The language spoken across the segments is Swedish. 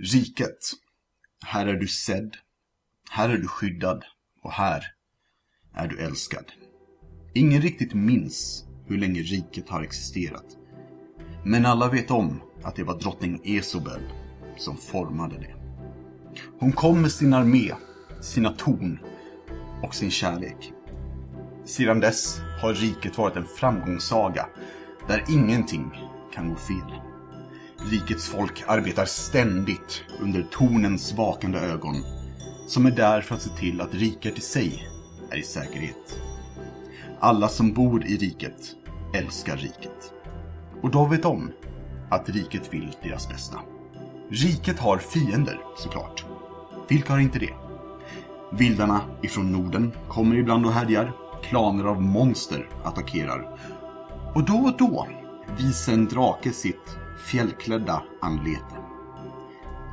Riket. Här är du sedd. Här är du skyddad. Och här är du älskad. Ingen riktigt minns hur länge riket har existerat. Men alla vet om att det var drottning Esobel som formade det. Hon kom med sin armé, sina torn och sin kärlek. Sedan dess har riket varit en framgångssaga där ingenting kan gå fel. Rikets folk arbetar ständigt under tornens vakande ögon som är där för att se till att riket i sig är i säkerhet. Alla som bor i riket älskar riket. Och de vet om att riket vill deras bästa. Riket har fiender, såklart. Vilka har inte det? Vildarna ifrån Norden kommer ibland och härjar. Klaner av monster attackerar. Och då och då visar en drake sitt fjällklädda anlete.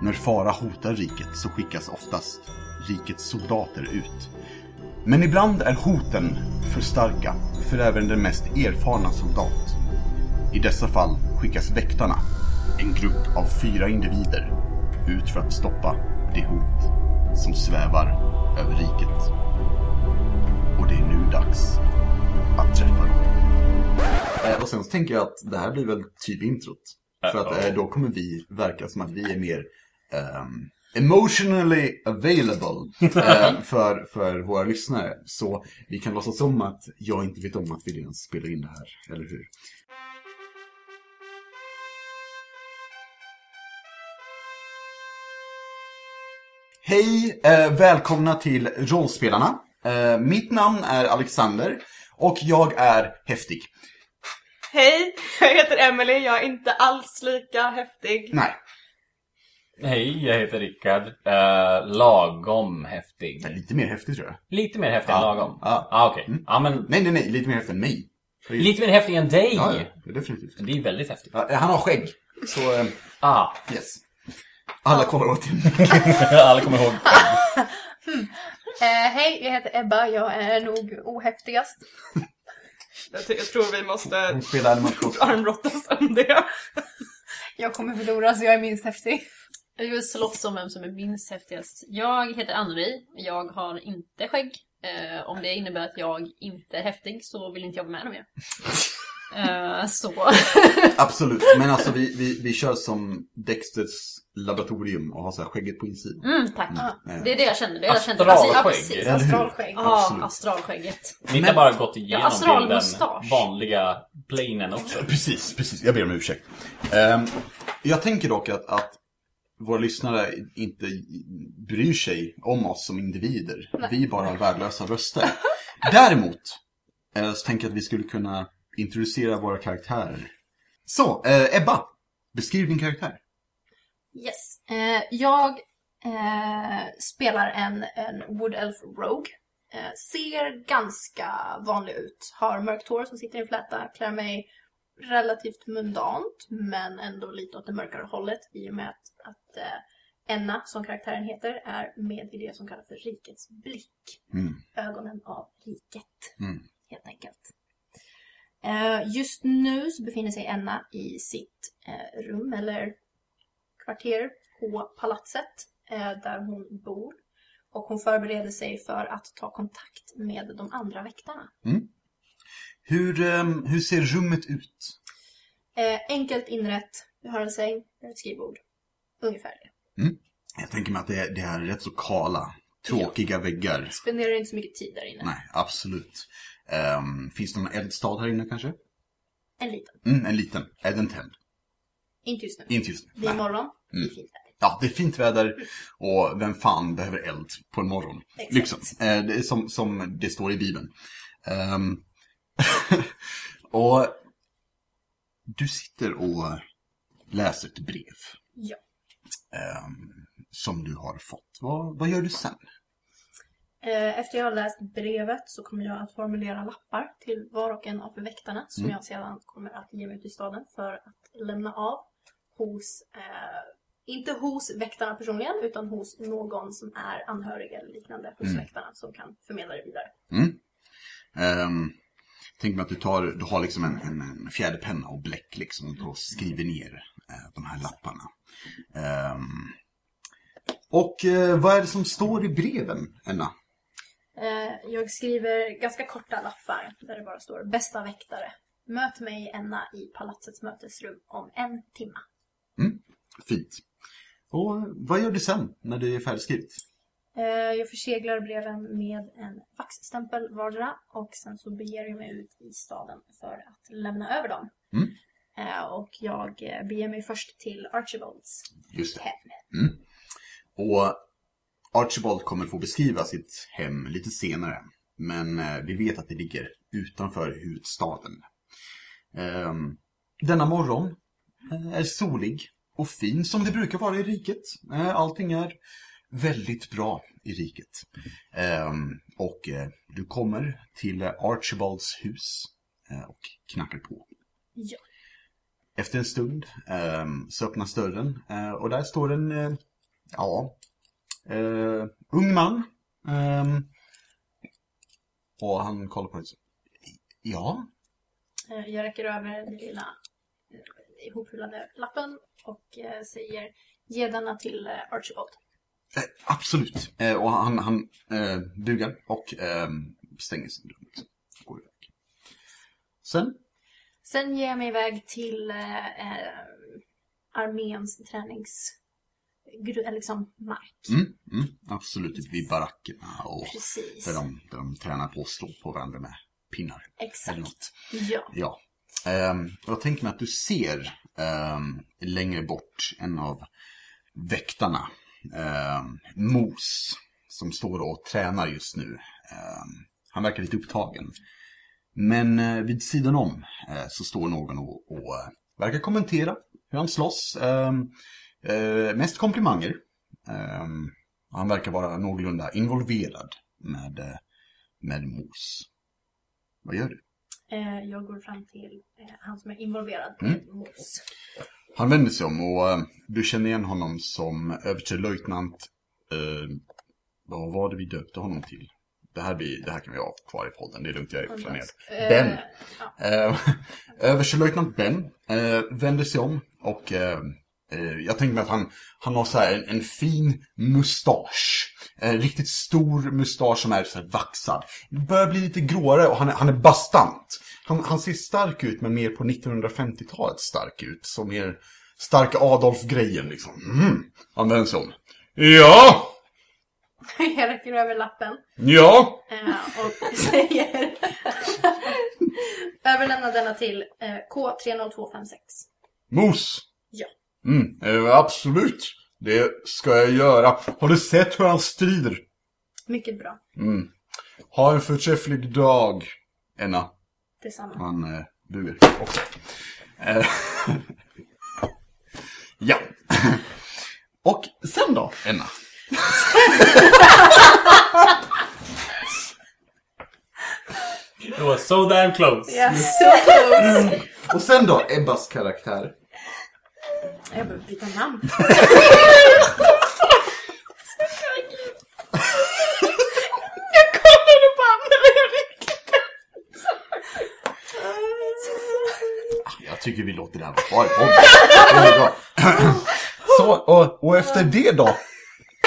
När fara hotar riket så skickas oftast rikets soldater ut. Men ibland är hoten för starka för även den mest erfarna soldat. I dessa fall skickas väktarna, en grupp av fyra individer, ut för att stoppa det hot som svävar över riket. Och det är nu dags att träffa dem. Eh, och sen så tänker jag att det här blir väl typ introt. För att eh, då kommer vi verka som att vi är mer ehm, emotionally available eh, för, för våra lyssnare. Så vi kan låtsas som att jag inte vet om att vi ens spelar in det här, eller hur? Hej! Eh, välkomna till Rollspelarna. Eh, mitt namn är Alexander och jag är häftig. Hej, jag heter Emily. Jag är inte alls lika häftig. Nej, Hej, jag heter Rickard. Uh, lagom häftig. det är lite mer häftig tror jag. Lite mer häftig än Ja. lagom? Ja. Ah, okej. Ja, men Nej, nej, nej, lite mer häftig än mig. lite mer häftig än dig. Ja, ja, det är definitivt. Det är väldigt häftigt. Ja, han har skägg, så eh, Ah, yes. Alla kollar åt honom. alla kommer ihåg. Eh, hej, jag heter Ebba. Jag är nog ohäftigast. Jag, jag tror vi måste animation. armbrottas om det. Jag kommer förlora så jag är minst häftig. Jag vill slåss om vem som är minst häftigast. Jag heter Ann-Marie. Jag har inte skägg. Eh, om det innebär att jag inte är häftig så vill inte jag vara med mer. Eh, så. Absolut, men alltså vi, vi, vi kör som Dexters laboratorium och har så här skägget på insidan. Mm, tack. Mm. Det är det jag kände. Det jag kände. Astralskägg. Ja? Astralskägg. Ja, astralskägget. Ni har bara gått igenom Ja, till den vanliga planen också. Precis, precis. Jag ber om ursäkt. Ehm, jag tänker dock att, att våra lyssnare inte bryr sig om oss som individer. Vi bara har värdelösa röster. Däremot eh, så tänker jag att vi skulle kunna introducera våra karaktärer. Så, eh, Ebba. Beskriv din karaktär. Yes. Eh, jag eh, spelar en, en Wood Elf Rogue. Eh, ser ganska vanlig ut. Har mörkt hår som sitter i en fläta. Klär mig relativt mundant, men ändå lite åt det mörkare hållet i och med att, att eh, Enna, som karaktären heter, är med i det som kallas för Rikets blick. Mm. Ögonen av riket, Mm. Eh, just nu så befinner sig Enna i sitt eh, rum eller kvarter på palatset eh, där hon bor. Och hon förbereder sig för att ta kontakt med de andra väktarna. Hur, ehm, hur ser rummet ut? Enkelt inrätt, vi har en säng, vi har ett skrivbord. Ungefär det. Jag tänker mig att det, är- det här är rätt så kala, tråkiga väggar. Spenderar inte så mycket tid där inne. Nej, absolut. Ehm, finns det någon eldstad här inne kanske? En liten. Mm, en liten. Är den tänd? Inte just nu. Inte just nu. Det är morgon, det är Mm. fint väder. Ja, det är fint väder och vem fan behöver eld på en morgon? Exakt. Liksom. Eh, det som, som det står i Bibeln. Ehm, och du sitter och läser ett brev Ja. ehm, som du har fått. Vad, vad gör du sen? Eh, Efter jag har läst brevet så kommer jag att formulera lappar till var och en av väktarna som Mm. jag sedan kommer att ge mig ut i staden för att lämna av hos, eh, inte hos väktarna personligen, utan hos någon som är anhörig eller liknande hos Mm. väktarna som kan förmedla det vidare. Um, tänk mig att du, tar, du har liksom en, en, en fjäderpenna och bläck liksom och skriver ner eh, de här lapparna. Ehm, Och eh, vad är det som står i breven, Enna? Eh, jag skriver ganska korta lappar där det bara står bästa väktare. Möt mig Enna i palatsets mötesrum om en timma. Fint. Och vad gör du sen när det är färdigskrivet? Eh, jag förseglar breven med en vaxstämpel vardera och sen så beger jag mig ut i staden för att lämna över dem. Mm. Eh, och jag eh, beger mig först till Archibalds Just det. hem. Och Archibald kommer få beskriva sitt hem lite senare. Men eh, vi vet att det ligger utanför huvudstaden. Ehm, denna morgon eh, är solig och fin som det brukar vara i riket. Eh, allting är väldigt bra i riket. Ehm, och du kommer till Archibalds hus och knackar på. Ja. Efter en stund ehm, så öppnas dörren och där står en, ja, eh, ung man. Ehm, och han kollar på dig. Ja, Eh, jag räcker över den lilla eh, ihoprullade lappen och eh, säger ge denna till eh, Archibald. eh, absolut. Eh, och han, han eh, bugar och eh, stänger sin dörr. Går iväg. Sen, Sen ger jag mig iväg till eh, eh, arméns tränings... eller liksom mark. mm, mm, absolut vid barackerna och Precis. där de, där de tränar på att slå på varandra med pinnar. Exakt. Ja. Ja. Ehm, jag tänker mig att du ser ehm, längre bort en av väktarna, ehm, Mos, som står och tränar just nu. Ehm, han verkar lite upptagen. Men eh, vid sidan om eh, så står någon och, och eh, verkar kommentera hur han slåss. Ehm, eh, mest komplimanger. Ehm, han verkar vara någorlunda involverad med, eh, med Mos. Vad gör du? Eh, jag går fram till eh, han som är involverad Mm. med Mos. Han vänder sig om och eh, du känner igen honom som överstelöjtnant... Eh, vad var det vi döpte honom till? Det här, blir, det här kan vi ha kvar i podden, det är lugnt, jag är planerat. Eh, Ben. ja. Eh, överstelöjtnant Ben eh, vänder sig om och eh, eh, jag tänker mig att han, han har så här en, en fin mustasch. En riktigt stor mustasch som är så vaxad. Börjar bli lite gråare och han är, han är bastant. Han, han ser stark ut men mer på 1950-talet stark ut. Så mer starka Adolf-grejen liksom. Mm. Sig om. Ja! jag räcker över lappen Ja! eh, och säger överlämna denna till eh, K30256. Mos! Mm, eh, absolut. Det ska jag göra. Har du sett hur han strider? Mycket bra. Mm. Ha en förträfflig dag, Enna. Detsamma. Han eh, bugar också. Eh, ja. Och sen då, Enna? It was so damn close. Yes, so close. Och sen då, Ebbas karaktär. Jag behöver byta namn. Jag kollade på Rickard. Jag tycker vi låter det här vara kvar i podden. Så, och, och efter det då,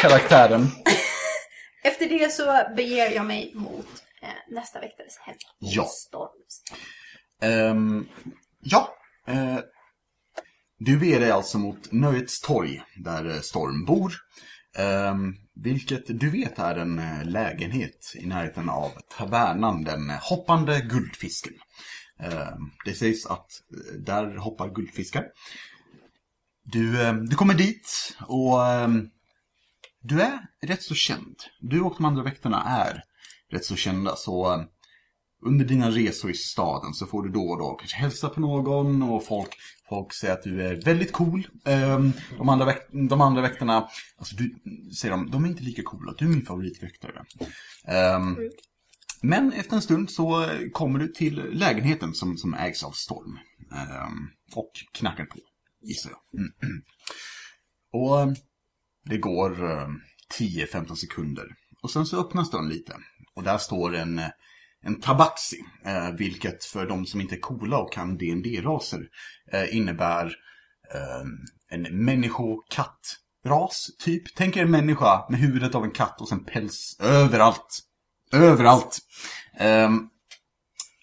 karaktären. Efter det så beger jag mig mot eh, nästa väktares hem. Ja. Storms. Ehm, ja. eh, du beger dig alltså mot Nöjets torg, där eh, Storm bor. Ehm, vilket du vet är en eh, lägenhet i närheten av tavernan, den eh, hoppande guldfisken. Ehm, det sägs att där hoppar guldfiskar. Du, ehm, du kommer dit och du är rätt så känd. Du och de andra väktarna är rätt så kända, så under dina resor i staden så får du då och då kanske hälsa på någon och folk, folk säger att du är väldigt cool. Ehm, de, andra väk, de andra väktarna, alltså du, säger de, de är inte lika coola, du är min favoritväktare. Ehm, men efter en stund så kommer du till lägenheten som, som ägs av Storm. Ehm, och knackar på, gissar jag. Mm. Och det går eh, 10-15 sekunder. Och sen så öppnas dörren lite. Och där står en, en tabaxi. Eh, vilket för de som inte är coola och kan dd raser eh, innebär eh, en människokattras, typ. Tänk er en människa med huvudet av en katt och sen päls överallt. Överallt. Ehm,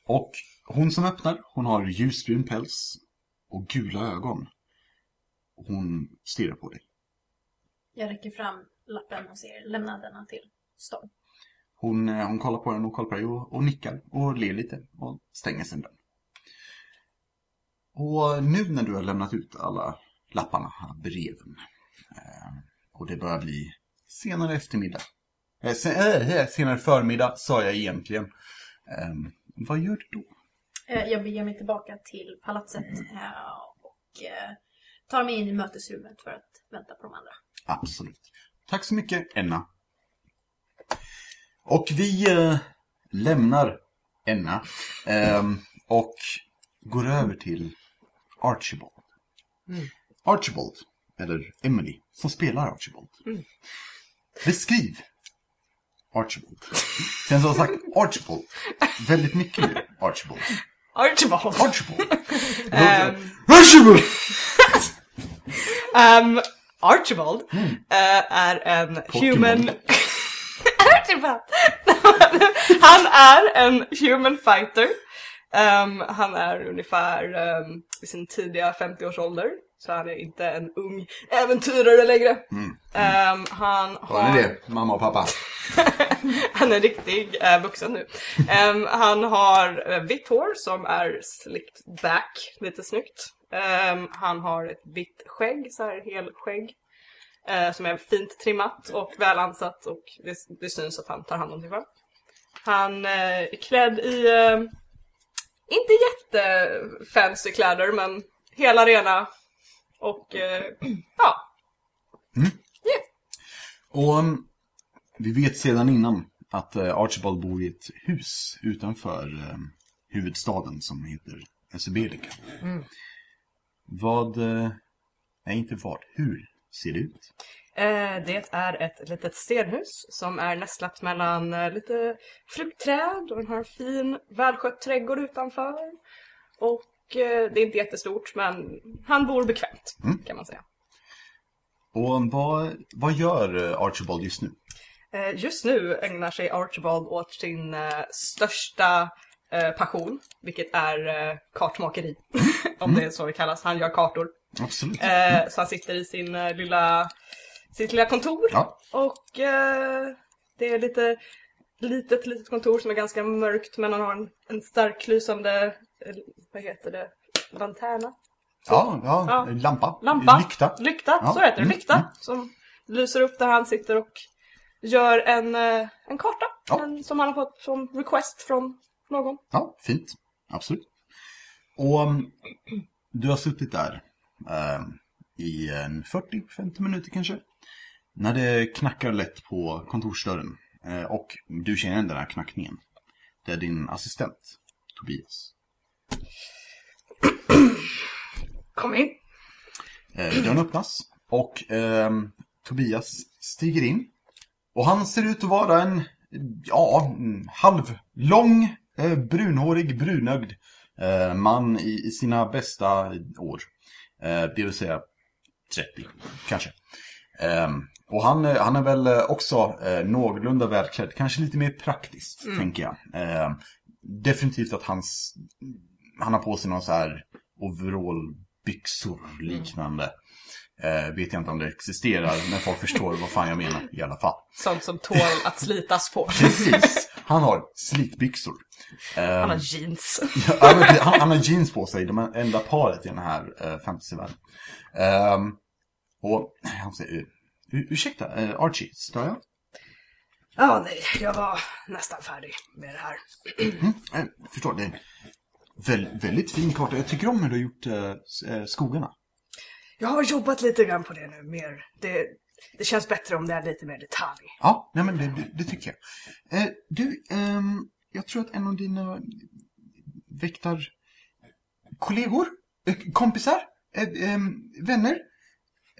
och hon som öppnar, hon har ljusbrun päls och gula ögon. Hon stirrar på dig. Jag räcker fram lappen och ser, lämna denna till Storm. Hon, eh, hon kollar på den och kollar på dig och, och nickar och ler lite och stänger sin dörr. Och nu när du har lämnat ut alla lapparna, breven, eh, och det börjar bli senare eftermiddag. Eh, sen, senare förmiddag sa jag egentligen. Eh, vad gör du då? Jag beger mig tillbaka till palatset och tar mig in i mötesrummet för att vänta på de andra. Absolut. Tack så mycket, Enna. Och vi eh, lämnar Enna ehm, och går över till Archibald. Archibald, eller Emily, som spelar Archibald. Beskriv Archibald. Sen jag sagt Archibald väldigt mycket nu. Archibald. Archibald. Archibald. Ehm, Archibald! Ehm, Archibald eh, är en human... Archibald! han är en human fighter. Ehm, han är ungefär ehm, i sin tidiga 50-årsålder. Så han är inte en ung äventyrare längre. Ehm, han har... Har ni det, mamma och pappa? han är riktig eh, vuxen nu. Ehm, han har eh, vitt hår som är slicked back, lite snyggt. Ehm, han har ett vitt skägg, så här helskägg. Eh, som är fint trimmat och väl ansatt och det, det syns att han tar hand om sig själv. Han eh, är klädd i, eh, inte jättefancy kläder men hela rena och eh, ja, Och um, vi vet sedan innan att uh, Archibald bor i ett hus utanför um, huvudstaden som heter Esebelica. Vad, uh, nej inte vad, hur ser det ut? Eh, det är ett litet stenhus som är nästlat mellan eh, lite fruktträd och den har en fin välskött trädgård utanför. Och eh, det är inte jättestort men han bor bekvämt kan man säga. Och vad, vad gör Archibald just nu? Just nu ägnar sig Archibald åt sin största passion, vilket är kartmakeri. Om det är så det kallas. Han gör kartor. Absolut. Eh, så han sitter i sin eh, lilla, sitt lilla kontor. Ja. Och eh, det är lite litet, litet kontor som är ganska mörkt men han har en, en starklysande, eh, vad heter det, lanterna? Ja, ja, Ja. lampa. Lampa? Lykta. Lykta, Ja. så heter det. Mm, Lykta. mm. Som lyser upp där han sitter och gör en, eh, en karta. Ja. En, som han har fått som request från någon. Ja, fint. Absolut. Och um, du har suttit där i en 40-50 minuter kanske. När det knackar lätt på kontorsdörren. eh, och du känner den här knackningen. Det är din assistent, Tobias. Kom in. Eh, dörren öppnas och ehm, Tobias stiger in. Och han ser ut att vara en, ja, halvlång, eh, brunhårig, brunögd eh, man i, i sina bästa år. Eh, det vill säga 30, kanske. Ehm, och han, eh, han är väl eh, också eh, någorlunda välklädd, kanske lite mer praktiskt, tänker jag. Ehm, definitivt att hans, han har på sig någon så här overallbyxor liknande. Eh, vet jag inte om det existerar, men folk förstår vad fan jag menar i alla fall. Sånt som tål att slitas på. Precis, han har slitbyxor. Ehm, Han har jeans. Ja, han, han har jeans på sig, de enda paret i den här uh, fantasyvärlden. Ehm, och han säger, ursäkta, uh, Archie, stör jag? Ja, nej, jag var nästan färdig med det här. Eh, förstår, det är en väl, väldigt fin karta. Jag tycker om hur du har gjort eh, eh, skogarna. Jag har jobbat lite grann på det nu, mer. Det, det känns bättre om det är lite mer detalj. Ja, nej men det, det, det tycker jag. Eh, du, ehm, jag tror att en av dina väktarkollegor, eh, kompisar, eh, ehm, vänner,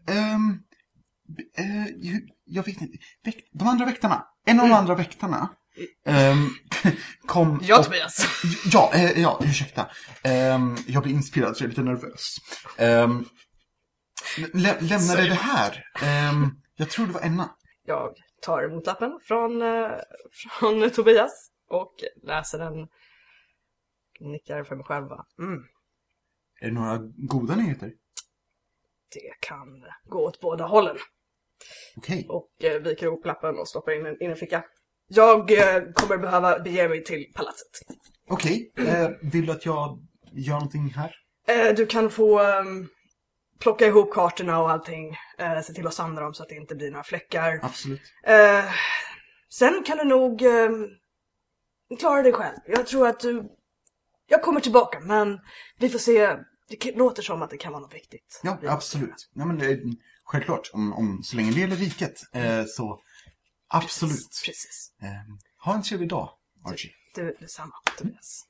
ehm, eh, jag vet inte, väk, de andra väktarna, en av de andra väktarna ehm, kom... Ja, Tobias. Ja, eh, ja, ursäkta. Jag blir inspirerad så jag är lite nervös. Lä lämnade det här. Ehm, jag tror det var Enna. Jag tar emot lappen från, eh, från Tobias och läser den. Nickar för mig själv. Mm, Är det några goda nyheter? det kan gå åt båda hållen. Okej. Och eh, viker ihop lappen och stoppar in den i en ficka. Jag eh, kommer behöva bege mig till palatset. Okej. Eh, vill du att jag gör någonting här? Eh, du kan få ehm, plocka ihop kartorna och allting. Eh, se till att sanda dem så att det inte blir några fläckar. Absolut. Eh, sen kan du nog ehm, klara dig själv. Jag tror att du... Jag kommer tillbaka men vi får se. Det låter som att det kan vara något viktigt. Ja, absolut. Ja, men, eh, självklart. Om, om, så länge det gäller riket eh, så absolut. Precis. Eh, ha en trevlig dag, Archie. Du, detsamma Tobias.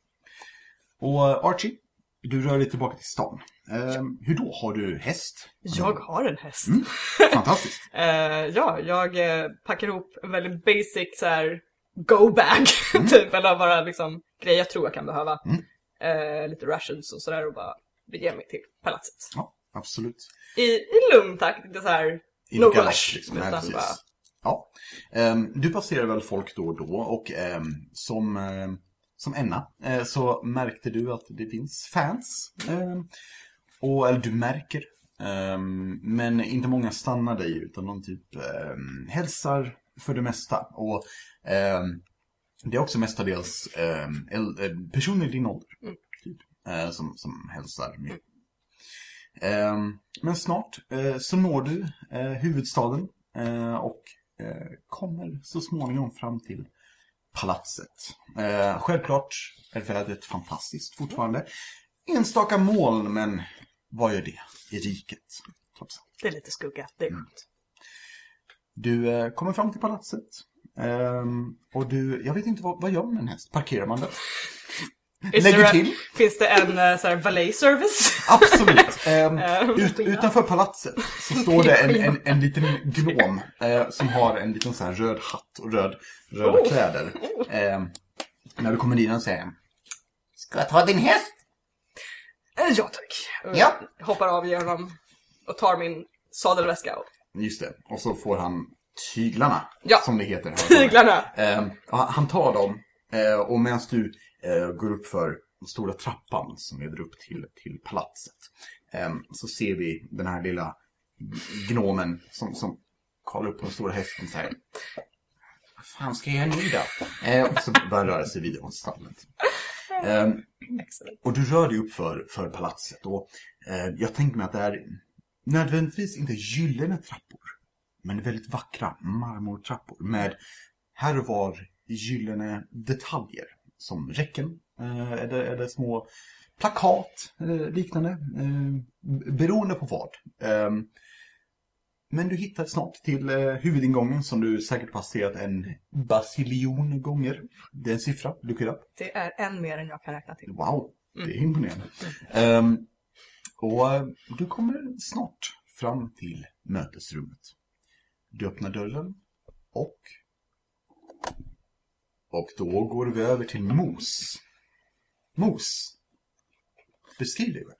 Och eh, Archie, du rör dig tillbaka till stan. Eh, hur då? Har du häst? Jag har en häst. Mm. Fantastiskt. Eh, ja, jag eh, packar ihop en väldigt basic så här go-bag, typ, eller bara liksom grejer jag tror jag kan behöva. Mm. Eh, lite rations och sådär och bara bege mig till palatset. Ja, absolut. I, i lugn takt, inte så här I no rush, liksom. Nej, utan precis. bara Ja. Ehm, du passerar väl folk då och då och ehm, som, ehm, som Enna eh, så märkte du att det finns fans. Ehm, och, eller du märker. Ehm, men inte många stannar dig utan de typ hälsar för det mesta. Och det är också mestadels personer i din ålder. Typ, eh, som, som hälsar med. Men snart eh, så når du eh, huvudstaden eh, och eh, kommer så småningom fram till palatset. Eh, självklart är vädret fantastiskt fortfarande. Enstaka moln, men vad gör det i riket? det är lite skugga, det är skönt. Du eh, kommer fram till palatset. Ehm, och du, jag vet inte vad, vad gör man med en häst? Parkerar man den? Is Lägger a- till? Finns det en uh, så här valet service? Absolut. Ehm, ut, utanför palatset så står det en, en, en liten gnom eh, som har en liten sån här röd hatt och röd, röda Oh. kläder. Ehm, när du kommer och säger Ska jag ta din häst? Eh, ja tack. Ja. jag Hoppar av genom och tar min sadelväska och Just det. Och så får han tyglarna, Ja. som det heter. tyglarna. Och han tar dem eh, och medan du eh, går upp för den stora trappan som leder upp till, till palatset. Ehm, så ser vi den här lilla gnomen som, som kollar upp på den stora hästen och säger Vad fan ska jag göra nu då? Eh, och så börjar röra sig vidare mot stallet. Ehm, och du rör dig upp för, för palatset och eh, jag tänker mig att det är nödvändigtvis inte gyllene trappor men väldigt vackra marmortrappor med här och var gyllene detaljer som räcken eh, eller, eller små plakat eller liknande eh, beroende på vad. Eh, men du hittar snart till eh, huvudingången som du säkert passerat en basiljon gånger. Det är en siffra, look it up. Det är en mer än jag kan räkna till. Wow, det är imponerande. Ehm, och eh, du kommer snart fram till mötesrummet. Du öppnar dörren och... Och då går vi över till Mos. Mos. Beskriv dig själv.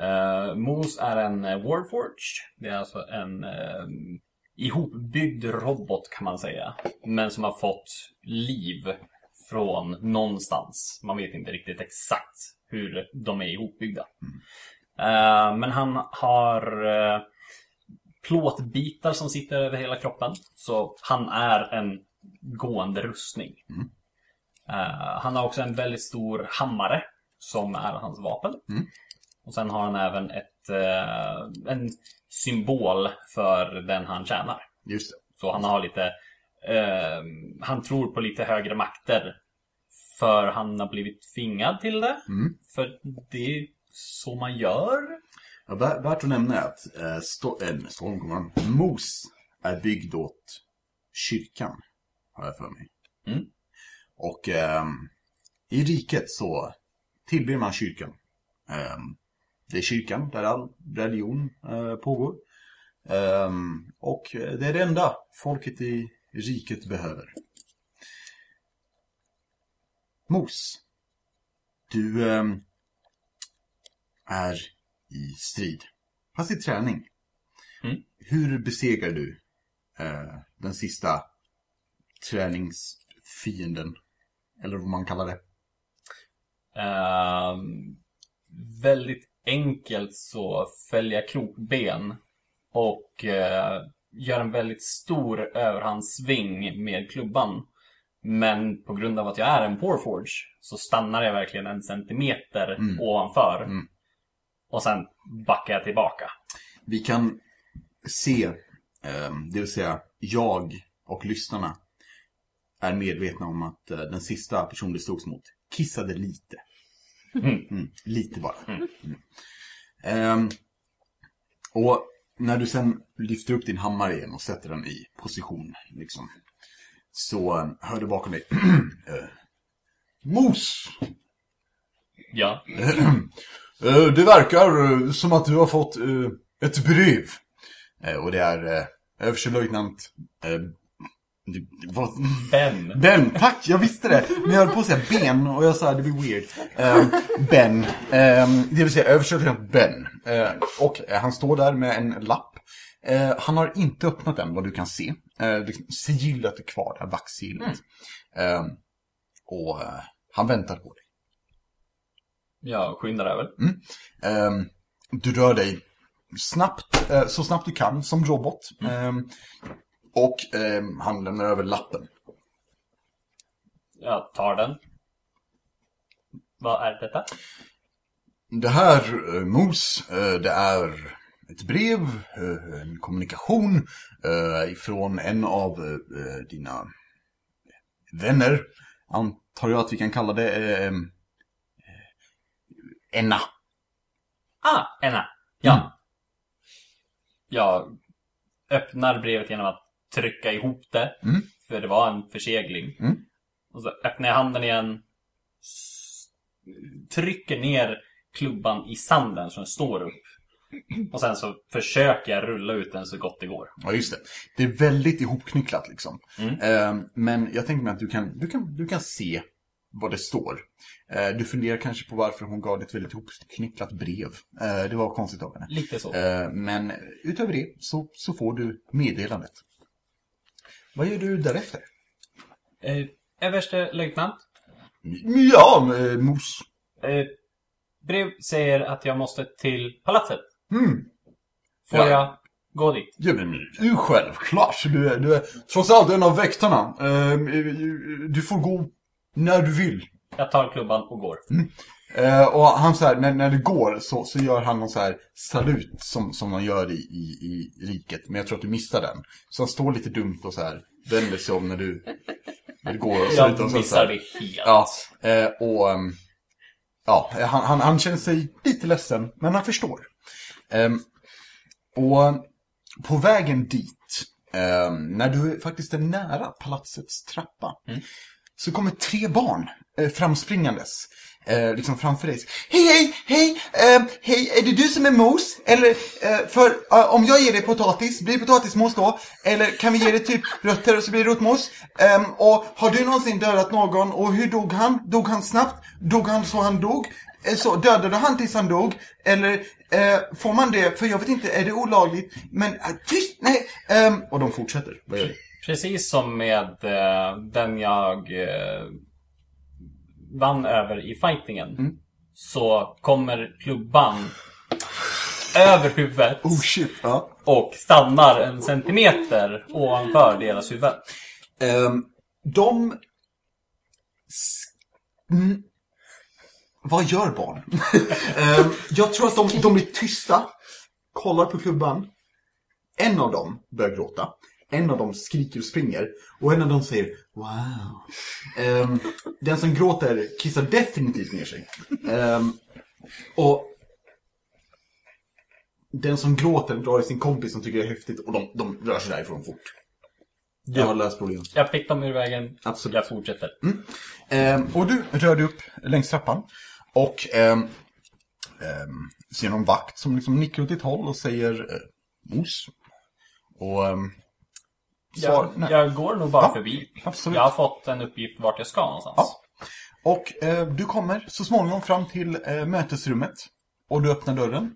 Uh, eh, Mos är en Warforge. Warforged. Det är alltså en uh, ihopbyggd robot kan man säga. Men som har fått liv från någonstans. Man vet inte riktigt exakt hur de är ihopbyggda. Eh, men han har uh, plåtbitar som sitter över hela kroppen. Så han är en gående rustning. Eh, han har också en väldigt stor hammare som är hans vapen. Och sen har han även ett, eh, en symbol för den han tjänar. Just det. Så han har lite, eh, han tror på lite högre makter. För han har blivit tvingad till det. Mm. För det är så man gör. Ja, vä- värt att nämna är att eh, sto- Stormgången, Mos är byggd åt kyrkan, har jag för mig. Mm. Och ehm, i riket så tillber man kyrkan. Ehm, det är kyrkan där all religion eh, pågår. Ehm, och det är det enda folket i riket behöver. Mos, du ehm, är i strid fast i träning. Mm. Hur besegrar du eh, den sista träningsfienden? Eller vad man kallar det. Ehm, väldigt enkelt så jag krokben och eh, gör en väldigt stor överhandssving med klubban. Men på grund av att jag är en Warforge så stannar jag verkligen en centimeter Mm. ovanför. Mm. Och sen backar jag tillbaka. Vi kan se, eh, det vill säga jag och lyssnarna är medvetna om att eh, den sista person det slogs mot kissade lite. Mm. Mm, lite bara. Ehm, och när du sen lyfter upp din hammare igen och sätter den i position, liksom, så eh, hör du bakom dig. eh, Mos! Ja. Eh, det verkar som att du har fått eh, ett brev. Och det är överstelöjtnant vad- Ben. Ben, tack! Jag visste det. Men jag höll på att säga Ben och jag sa det blir weird. Eh, ben, eh, det vill säga överstelöjtnant Ben. Eh, och eh, han står där med en lapp. Eh, han har inte öppnat den vad du kan se. Eh, liksom, sigillet är kvar, det här vaxsigillet. Eh, och eh, han väntar på dig. Jag skyndar över. Ehm, du rör dig snabbt, så snabbt du kan som robot. Ehm, och ehm, han lämnar över lappen. Jag tar den. Vad är detta? Det här, eh, Mos, eh, det är ett brev, eh, en kommunikation eh, ifrån en av eh, dina vänner. Antar jag att vi kan kalla det eh, eh, Enna. Ah, Enna. Ja. Mm. Jag öppnar brevet genom att trycka ihop det. Mm. För det var en försegling. Mm. Och så öppnar jag handen igen. Trycker ner klubban i sanden så den står upp. Och sen så försöker jag rulla ut den så gott det går. Ja, just det. Det är väldigt ihopknycklat liksom. Mm. Eh, men jag tänker mig att du kan, du kan, du kan se vad det står. Eh, du funderar kanske på varför hon gav dig ett väldigt ihopknycklat brev. Eh, det var konstigt av henne. Lite så. Men utöver det så, så får du meddelandet. Vad gör du därefter? Eh, Överste löjtnant. Ja, eh, Mos. Eh, brev säger att jag måste till palatset. Mm. Får Ja. jag gå dit? Ja, men självklart. Du är, du är trots allt en av väktarna. Eh, du får gå när du vill. Jag tar klubban och går. Eh, och han så här, när, när det går så, så gör han någon så här salut som, som man gör i, i, i riket. Men jag tror att du missar den. Så han står lite dumt och så här vänder sig om när du, när du går. Och så Jag och så- missar här. det helt. Ja, eh, och ehm, ja, han, han, han känner sig lite ledsen, men han förstår. Ehm, och på vägen dit, ehm, när du faktiskt är nära palatsets trappa, Mm. så kommer tre barn eh, framspringandes. Eh, liksom framför dig. Hej, hej, hej, ehm, hej, är det du som är mos? Eller, eh, för eh, om jag ger dig potatis, blir det potatismos då? Eller kan vi ge dig typ rötter och så blir det rotmos? Ehm, och har du någonsin dödat någon och hur dog han? Dog han snabbt? Dog han så han dog? Eh, Så dödade han tills han dog? Eller eh, får man det? För jag vet inte, är det olagligt? Men eh, tyst, nej. Ehm, och de fortsätter. Precis som med eh, den jag eh, vann över i fightingen. Mm. Så kommer klubban över huvudet Oh shit, ja. och stannar en centimeter ovanför deras huvud. Ehm, de... Mm. Vad gör barn? Ehm, jag tror att de, de blir tysta, kollar på klubban. En av dem börjar gråta. En av dem skriker och springer. Och en av dem säger Wow. Ehm, den som gråter kissar definitivt ner sig. Ehm, och den som gråter drar i sin kompis som tycker det är häftigt och de, de rör sig därifrån fort. Jag har löst problemet. Jag fick dem ur vägen. Absolut. Jag fortsätter. Ehm, och du rör dig upp längs trappan. Och ehm, ehm, ser någon vakt som liksom nickar åt ditt håll och säger eh, mos. Och ehm, svar, Jag, jag går nog bara Ja, förbi. absolut. Jag har fått en uppgift vart jag ska någonstans. Ja. Och eh, du kommer så småningom fram till eh, mötesrummet. Och du öppnar dörren.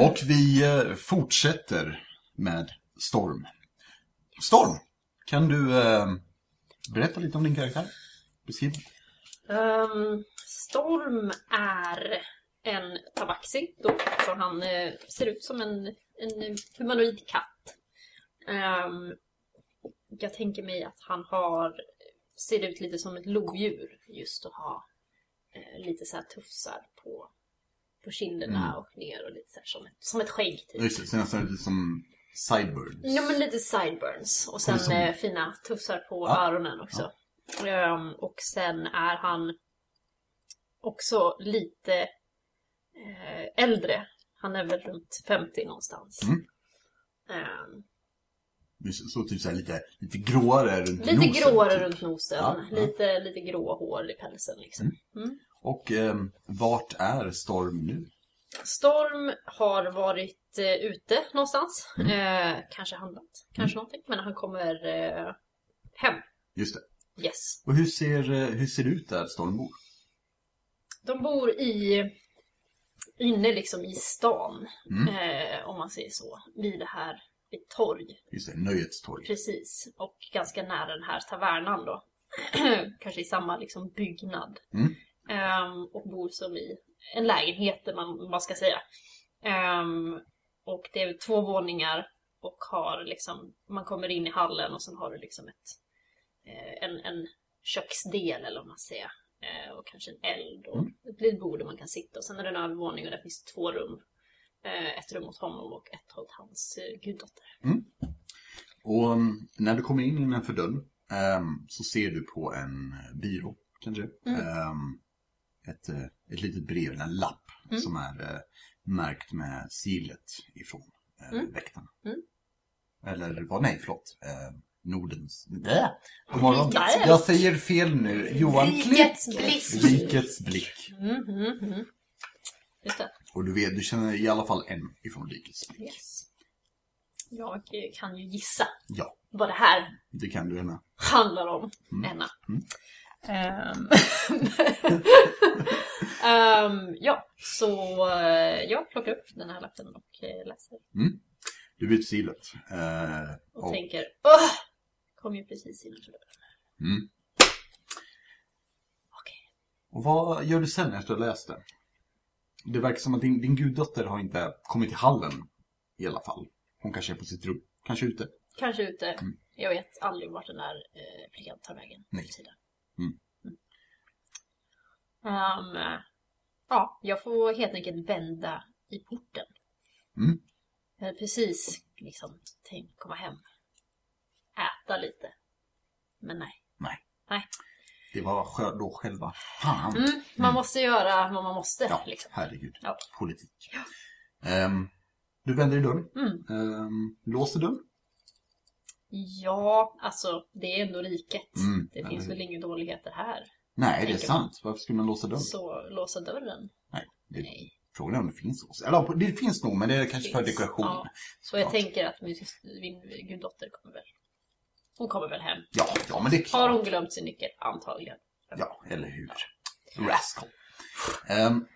Och vi eh, fortsätter med Storm. Storm, kan du eh, berätta lite om din karaktär? Beskriv. Ehm, Storm är en tabaxi då, så han eh, ser ut som en, en humanoid katt. Ehm, jag tänker mig att han har, ser ut lite som ett lodjur just och har eh, lite så här tufsar på, på kinderna Mm. och ner och lite så här som ett, som ett skägg typ. Just det, sen nästan lite som Sideburns. Ja men lite sideburns och sen Som- eh, fina tufsar på Ja. öronen också. Ehm, och sen är han också lite eh, äldre. Han är väl runt 50 någonstans. Mm. Just Så typ så lite, lite gråare runt lite nosen, gråare typ. runt nosen. Ja, ja. Lite, lite grå hår i pälsen liksom. Mm. Och eh, vart är Storm nu? Storm har varit eh, ute någonstans. Mm. Eh, kanske handlat. Kanske någonting. Men han kommer eh, hem. Just det. Yes. Och hur ser, eh, hur ser det ut där Storm bor? De bor i inne liksom i stan, Mm. eh, om man säger så, vid det här ett torg. Just det, Nöjets torg. Precis, och ganska nära den här tavernan då. Kanske i samma liksom byggnad. Mm. Ehm, och bor som i en lägenhet, man, man ska säga. Ehm, och det är två våningar och har liksom, man kommer in i hallen och sen har du liksom ett, eh, en, en köksdel eller vad man säger. Eh, och kanske en eld och Mm. ett litet bord där man kan sitta. Och sen är det en övervåning och där finns två rum. Eh, ett rum åt honom och ett åt hans eh, guddotter. Och um, när du kommer in innanför dörren ehm, så ser du på en byrå, kanske, Mm. ehm, ett, eh, ett litet brev, en lapp, Mm. som är eh, märkt med siglet ifrån eh, Mm. väktarna. Mm. Eller vad, nej förlåt. Eh, Nordens... Äh. God morgon. Jag säger fel nu. Johan Klipp. Rikets blick. Rikets blick. Mm, mm, mm. Just det. Och du vet, du känner i alla fall en ifrån Rikets blick. Yes. Jag kan ju gissa Ja, vad det här det kan du gärna. handlar om, Mm. Enna. Mm. Ehm, ja, så eh, jag plockar upp den här lappen och eh, läser. Du byter siglet. Eh, Och och, tänker, åh! Kom ju precis innanför dörren. mm. Okej. och vad gör du sen efter att ha läst det? Det verkar som att din, din guddotter har inte kommit till hallen i alla fall. Hon kanske är på sitt rum, kanske ute. Kanske ute. Mm. Jag vet aldrig vart den där eh, flickan tar vägen. Nej. Mm. Ehm, eh, ja, jag får helt enkelt vända i porten. Mm. Jag hade precis liksom tänkt komma hem. Äta lite. Men nej. Det var då själva fan. Mm, man måste göra vad man måste. Ja, Liksom. herregud. Ja. Politik. Ehm, du vänder i dörren. Mm. Ehm, låser dörren. Ja, alltså det är ändå riket. Mm, Det finns väl inga dåligheter här. Nej, det är sant. Varför skulle man låsa dörren? Så låsa dörren. Nej, det, Nej. frågan är om det finns lås. Eller det finns nog, men det är kanske för Finns. dekoration. Ja. Så jag Ja. tänker att min, min guddotter kommer väl... Hon kommer väl hem. Ja, ja, men det är klart. Har hon glömt sin nyckel? Antagligen. Ja, eller hur? Rascal. Ehm,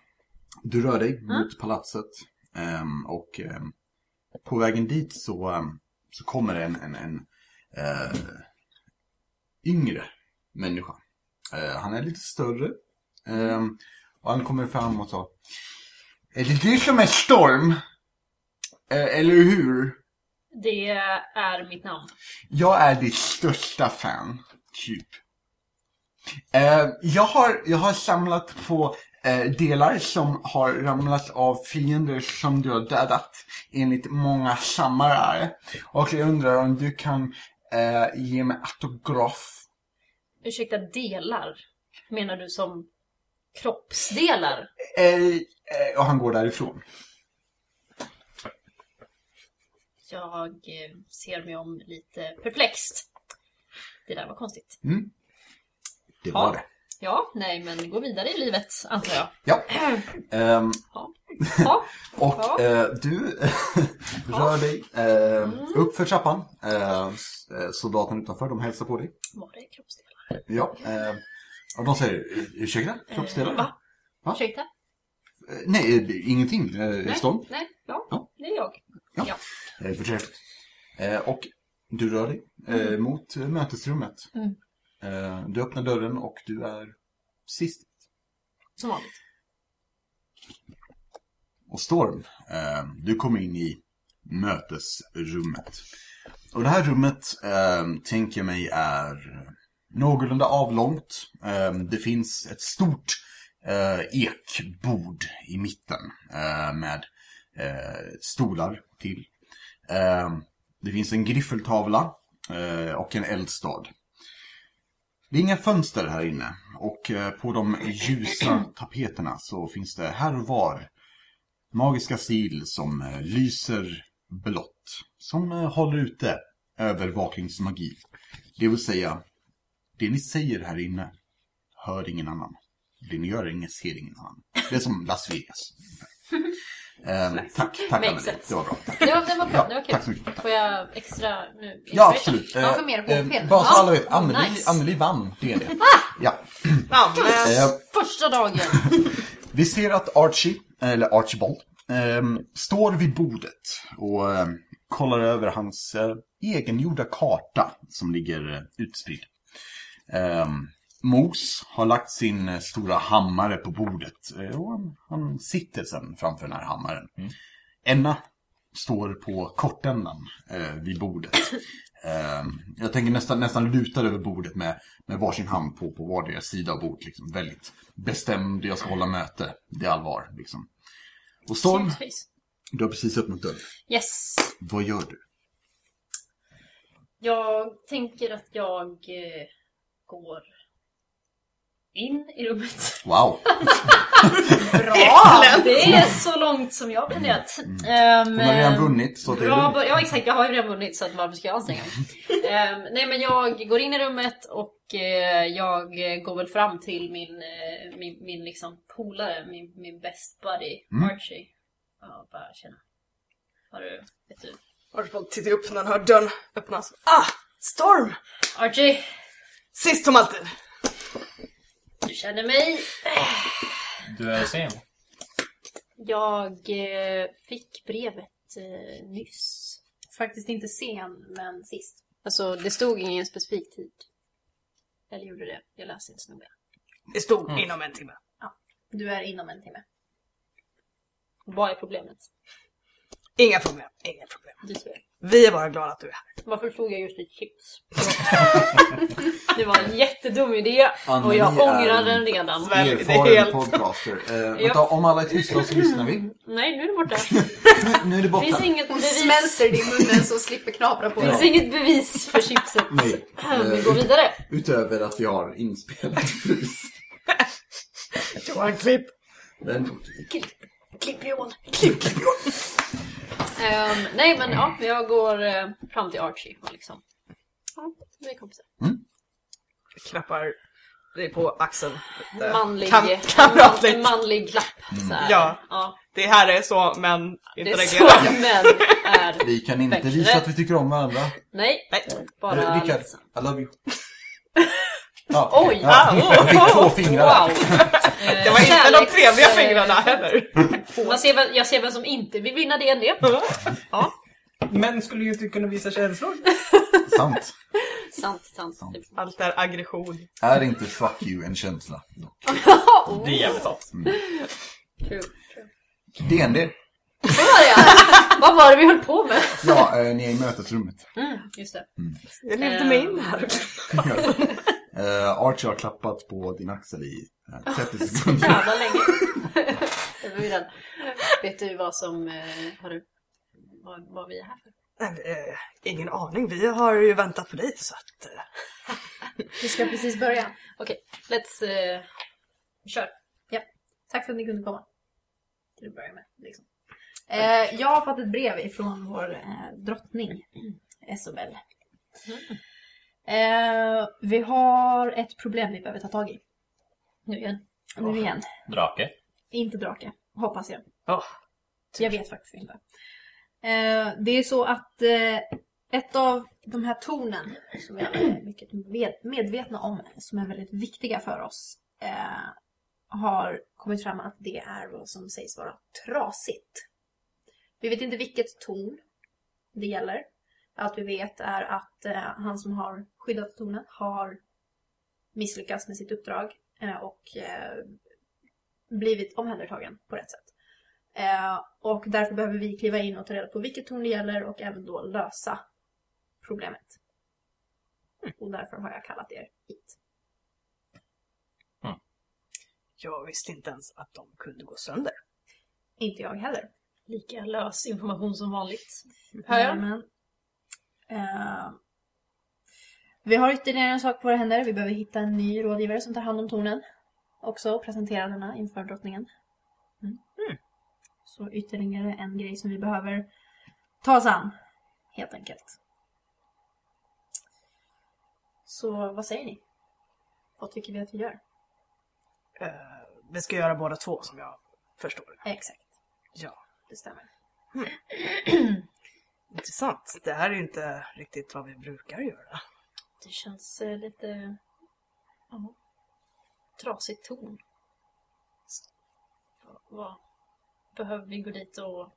du rör dig mot palatset ehm, och ehm, på vägen dit så, så kommer en, en, en eh, yngre människa. Eh, han är lite större och han kommer fram och sa Är det du som är Storm? Eh, eller hur? Det är mitt namn. Jag är ditt största fan, typ. Eh, jag, har, jag har samlat på eh, delar som har ramlat av fiender som du har dödat enligt många samlare. Och jag undrar om du kan eh, ge mig autograf. Ursäkta, delar? Menar du som kroppsdelar? Eh, eh, och han går därifrån. Jag eh, ser mig om lite perplext. Det där var konstigt. Det var Ja. det. Ja, nej men gå vidare i livet, antar jag. Ja. Ehm, Ja. Ja. Och Ja. eh, du rör dig eh, upp för trappan. Eh, soldaten utanför, de hälsar på dig. Var det kroppsdelar? Ja. Och de säger, "Ur- ursäkta, kroppsdelar? Eh, va? Va? Ursäkta? Eh, nej, ingenting. Eh, Nej, nej, Ja. det är jag. Eh, Förträffligt. Eh, och du rör dig eh, mot eh, mötesrummet. Mm. Eh, du öppnar dörren och du är sist. Som vanligt. Och Storm, eh, du kommer in i mötesrummet. Och det här rummet eh, tänker jag mig är någorlunda avlångt. Eh, det finns ett stort eh, ekbord i mitten eh, med stolar till. Eh, det finns en griffeltavla eh, och en eldstad. Det är inga fönster här inne och eh, på de ljusa tapeterna så finns det här och var magiska sil som eh, lyser blått. Som eh, håller ute övervakningsmagi. Det vill säga, det ni säger här inne hör ingen annan. Det ni gör inget ser ingen annan. Det är som Las Vegas. Eh, tack, tack Anneli. sense. Det var bra. Det var, det var bra, det var tack så kul. mycket. Får jag extra nu? Ja, absolut. Man får mer HP. bara så alla vet, Anneli, Nice. Anneli vann D&D. Ja. Ja, men, Eh, Första dagen! Vi ser att Archie, eller Archibald, ehm, står vid bordet och ehm, kollar över hans eh, egengjorda karta som ligger eh, utspridd. Ehm, Mos har lagt sin eh, stora hammare på bordet eh, och han, han sitter sen framför den här hammaren. Enna står på kortändan eh, vid bordet. Ehm, jag tänker nästan, nästan lutad över bordet med, med varsin hand på, på vardera sida av bordet. Liksom. Väldigt bestämd, jag ska hålla möte. Det är allvar. Liksom. Och Storm, du har precis öppnat dörren. Yes! Vad gör du? Jag tänker att jag eh, går in i rummet. Wow! Bra! Det är så långt som jag har planerat. Um, Hon har redan vunnit, så det är Bra, bör- ja exakt, jag har ju redan vunnit så att varför ska jag anstränga mig? Ehm, nej men jag går in i rummet och eh, jag går väl fram till min, eh, min, min liksom polare, min, min best buddy Mm. Archie. Ja, bara känna. Har du, vet du? Archibald tittar upp när han hör dörren öppnas. Ah! Storm! Archie, Sist som alltid. Du känner mig? Du är sen. Jag eh, fick brevet eh, nyss. Faktiskt inte sen, men sist. Alltså det stod ingen specifik tid. Eller gjorde det? Jag läste inte så noga. Det stod inom en timme. Du är inom en timme. Vad är problemet? Inga problem, inga problem. Du ser. Vi är bara glada att du är här. Varför tog jag just lite chips? det var en jättedum idé och jag ångrar en den redan. Erfaren podcaster. Eh, vänta, om alla är tysta så lyssnar vi. Nej, nu är det borta. Nu, nu är det Det borta. finns inget Hon bevis. smälter det i munnen så slipper knapra på Det finns inget bevis för chipset. Nej. Vi går vidare. Utöver att vi har inspelat frys. Johan, klipp! Men, Klipp Johan. Klipp, klipp Johan. Ehm, nej men ja, jag går eh, fram till Archie och liksom... Ja, vi är kompisar. Klappar dig på axeln. lite. Manlig, Kam- kamratligt. en manlig klapp. Så här. Ja. ja. Det här är så män Det inte är så män är. vi kan inte Bättre. visa att vi tycker om varandra. Nej, Nej. bara Eh, Rickard, liksom. I love you. Ja, Oj! okej. Ja, jag fick två fingrar. Wow! Eh, Det var inte de trevliga eh, fingrarna heller. Man ser vem, jag ser vem som inte vill vinna D&D. Män skulle ju inte kunna visa känslor. Sant. Sant, sant. Allt är aggression. Är inte fuck you en känsla? Det är jävligt sant. True. DND. Vad var det? Vad var det vi höll på med? Ja, eh, ni är i mötesrummet. Mm, just det. Jag levde mig in här. Uh, Archie har klappat på din axel i eh, 30 sekunder. Jävla länge. Vet du vad som... eh, Har du... Vad, vad vi är här för? Nej, ingen aning. Vi har ju väntat på dig så att... Vi ska precis börja. Okej, let's... Uh, kör. Tack för att ni kunde komma. Till att börja med. Liksom. Jag har fått ett brev ifrån vår eh, drottning, Esobel. Eh, vi har ett problem vi behöver ta tag i. Nu igen. Nu igen. Drake. Inte drake, hoppas jag. åh, Jag vet faktiskt inte. Eh, det är så att eh, ett av de här tornen som vi är mycket med, medvetna om, som är väldigt viktiga för oss, eh, har kommit fram att det är vad som sägs vara trasigt. Vi vet inte vilket torn det gäller. Allt vi vet är att eh, han som har skyddat tornet har misslyckats med sitt uppdrag eh, och eh, blivit omhändertagen på rätt sätt. Eh, och därför behöver vi kliva in och ta reda på vilket torn det gäller och även då lösa problemet. Och därför har jag kallat er hit. Jag visste inte ens att de kunde gå sönder. Inte jag heller. Lika lös information som vanligt. Hör jag? Men, eh, vi har ytterligare en sak på våra händer. Vi behöver hitta en ny rådgivare som tar hand om tornen. Också presentera denna inför drottningen. Mm. Så ytterligare en grej som vi behöver ta oss an. Helt enkelt. Så vad säger ni? Vad tycker vi att vi gör? Eh, vi ska göra båda två som jag förstår. Exakt, Ja, det stämmer. intressant. Det här är ju inte riktigt vad vi brukar göra. Det känns eh, lite... Ja. Trasigt ton. Vad- Vad... Behöver vi gå dit och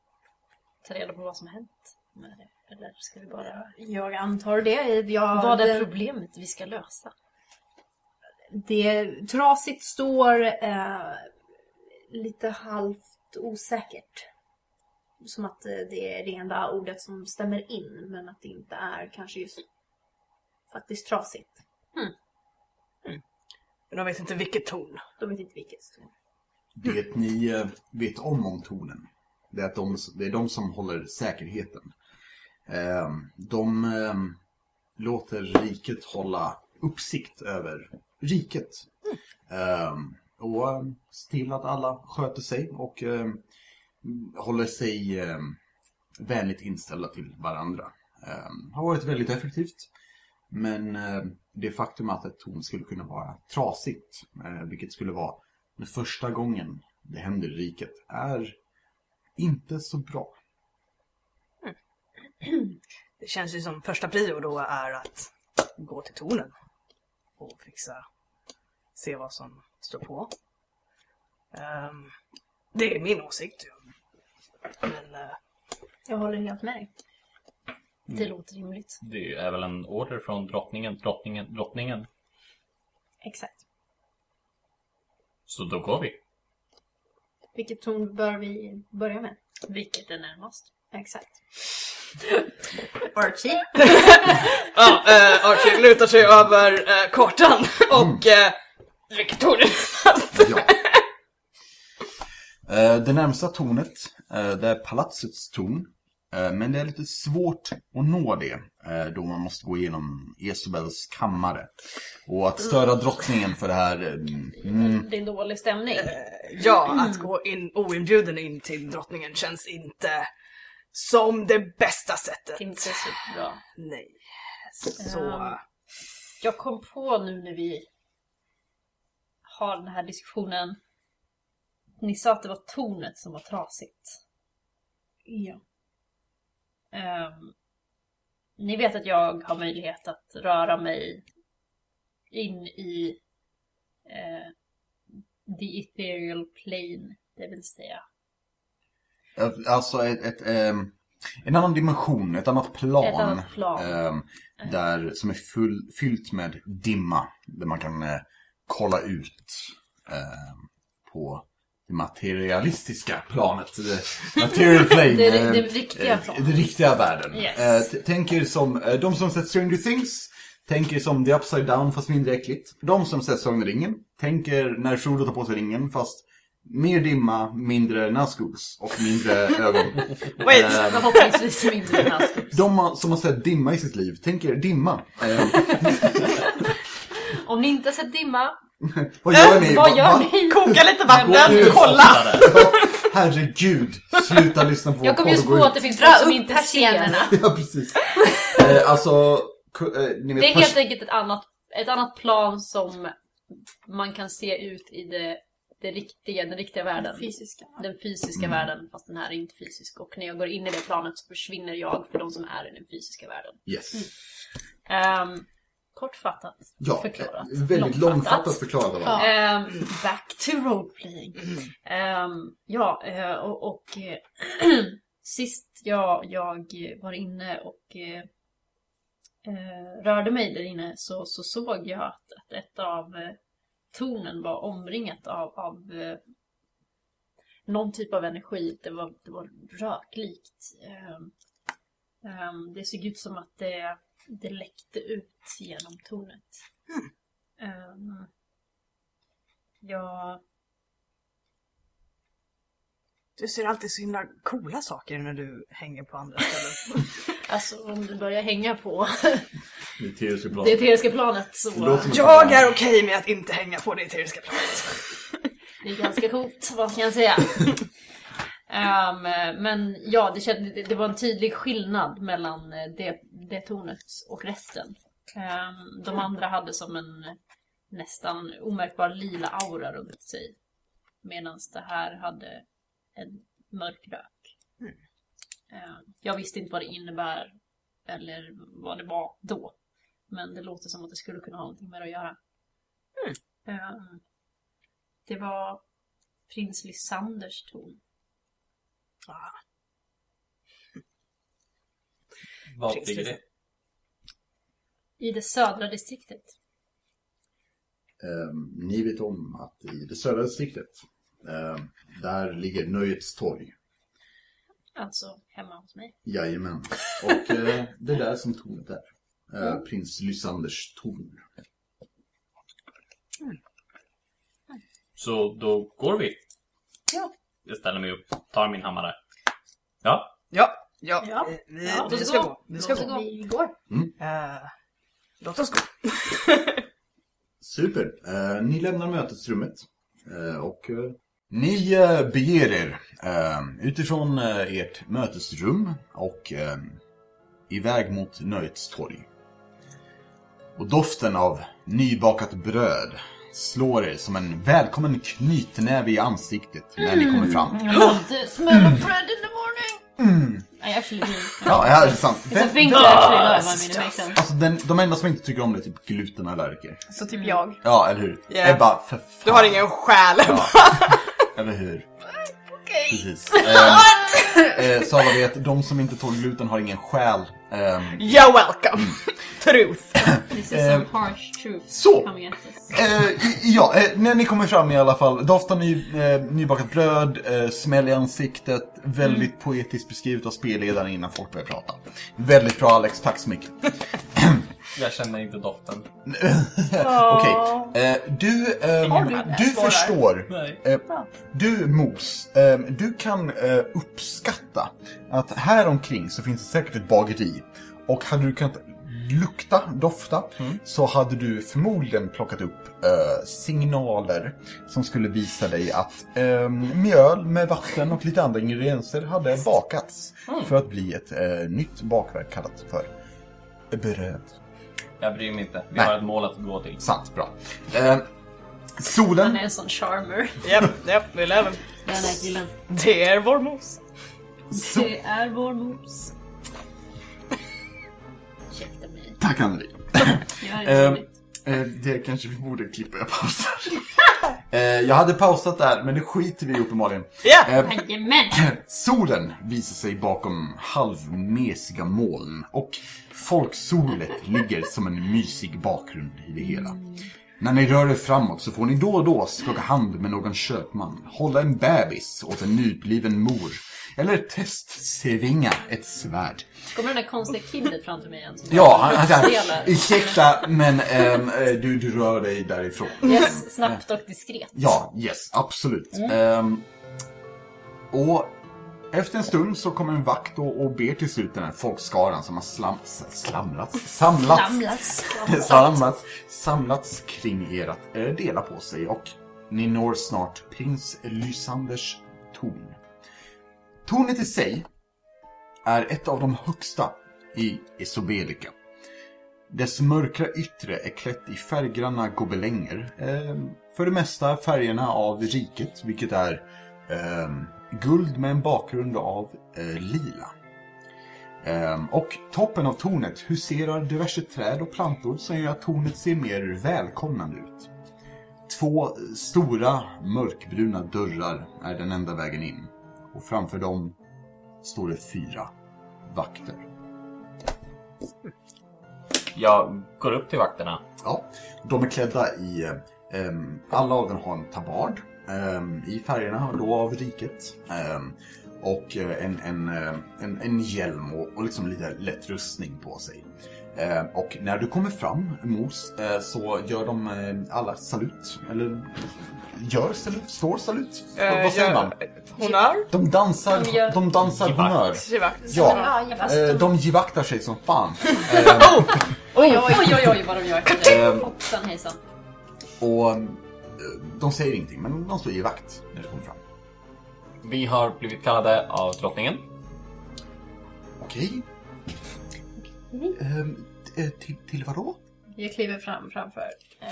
ta reda på vad som hänt med det? Eller ska vi bara... Jag antar det. Jag, Vad är det- problemet vi ska lösa? Det trasigt står eh, lite halvt osäkert. Som att eh, det är det enda ordet som stämmer in, men att det inte är kanske just faktiskt trasigt. Men de vet inte vilket torn. De vet inte vilket. står. Det ni eh, vet om om tornen, det är att de, det är de som håller säkerheten. Eh, De låter riket hålla uppsikt över riket. Eh, Och ser till att alla sköter sig och håller sig eh, vänligt inställda till varandra. Eh, Har varit väldigt effektivt. Men eh, det faktum att ett torn skulle kunna vara trasigt, eh, vilket skulle vara den första gången det händer i riket, är inte så bra. Det känns ju som första prio då är att gå till tornen och fixa, se vad som står på. Um, det är min åsikt. ju. Men eh, Jag håller helt med dig. Det låter rimligt. Det är väl en order från drottningen, drottningen, drottningen. Exakt. Så då går vi. Vilket torn bör vi börja med? Vilket är närmast? Exakt. Archie? ja, eh, Archie lutar sig över eh, kartan och eh, vilket torn är närmast? Ja. Eh, Det närmsta tornet, eh, det är palatsets torn. Eh, Men det är lite svårt att nå det, då man måste gå igenom Esubels kammare. Och att störa drottningen för det här... Mm, Det är dålig stämning. Ja, att gå in oinbjuden in till drottningen känns inte som det bästa sättet. Inte så bra. Nej. Så... Ehm. Jag kom på nu när vi har den här diskussionen. Ni sa att det var tornet som var trasigt. Ja. Ehm, ni vet att jag har möjlighet att röra mig in i eh, the ethereal plane, det vill säga. Alltså ett, ett, ehm, en annan dimension, ett annat plan. Ett annat plan. ehm, där, som är full, fyllt med dimma. Där man kan eh, kolla ut på det materialistiska planet. Det material plane. Det, det, eh, det riktiga eh, planet. Den riktiga världen. Yes. Eh, tänk er som, de som sett Stranger Things, tänker som The Upside Down fast mindre äckligt. De som sett Sagan om ringen, tänker när Frodo tar på sig ringen fast mer dimma, mindre Nazguls och mindre ögon. Wait! Förhoppningsvis mindre de som har sett dimma i sitt liv, tänk er dimma. Om ni inte har sett Dimma, vad gör ni? vad Va- gör ni? Koka lite vatten, ut. kolla! Herregud, sluta lyssna på Jag kom just på att det finns folk som inte ser. persiennerna. Ja, precis. Eh, alltså, eh, ni vet... Det är helt enkelt ett annat, ett annat plan som man kan se ut i det, det riktiga, den riktiga världen. Fysiska. Den fysiska Mm. världen, fast den här är inte fysisk. Och när jag går in i det planet så försvinner jag för de som är i den fysiska världen. Yes. Ehm, kortfattat Ja, förklarat. väldigt långfattat förklarat av Ja. Ehm, back to roleplaying. Ehm, ja, eh, och, och eh, sist jag, jag var inne och eh, rörde mig där inne så, så såg jag att, att ett av eh, tornen var omringat av, av eh, någon typ av energi. Det var, det var röklikt. Ehm, det såg ut som att det, det läckte ut genom tornet. Ehm, jag... Du ser alltid så himla coola saker när du hänger på andra ställen. Alltså om du börjar hänga på Det eteriska det planet. eteriska planet så Det Jag är okej med att inte hänga på det eteriska planet. det är ganska coolt, vad kan jag säga? Ehm, men ja, det, känd, det, var en tydlig skillnad mellan eh, det, det tornet och resten. Ehm, de andra hade som en nästan omärkbar lila aura runt sig. Medan det här hade en mörk rök. Ehm, jag visste inte vad det innebär eller vad det var då. Men det låter som att det skulle kunna ha någonting med det att göra. Ehm, det var prins Lysanders torn. Var Precis. ligger det? I det södra distriktet. Ehm, ni vet om att i det södra distriktet, ehm, där ligger Nöjets torg. Alltså hemma hos mig. Jajamän. Och eh, det är där som tornet är. Eh, Prins Lysanders torn. Så då går vi. Ja. Jag ställer mig upp, tar min hammare. Ja, Ja, ja, Ja. vi, vi, Ja, vi låt ska gå. Vi ska Låt oss gå. Vi går. Eh, låt oss gå. Super. Eh, ni lämnar mötesrummet. Eh, och eh, ni eh, beger er eh, utifrån eh, ert mötesrum och eh, iväg mot Nöjets torg. Och doften av nybakat bröd slår er som en välkommen knytnäve i ansiktet när ni kommer fram. To smell of bread in the morning. I actually do. Ja, ja det är sant. It's a Vem, thing to actually love, I mean it makes sense. alltså den, de enda som inte tycker om det är typ glutenallergiker. Så typ jag. Ja, eller hur? Ja. Ebba, för fan. Du har ingen själ. Ja. Eller hur? Precis. Eh, eh, så alla vet, de som inte tål gluten har ingen själ. Ehm, You're welcome. Truth. This is some harsh truth så. coming at us. eh, i- ja, eh, när ni kommer fram i alla fall. Doftar ny, eh, nybakat bröd, eh, smäll i ansiktet. Väldigt poetiskt beskrivet av spelledaren innan folk börjar prata. Väldigt bra Alex, tack så mycket. jag känner inte doften. Okej, eh, du, ehm, Har du förstår. Nej. Eh, du Mos, eh, du kan eh, uppskatta att här omkring så finns det säkert ett bageri. Och hade du kunnat lukta, dofta, så hade du förmodligen plockat upp eh, signaler som skulle visa dig att eh, mjöl med vatten och lite andra ingredienser hade bakats för att bli ett eh, nytt bakverk kallat för bröd. Jag bryr mig inte. Vi Nej. har ett mål att gå till. Sant, bra. Eh, Han solen är en sån charmer. Japp, japp, vi lever. Den här killen. Det är vår mos. Det är vår mos. Ursäkta mig. Tack Anneli. Jag är roligt. eh, det kanske vi borde klippa, jag pausar. Eh, jag hade pausat där, men det skiter vi i uppenbarligen. Ja! Eh, Jajamän! solen visar sig bakom halvmesiga moln och folksolet ligger som en mysig bakgrund i det hela. När ni rör er framåt så får ni då och då skaka hand med någon köpman, hålla en bebis åt en nybliven mor eller testsvinga ett svärd. Kommer den där konstiga killet framför mig igen? Ja, han, han säger ursäkta men ehm, eh, du, du rör dig därifrån. Yes, snabbt och diskret. Ja, yes, absolut. Ehm, och efter en stund så kommer en vakt och, och ber till slut den här folkskaran som har slam, slamlats, samlats, Samlas. samlats, samlats kring er att eh, dela på sig och ni når snart prins Lysanders torn. Tornet i sig är ett av de högsta i Isobelica. Dess mörkra yttre är klätt i färggranna gobelänger. Eh, för det mesta färgerna av riket, vilket är eh, guld med en bakgrund av eh, lila. Ehm, och toppen av tornet huserar diverse träd och plantor som gör att tornet ser mer välkomnande ut. Två stora mörkbruna dörrar är den enda vägen in. Och framför dem står det fyra vakter. Jag går upp till vakterna. Ja, de är klädda i... eh, ehm, alla av dem har en tabard ehm, i färgerna då av riket. Ehm, och eh, en, en, eh, en, en hjälm och, och liksom lite lätt rustning på sig. Ehm, och när du kommer fram, Mos, eh, så gör de eh, alla salut. Eller gör salut, står salut. Eh, Vad säger man? Honör? De dansar, De gör- de dansar Givakt. honör. Givakt. Ja, Ja, eh, de- givaktar sig som fan. Oj, oj, oj, oj vad de gör. Ehm, Hoppsan hejsan. Och eh, de säger ingenting, men de står i vakt när du kommer fram. Vi har blivit kallade av drottningen. Okej. Ehm, eh, till, till vadå? Jag kliver fram framför, eh,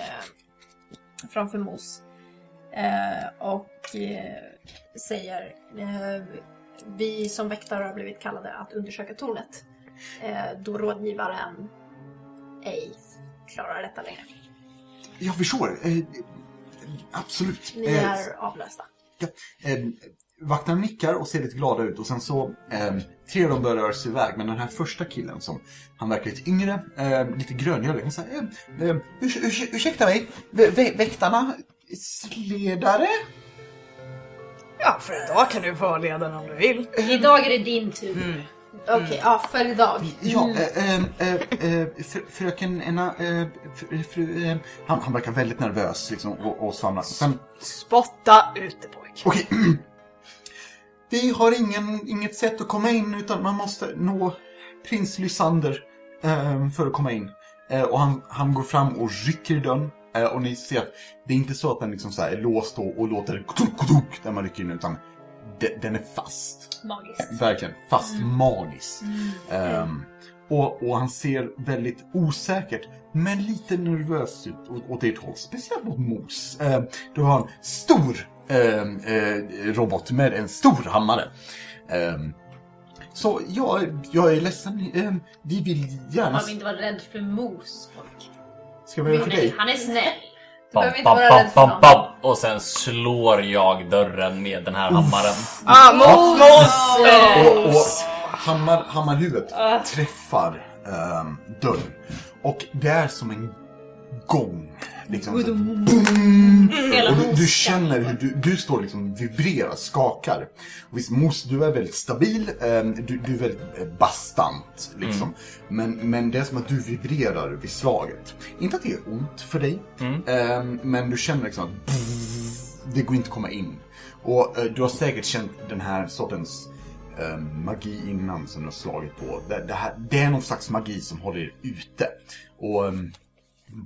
framför Mos. Eh, och eh, säger eh, Vi som väktare har blivit kallade att undersöka tornet. Då rådgivaren ej klarar detta längre. Jag förstår. Absolut. Ni är avlösta. ja, vakterna nickar och ser lite glada ut och sen så eh, tre av dem börjar röra sig iväg men den här första killen som han verkar lite yngre, eh, lite gröngölig, han säger eh, eh, urs, urs, ursäkta mig, vä väktarna, ledare? Ja, för idag kan du få vara ledaren om du vill. Idag är det din tur. Okej, ja, för idag. Ja, eh, eh, eh, eh, fr- fröken Enna, eh, fr, fru, eh, han, han verkar väldigt nervös liksom, och, och svamlar. Sen, Spotta ute pojk. okej. Vi har ingen, inget sätt att komma in utan man måste nå prins Lysander eh, för att komma in. Eh, och han, han går fram och rycker i dörren. Eh, och ni ser att det är inte så att den liksom så här är låst och, låter kutuk, kutuk när man rycker in utan de, den är fast. Magiskt. Verkligen fast magiskt. Ehm, och, och han ser väldigt osäkert, men lite nervös ut åt, åt ert håll. Speciellt mot Mos. Uh, du har en stor ehm, eh, robot med en stor hammare. Ehm, så jag, jag är ledsen. Ehm, vi vill gärna... Man vill inte vara rädd för mos. folk. Ska vi göra för Han är, dig? han är snäll. Du behöver inte vara rädd för honom. bam. Och sen slår jag dörren med den här hammaren. Ah, mos, mos! Och, och hammar, hammarhuvudet träffar ehm, dörren. Och det är som en gång. Liksom, så, boom! Hela och du, du känner hur du, du står liksom vibrerar, skakar. Och visst, Mos, du är väldigt stabil, ehm, du, du är väldigt eh, bastant. Liksom. Men, men det är som att du vibrerar vid slaget. Inte att det är ont för dig, ehm, men du känner liksom att det går inte att komma in. Och eh, du har säkert känt den här sortens eh, magi innan som du har slagit på. Det, det, här, det är någon slags magi som håller er ute. Och eh,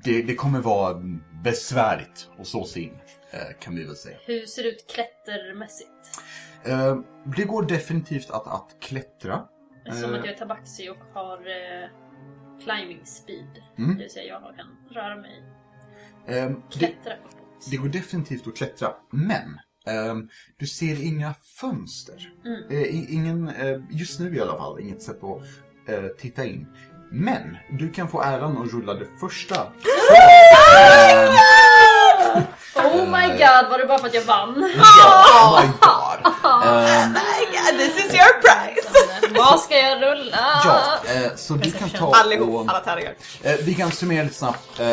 det, det kommer vara besvärligt att slå sig in, eh, kan vi väl säga. Hur ser det ut klättermässigt? Eh, det går definitivt att, att klättra. Som Eh. att jag är tabaxi och har eh, climbing speed. Mm. Det vill säga jag kan röra mig, Eh, det, klättra uppåt. det går definitivt att klättra, men ehm, du ser inga fönster. Eh, i- ingen, eh, just nu i alla fall, inget sätt att eh, titta in. Men du kan få äran att rulla det första. Oh my god, var det bara för att jag vann? ja, oh my god. Ehm, This is your prize! Vad ska jag rulla? ja, eh, så du kan ta Allihop, och... alla tärningar. Eh, vi kan summera lite snabbt eh,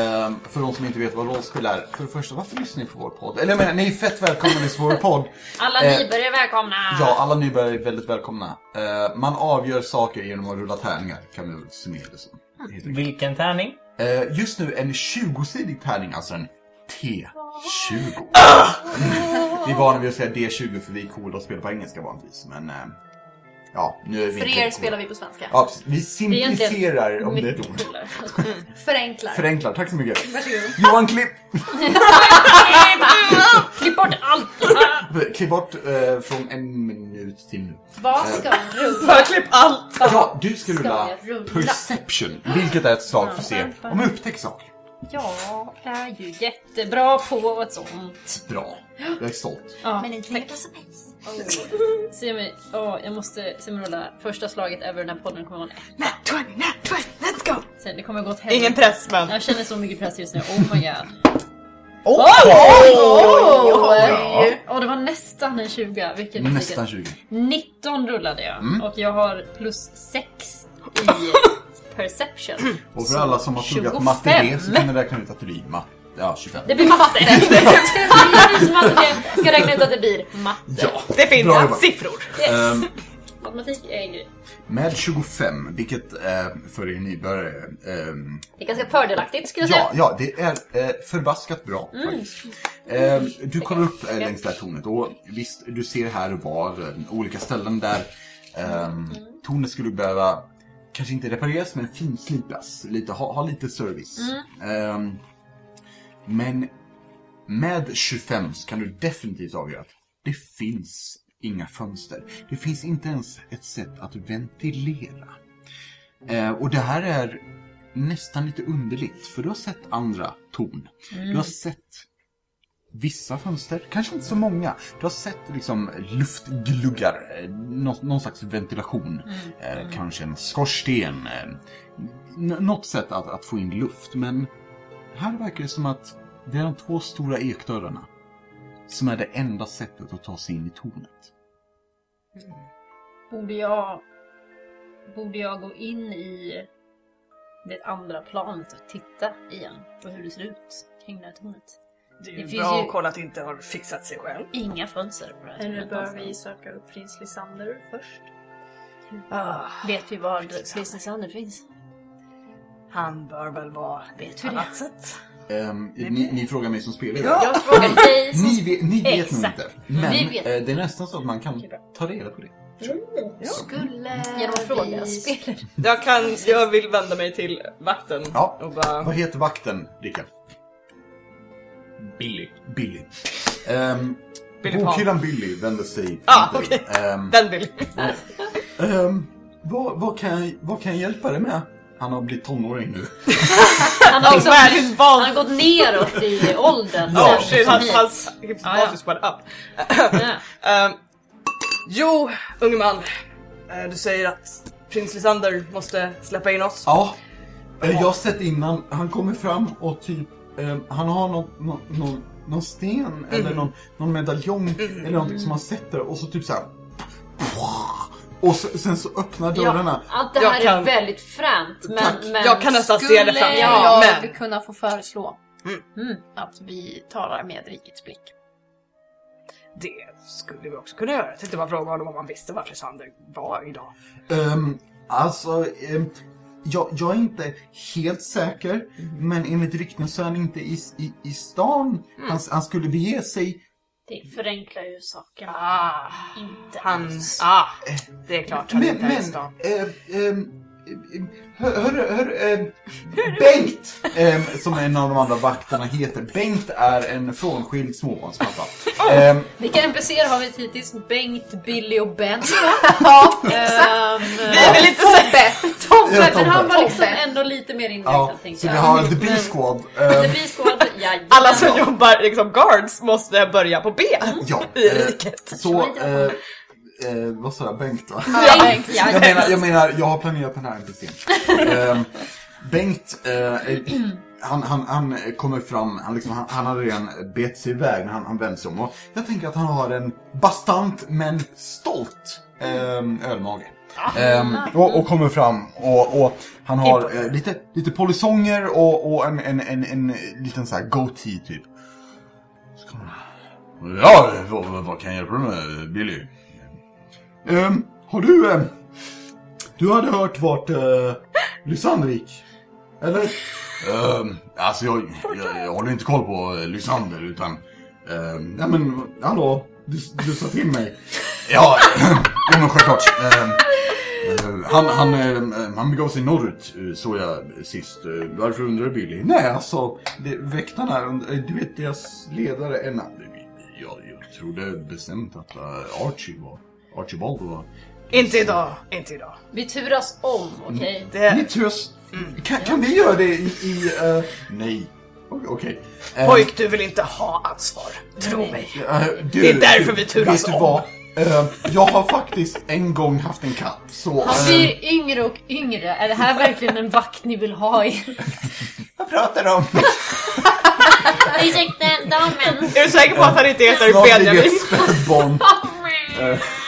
för de som inte vet vad rollspel är. För det första, varför lyssnar ni på vår podd? Eller jag menar, ni är fett välkomna till vår podd. Alla Eh, nybörjare är välkomna! Ja, alla nybörjare är väldigt välkomna. Eh, man avgör saker genom att rulla tärningar, kan vi väl summera det som. enkelt. Vilken tärning? Eh, just nu en 20-sidig tärning, alltså en T20. vi är vana vid att säga D20 för vi är coola och spelar på engelska vanligtvis, men eh, ja, nu är vi För er spelar vi på svenska. Ja, precis. vi simplificerar om det är ett ord. coolare. Förenklar. Förenklar, tack så mycket. Varsågod. Johan Klipp! Klipp bort allt! Klipp bort eh, från en minut till nu. Vad ska jag rulla? Bara klipp allt! Ja, du ska Ska rulla rulla? Perception, vilket är ett slag för att se om du upptäcker saker. Jag är ju jättebra på ett sånt. Bra, jag är stolt. Ja. Men inte lika på space. Se mig, åh, jag måste se mig rulla första slaget över den här podden kommer vara en. Nat 20, nat 20, let's go! Sen, det kommer gå åt helvete. Ingen press men... Jag känner så mycket press just nu, oh my god. Åh! Åh, Åh, det var nästan en 20. Vilket Nästan 20. 19 rullade jag Mm. och jag har plus 6 i perception. Och för alla som har pluggat 25. matte så kan ni räkna ut att det blir matte. Ja, 25. Det blir matte! det blir som att det ska räkna ut att det blir matte. Ja, Det finns Bra jobbat. siffror. Yes. Ehm, Matematik är en grej. med 25, vilket eh, för er nybörjare ehm, Det är ganska fördelaktigt skulle jag Ja, säga. ja, det är eh, förbaskat bra faktiskt. Eh, du kollar upp eh, längs det här tornet och visst, du ser här och var eh, olika ställen där eh, tornet skulle behöva, kanske inte repareras, men finslipas. Lite, ha, ha lite service. Eh, men med 25 så kan du definitivt avgöra att det finns inga fönster. Det finns inte ens ett sätt att ventilera. Eh, och det här är nästan lite underligt, för du har sett andra torn. Du har sett vissa fönster, kanske inte så många. Du har sett liksom luftgluggar, eh, någon, någon slags ventilation. Eh, kanske en skorsten. Eh, något sätt att, att få in luft, men här verkar det som att det är de två stora ekdörrarna som är det enda sättet att ta sig in i tornet. Borde jag... Borde jag gå in i det andra planet och titta igen på hur det ser ut kring det här tornet? Det är Det ju finns bra ju- att kolla att det inte har fixat sig själv. Inga fönster på det här Eller bör någonstans. vi söka upp prins Lysander först? Ah, Vet vi var Prins Lysander finns? Han bör väl vara Vet på vi annat det? sätt. Ehm, ni, ni frågar mig som spelare? Jag frågar dig som... Ni vet, ni vet nog inte. Men vet. eh, det är nästan så att man kan ta reda på det. Skulle Genom att fråga spelare. Jag, kan, jag vill vända mig till vakten Ja. och bara... Vad heter vakten, Rickard? Billy. Billy. Um, Billy bokhyllan Billy vänder sig till Ah, dig. okej. Ehm, Den vill. ehm, vad, vad, kan jag, vad kan jag hjälpa dig med? Han har blivit tonåring nu. Han har, Världens han har gått neråt i åldern. Oh shit, hans, hit. hans hips ja. just went up. Ehm, jo, unge man. Eh, du säger att prins Lysander måste släppa in oss. Ja, eh, jag har sett innan. Han kommer fram och typ, ehm, han har någon, någon, någon, någon sten eller någon, någon medaljong eller någonting som han sätter och så typ så här. Och sen så öppnar dörrarna. Ja, att det Jag här är kan- väldigt fränt. Men, men Jag kan nästan se det framför mig. Jag Men- kunna få föreslå Mm. att vi talar med rikets blick. Det skulle vi också kunna göra. Jag tänkte bara fråga honom om han visste var Lysander var idag. Um, alltså, ehm, jag, jag är inte helt säker, men enligt rykten så är han inte i, i, i stan. Han, han skulle bege sig Det förenklar ju saken. Ah, Inte han... alls. Ah, det är klart han Men, inte är i men, stan. eh, ehm, eh, hör, hör, hör eh, Bengt, ehm, som en av de andra vakterna heter. Bengt är en frånskild småbarnspappa. Ehm, Vilka NPCer har vi hittills? Bengt, Billy och Ben. Ja, Ehm, Vi är väl inte så... Tobbe, Ja, men han Tobbe. var liksom Tobbe. ändå lite mer ja, invecklad tänkte så vi har The B-Squad. The ehm, B-squad, ja, Alla som jobbar liksom guards måste börja på B ja, i eh, riket. så, eh, eh, vad sa jag, Bengt va? Ja, Bengt, ja. Jag menar, jag menar, jag har planerat den här NPCn. Ehm, Bengt, eh, eh, han, han, han kommer fram, han, liksom, han, han hade redan bet sig iväg när han, han vänder sig om. Och jag tänker att han har en bastant men stolt eh, ölmage. Ehm, och, och kommer fram och, och han har eh, lite, lite polisonger och, och en, en, en, en liten så här goatee typ. Ja, vad, vad- vad kan jag hjälpa dig med Billy? Ehm, har du... ehm, du hade hört vart uh, Lysander gick? Eller? Um, alltså jag, jag, jag håller inte koll på uh, Lysander utan... Um, ja men, hallå? Du, du sa till mig. Ja, ja men självklart. Eh, han, han, eh, han begav sig norrut, eh, såg jag sist. Eh, varför undrar du Billy? Nej, alltså, det, väktarna, eh, du vet deras ledare är... Jag, jag trodde bestämt att eh, Archie var... Archibald var... Inte idag, inte idag. Vi turas om, okej? Ni Det, tröst. Kan, kan vi göra det i... i eh, nej. Okej. Eh, pojk, du vill inte ha ansvar. Tro mig. eh, du- Det är därför du- vi turas Vet du om. vad? Eh, jag har faktiskt en gång haft en katt, så... Han eh, blir yngre och yngre. Är det här verkligen en vakt ni vill ha i? vad pratar du om? Ursäkta, damen. Är du säker på att han inte heter Snart ligger Benjamin? ett spädbarn.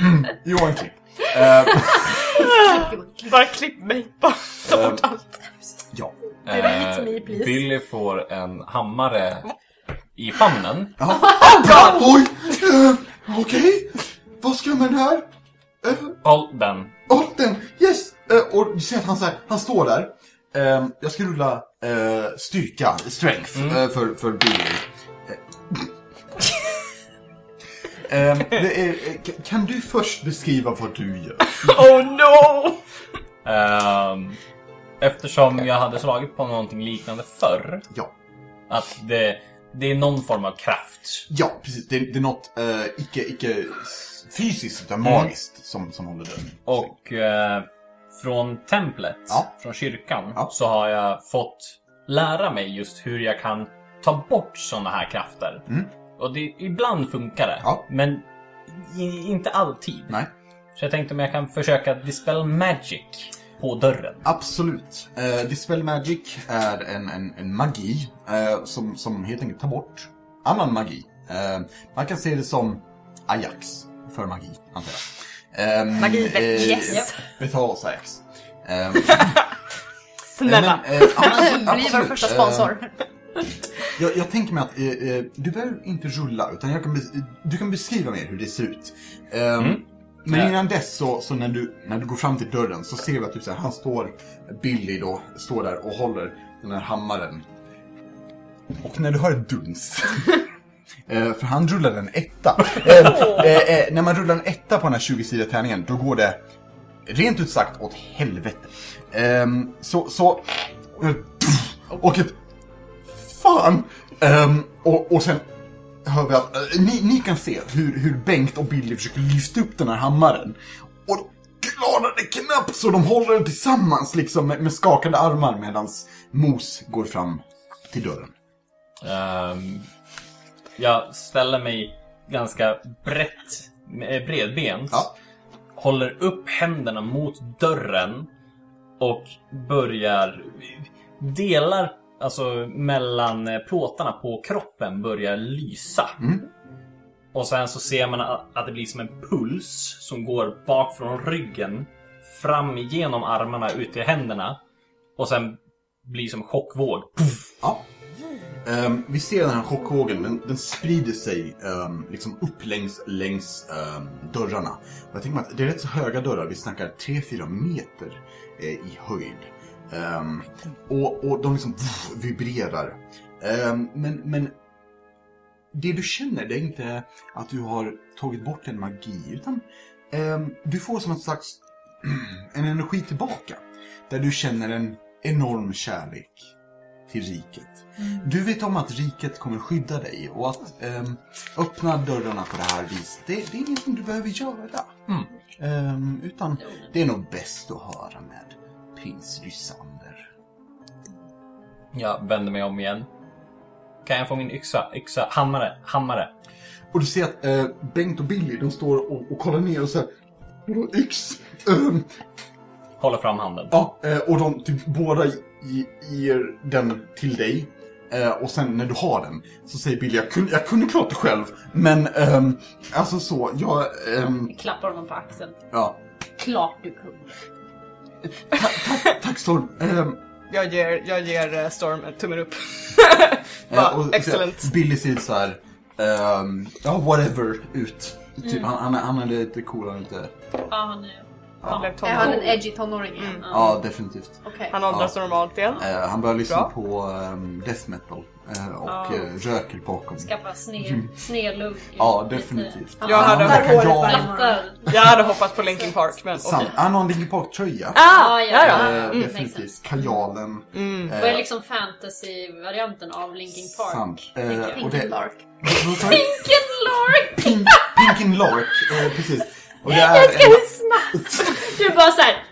Mm, Johan Klipp. Eh, Bara klipp mig. Bara ta bort allt. ja. Delete me, please. Billy får en hammare i famnen. Ja. Oj! Eh, Okej. Vad ska jag med den här? Eh, Håll den. Åh, den! Yes! Eh, och du ser att han, så här, han står där. Eh, jag ska rulla eh, styrka, strength, eh, för, för Billy. Det är, eh, kan du först beskriva vad du gör? Oh no! Ehm, eftersom jag hade slagit på någonting liknande förr. Ja, Att det, det är någon form av kraft. ja precis. Det, det är något eh, icke, icke fysiskt utan magiskt som, som håller dörren. Och eh, från templet, Ja. från kyrkan, Ja. så har jag fått lära mig just hur jag kan ta bort sådana här krafter. Mm. Och det, ibland funkar det, Ja. men i, inte alltid. Nej, Så jag tänkte om jag kan försöka dispel magic på dörren. absolut. Eh, Dispel Magic är en, en, en magi eh, som, som helt enkelt tar bort annan magi. Eh, man kan se det som Ajax för magi, antar jag. Um, Magi, yes. Vi tar oss Ajax. Um, Snälla. Men, eh, Han absolut, blir vår första Eh, sponsor. Jag, jag tänker mig att eh, eh, du behöver inte rulla, utan jag kan du kan beskriva mer hur det ser ut. Ehm, Men Ja. innan dess så, så när, du, när du går fram till dörren så ser vi att typ så här, han står, Billy då, står där och håller den här hammaren. Och när du hör ett duns, eh, för han rullar en etta. Eh, eh, eh, när man rullar en etta på den här 20-sidiga tärningen, då går det rent ut sagt åt helvete. Ehm, så, så, eh, och ett fan! Ehm, och, och sen hör vi att eh, ni, ni kan se hur, hur Bengt och Billy försöker lyfta upp den här hammaren. Och de klarar det knappt så de håller den tillsammans liksom med, med skakande armar medan Mos går fram till dörren. Ehm, jag ställer mig ganska brett, eh, bredbent. Ja. Håller upp händerna mot dörren och börjar... Delar alltså mellan eh, plåtarna på kroppen börjar lysa. Mm. Och sen så ser man att det blir som en puls som går bak från ryggen fram genom armarna ut i händerna och sen blir som chockvåg. Puff. Ja. Ehm, vi ser den här chockvågen, den, den sprider sig ehm, liksom upp längs, längs ehm, dörrarna. Och jag tänker mig att det är rätt så höga dörrar, vi snackar 3-4 meter eh, i höjd. Ehm, och, och de liksom vuff, vibrerar. Ehm, men, men det du känner det är inte att du har tagit bort en magi, utan ehm, du får som en slags en energi tillbaka. Där du känner en enorm kärlek till riket. Du vet om att riket kommer skydda dig och att ehm, öppna dörrarna på det här viset, det, det är ingenting du behöver göra. Ehm, utan det är nog bäst att höra med prins Lysander. Jag vänder mig om igen. Kan jag få min yxa? Yxa? Hammare? Hammare? Och du ser att eh, Bengt och Billy, de står och, och kollar ner och säger Vadå yx? Ehm, Håller fram handen. Ja, eh, och de typ båda ge- ger den till dig. Eh, och sen när du har den så säger Billy, jag kunde, jag kunde klart det själv. Men, ehm, alltså så, jag, ehm, Klappar honom på axeln. ja. Klart du kunde. Ta, ta, tack Storm. Ehm, Jag ger, jag ger eh, Storm en tummen upp. eh, Va, och- excellent. så Billy säger så här, ehm, ja whatever, ut. Typ, han, han, är- han är lite cool, han är lite, Ja, han är... Han blev Är han en tonåring. edgy tonåring igen? ja definitivt. Okej. Han åldras normalt igen. Eh, han börjar lyssna Bra. på ehm, death metal eh, och Ja. eh, röker bakom. Skaffa sne, snedlugg. Ja, definitivt. Jag hade, håret jag- Plattar. jag hade hoppat på Linkin Park, men okej. Sant. Han har en Linkin Park-tröja. Ah, ja, ja, ja. Eh, Mm, definitivt. Kajalen. Mm. Vad är liksom fantasy-varianten av Linkin Park? Sant. Eh, och Pink det, Lark. sa du? Linkin Lark! Pink, Pinkin Lark. Eh, precis. Och det är Jag ska en, snabbt! Du bara såhär,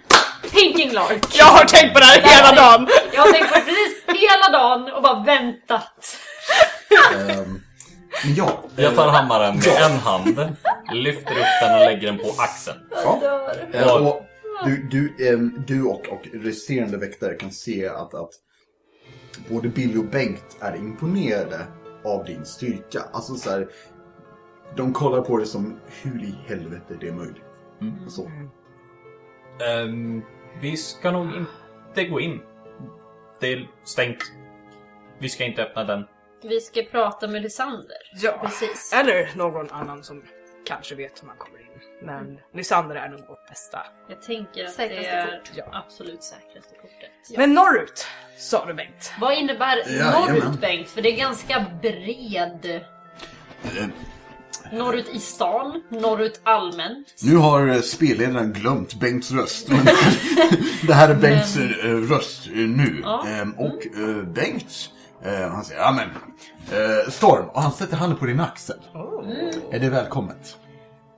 Pinking Lark. Jag har tänkt på det här hela dagen! Jag har tänkt på det precis hela dagen och bara väntat. ehm, Men ja, Jag tar hammaren med en hand, lyfter upp den och lägger den på axeln. ja. Eh, och du, du, ehm, du och, och resterande väktare kan se att, att både Billy och Bengt är imponerade av din styrka. Alltså så här, de kollar på det som hur i helvete det är möjligt. Så. Ehm, vi ska nog inte gå in. Det är stängt. Vi ska inte öppna den. Vi ska prata med Lysander. Ja, Precis. eller någon annan som kanske vet hur man kommer in. Men Lysander är nog vårt bästa. Jag tänker att Säkraste det är kort, ja. absolut säkraste kortet. Men norrut, sa du Bengt. Vad innebär Jajamän. norrut Bengt? För det är ganska bred. Eh, Norrut i stan, norrut allmänt. Nu har eh, spelledaren glömt Bengts röst. Men det här är Bengts eh, röst eh, nu. Ja. Ehm, och eh, Bengt, eh, han säger ja men eh, Storm, och han sätter handen på din axel. Är det välkommet?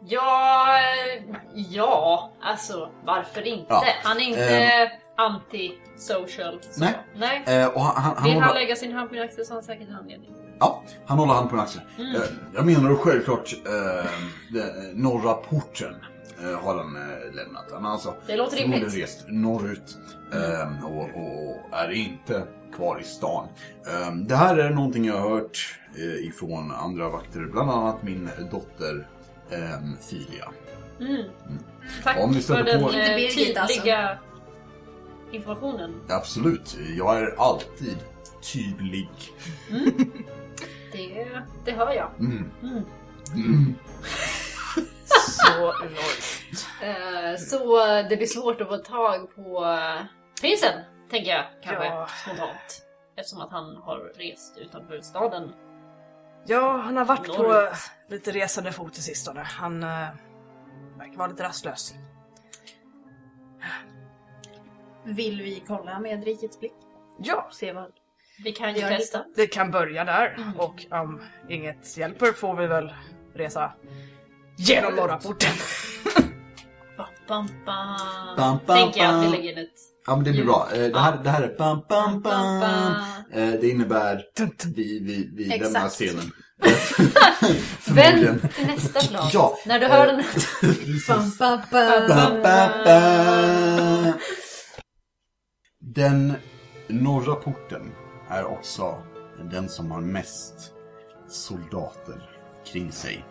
Ja, eh, ja, alltså varför inte? Ja, Han är inte anti-social. så. Nej. Nej. Eh, och han, han, Vill han håller, lägga sin hand på min axel så har han säkert en anledning. ja, han håller handen på din axel. Eh, jag menar självklart eh, den norra porten. Eh, har han eh, lämnat. Han har alltså Det låter förmodligen rimligt. rest norrut eh, och, och är inte kvar i stan. Eh, det här är någonting jag har hört eh, ifrån andra vakter, bland annat min dotter eh, Filia. Tack Om ni för den på- eh, alltså. tydliga informationen. Absolut, jag är alltid tydlig. Det, det hör jag. Så norrut. Eh, så det blir svårt att få tag på eh, prinsen, tänker jag kanske Ja. spontant. Eftersom att han har rest utanför staden. Ja, han har varit på Norrut. lite resande fot i sistone. Han uh, verkar vara lite rastlös. Vill vi kolla med rikets blick? Ja, Se vad Vi kan vi ju testa. det kan börja där. Och om inget hjälper får vi väl resa genom norra porten. Bam, bam, bam. Bam, bam, Tänker jag att vi bam. lägger in ett... Ja men det blir bra. Eh, Det här, det här är bam bam Bam, bam, bam. bam. Eh, Det innebär vi, vi, vi Exakt. lämnar scenen. Vänd till nästa slag. Ja. När du hör Eh, den. Precis. Bam, bam, bam. Ba, ba, ba. Den norra porten är också den som har mest soldater kring sig.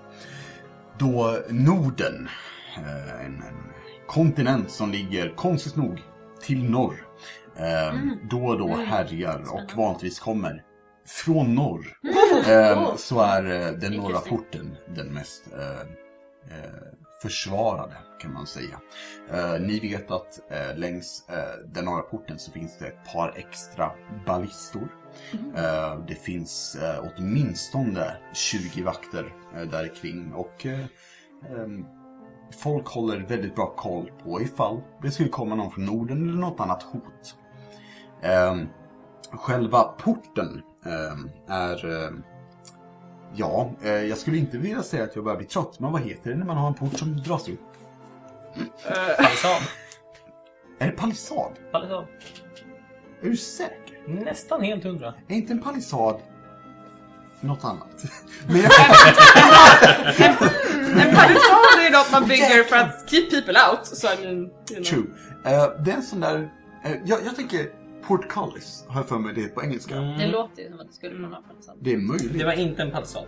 Då Norden, eh, en, en kontinent som ligger konstigt nog till norr, eh, då och då härjar och vanligtvis kommer från norr, eh, så är den norra porten den mest försvarade kan man säga. Eh, ni vet att eh, längs eh, den norra porten så finns det ett par extra ballistor. Eh, det finns eh, åtminstone 20 vakter eh, där kring och eh, ehm, folk håller väldigt bra koll på ifall det skulle komma någon från Norden eller något annat hot. Ehm, själva porten ehm, är Ja, eh, jag skulle inte vilja säga att jag börjar bli trött, men vad heter det när man har en port som dras upp? Palissad. Är det palissad? Palissad. Är du säker? Nästan helt hundra. Är inte en palissad något annat? Men jag, En palissad är något man bygger för att keep people out. Så I mean, you know. true. Eh, det är en sån där... eh, jag, jag tänker portcullis, har jag för mig det heter på engelska. Det låter ju som att det skulle kunna vara palissad. Det är möjligt. Det var inte en palissad.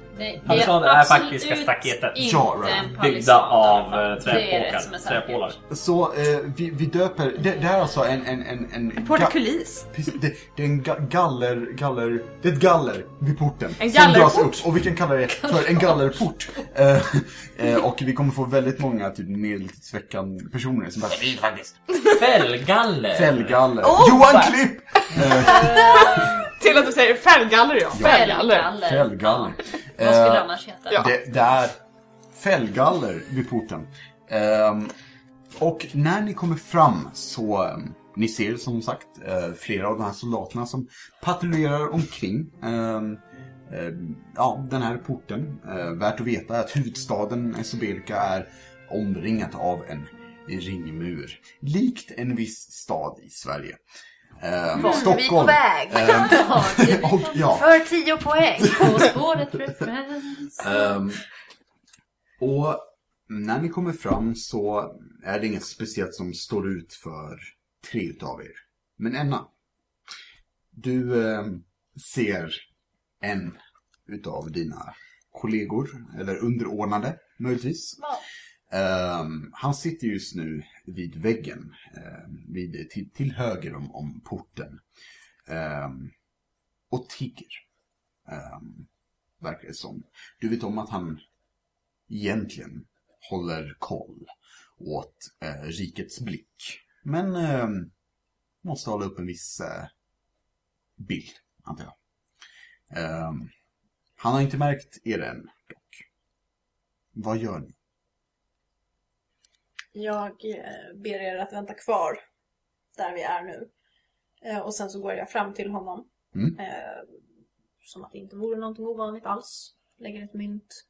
Palissad är absolut faktiska staketet. Ja, right. Byggda av eh, är träpåkar. är. Träpålar. Så eh, vi, vi döper... Det, det här är alltså en... en, en, en Portkulis. Precis, det, det är en ga- galler, galler, det är ett galler vid porten. En som dras gallerport? och vi kan kalla det för en gallerport. Eh, eh, och vi kommer få väldigt många typ medeltidsveckan personer som bara "Vi faktiskt. Fällgaller. Fällgaller. Oh, Johan va? Klipp! Till att du säger fällgaller ja. Fällgaller. Fällgaller. Vad skulle det Eh, annars heta? ja. Det, det är fällgaller vid porten. Ehm, och när ni kommer fram så ehm, ni ser som sagt eh, flera av de här soldaterna som patrullerar omkring. Ehm, ehm, ja, den här porten. Eh, värt att veta är att huvudstaden Esobelka är omringat av en ringmur. Likt en viss stad i Sverige. Ehm, Vart är vi på Stockholm. väg? Det och, ja. För 10 poäng. På spåret. Ehm, och när ni kommer fram så är det inget speciellt som står ut för tre utav er. Men Enna, du ehm, ser en utav dina kollegor, eller underordnade möjligtvis. Ja. Ehm, han sitter just nu vid väggen, Eh, vid, till, till höger om, om porten. Eh, och tigger. Ehm, verkar det som. Du vet om att han egentligen håller koll åt eh, rikets blick. Men ehm, måste hålla upp en viss eh, bild, antar jag. Ehm, han har inte märkt er än, dock. Vad gör ni? Jag eh, ber er att vänta kvar där vi är nu. Eh, och sen så går jag fram till honom. Mm. Eh, som att det inte vore någonting ovanligt alls. Lägger ett mynt.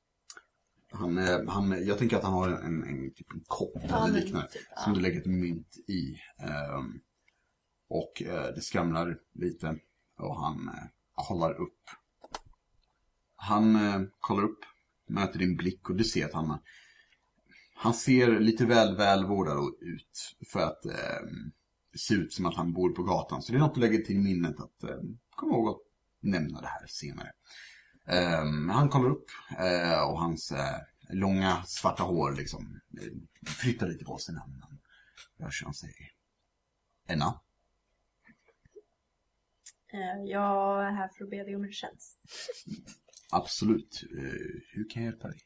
Han, han, jag tänker att han har en, en, typ en kopp eller liknande. typ, Som ja. du lägger ett mynt i. Ehm, och det skramlar lite. Och han kollar upp. Han kollar upp, möter din blick och du ser att han, han ser lite väl välvårdad ut. För att eh, se ut som att han bor på gatan. Så det är något du lägger till minnet att eh, kom ihåg att nämna det här senare. Ehm, han kollar upp eh, och hans eh, långa svarta hår liksom eh, flyttar lite på sig när han rör sig. Han säger Enna, Eh, jag är här för att be dig om en tjänst. absolut. Eh, hur kan jag hjälpa dig?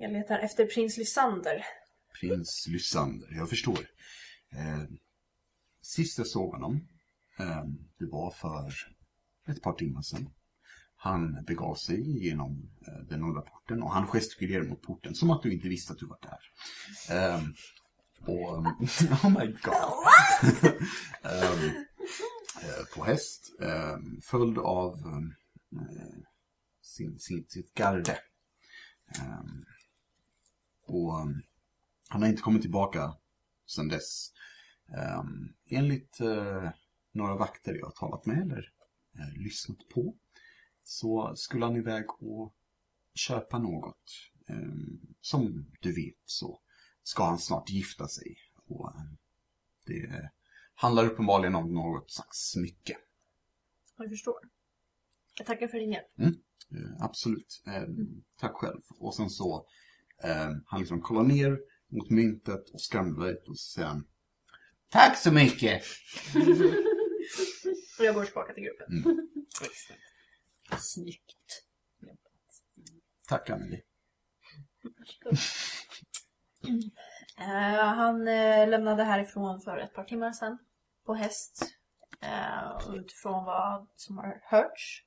Jag letar efter prins Lysander. Prins Lysander, jag förstår. Eh, sist jag såg honom, eh, det var för ett par timmar sedan. Han begav sig genom eh, den norra porten och han gestikulerade mot porten som att du inte visste att du var där. Eh, och, oh my god. eh, eh, på häst, eh, följd av eh, sin, sin, sitt garde. Och um, han har inte kommit tillbaka sedan dess. Um, enligt uh, några vakter jag har talat med eller uh, lyssnat på så skulle han iväg och köpa något. Um, som du vet så ska han snart gifta sig. Och um, det handlar uppenbarligen om något slags smycke. Jag förstår. Jag tackar för din hjälp. Eh, absolut. Eh, tack själv. Och sen så, eh, han liksom kollar ner mot myntet och skramlar lite och så säger han Tack så mycket! Och jag går tillbaka till gruppen. Snyggt. Tack Anneli. Eh, han eh, lämnade härifrån för ett par timmar sedan. På häst. Och utifrån vad som har hörts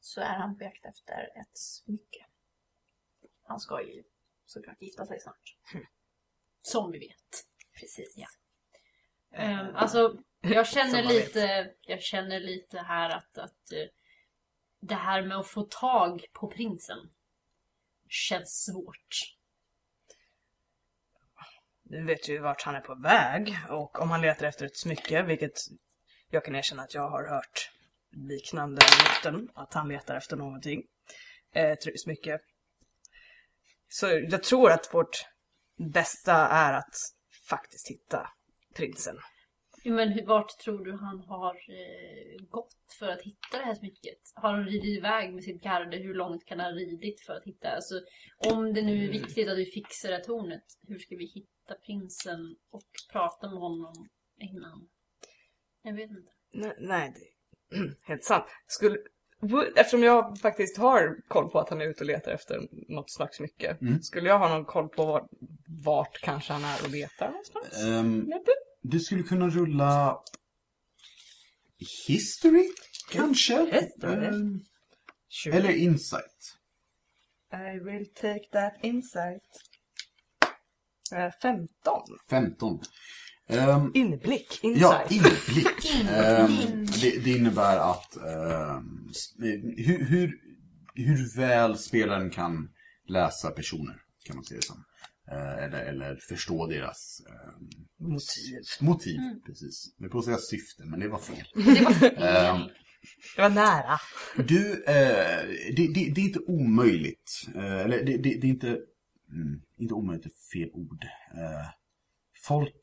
så är han på jakt efter ett smycke. Han ska ju såklart gifta sig snart. Som vi vet. Precis. Ja. Um, alltså, jag känner lite, jag känner lite här att, att eh, det här med att få tag på prinsen känns svårt. Nu vet ju vart han är på väg och om han letar efter ett smycke, vilket jag kan erkänna att jag har hört liknande rykten, att han letar efter någonting. Eh, Ett smycke. Så jag tror att vårt bästa är att faktiskt hitta prinsen. Men vart tror du han har eh, gått för att hitta det här smycket? Har han ridit iväg med sitt garde? Hur långt kan han ha ridit för att hitta? Alltså, om det nu är viktigt att vi fixar det här tornet, hur ska vi hitta prinsen och prata med honom innan? Jag vet inte. Nej, nej det är helt sant. Skulle, eftersom jag faktiskt har koll på att han är ute och letar efter något slags smycke, Mm. skulle jag ha någon koll på vart, vart kanske han är och letar någonstans? Vet du? skulle kunna rulla History, kanske? History. Sure. eller Insight. I will take that insight. Eh, 15. 15. Ehm, Inblick. Ja, Insight. inblick. Ehm, det, det innebär att s- hur, hur, hur väl spelaren kan läsa personer, kan man säga det som. Eh, eller, eller förstå deras Motiv. motiv. Precis. Jag på att säga syfte, men det var fel. Det var fel. Det var nära. Du, eh, det, det, det är inte omöjligt. Eh, eller det, det, det är inte... Mm, inte omöjligt är fel ord. Eh, folk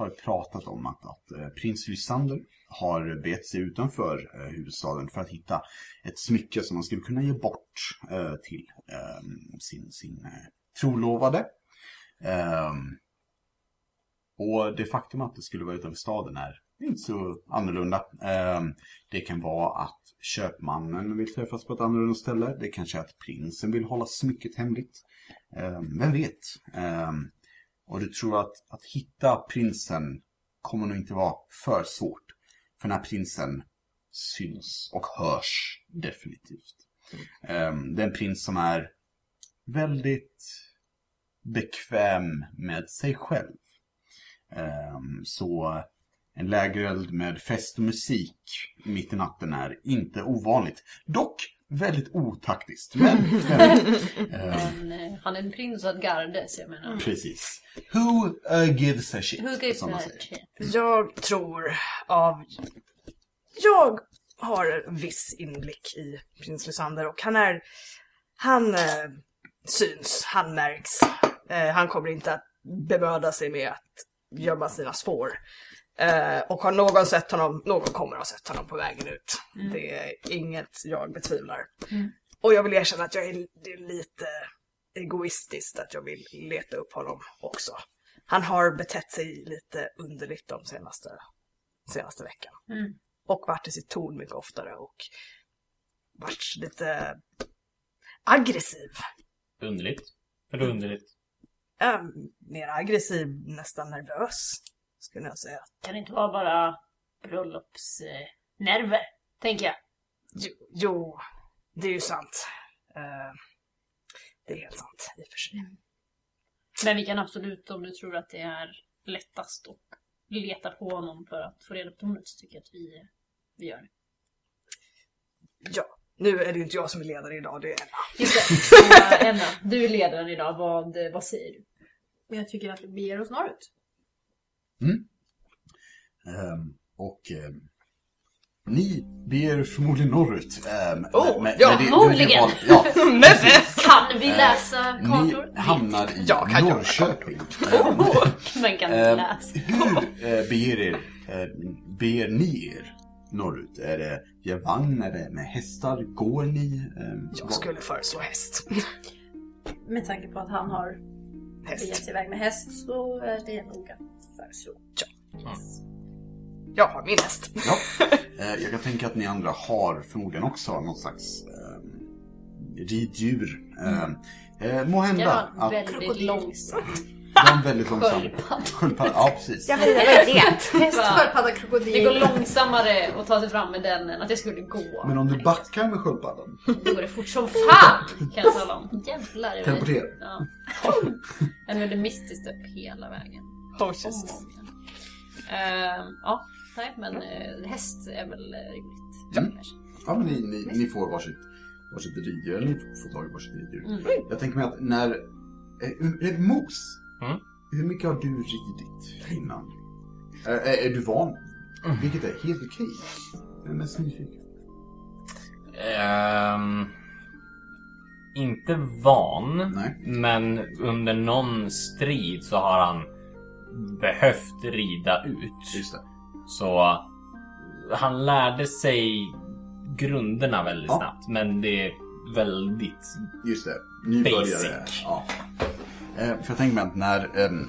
har pratat om att, att eh, prins Lysander har begett sig utanför eh, huvudstaden för att hitta ett smycke som han skulle kunna ge bort eh, till eh, sin, sin eh, trolovade. Ehm, och det faktum att det skulle vara utanför staden är inte så annorlunda. Ehm, det kan vara att köpmannen vill träffas på ett annorlunda ställe. Det kanske är att prinsen vill hålla smycket hemligt. Ehm, vem vet? Och du tror att, att hitta prinsen kommer nog inte vara för svårt. För den här prinsen syns och hörs definitivt. Um, det är en prins som är väldigt bekväm med sig själv. Um, så en lägereld med fest och musik mitt i natten är inte ovanligt. Dock väldigt otaktiskt. Men, men eh, Men eh, han är en prins av garde, så jag menar. precis. Who uh, gives a shit? Who gives som man säger. shit? Jag tror av... Jag har en viss inblick i prins Lysander och han är... Han eh, syns, han märks. Eh, han kommer inte att bemöda sig med att gömma sina spår. Eh, och har någon sett honom, någon kommer att ha sett honom på vägen ut. Det är inget jag betvivlar. Och jag vill erkänna att jag är, det är lite egoistiskt att jag vill leta upp honom också. Han har betett sig lite underligt de senaste, senaste veckan. Mm. Och varit i sitt torn mycket oftare och varit lite aggressiv. Underligt. Eller underligt. Äh, mer aggressiv, nästan nervös, skulle jag säga. Kan det inte vara bara bröllopsnerver, tänker jag. Jo, jo, det är ju sant. Eh, det är helt sant i och för sig. Men vi kan absolut, om du tror att det är lättast att leta på honom för att få reda på tornet, så tycker jag att vi, vi gör det. Ja, nu är det ju inte jag som är ledare idag, det är Emma. Just det. Emma, du är ledaren idag. Vad, vad säger du? Men jag tycker att vi beger oss norrut. Ehm, och ehm, ni beger förmodligen norrut. Um, Oh, ja, förmodligen. Ja, Men, Kan vi läsa kartor? ni hamnar i Ja, kan jag Norrköping. Ehm, Men kan vi ehm, läsa? hur eh, beger, er, beger ni er norrut? Är det via vagn? Är det med hästar? Går ni? Jag skulle föreslå häst. Med tanke på att han har begett Häst. sig iväg med häst så är det nog att föreslå. Jag har min häst. Ja, eh, jag kan tänka att ni andra har förmodligen också någon slags eh, riddjur. Eh, eh, må Det hända var att väldigt långsamt. de är väldigt långsam. Sköldpadda. Ja, precis. Jag vet, jag vet. Häst, sköldpadda, krokodil. Det går långsammare att ta sig fram med den än att jag skulle gå. Men om du backar med sköldpaddan, Då går det fort som fan! Kan jag tala om. Jävlar teleportera. Ja. Jag använder mystiskt upp hela vägen. Oh. Ehm, ja, nej men eh, häst är väl eh, roligt. Mm. kanske. Ja, men ni, ni, ni får varsitt, varsitt riddjur, eller ni får tag i varsitt riddjur. Mm. Jag tänker mig att när... Eh, Mos, Mm. hur mycket har du ridit innan? Eh, är, är du van? Vilket är helt okej. Jag är mest nyfiken. Ehm, inte van, Nej. men under någon strid så har han behövt rida ut. Just det. Så han lärde sig grunderna väldigt Ja. snabbt, men det är väldigt... Just det. Nybörjare. Basic. Ja. Eh, för jag tänker mig att när, ehm,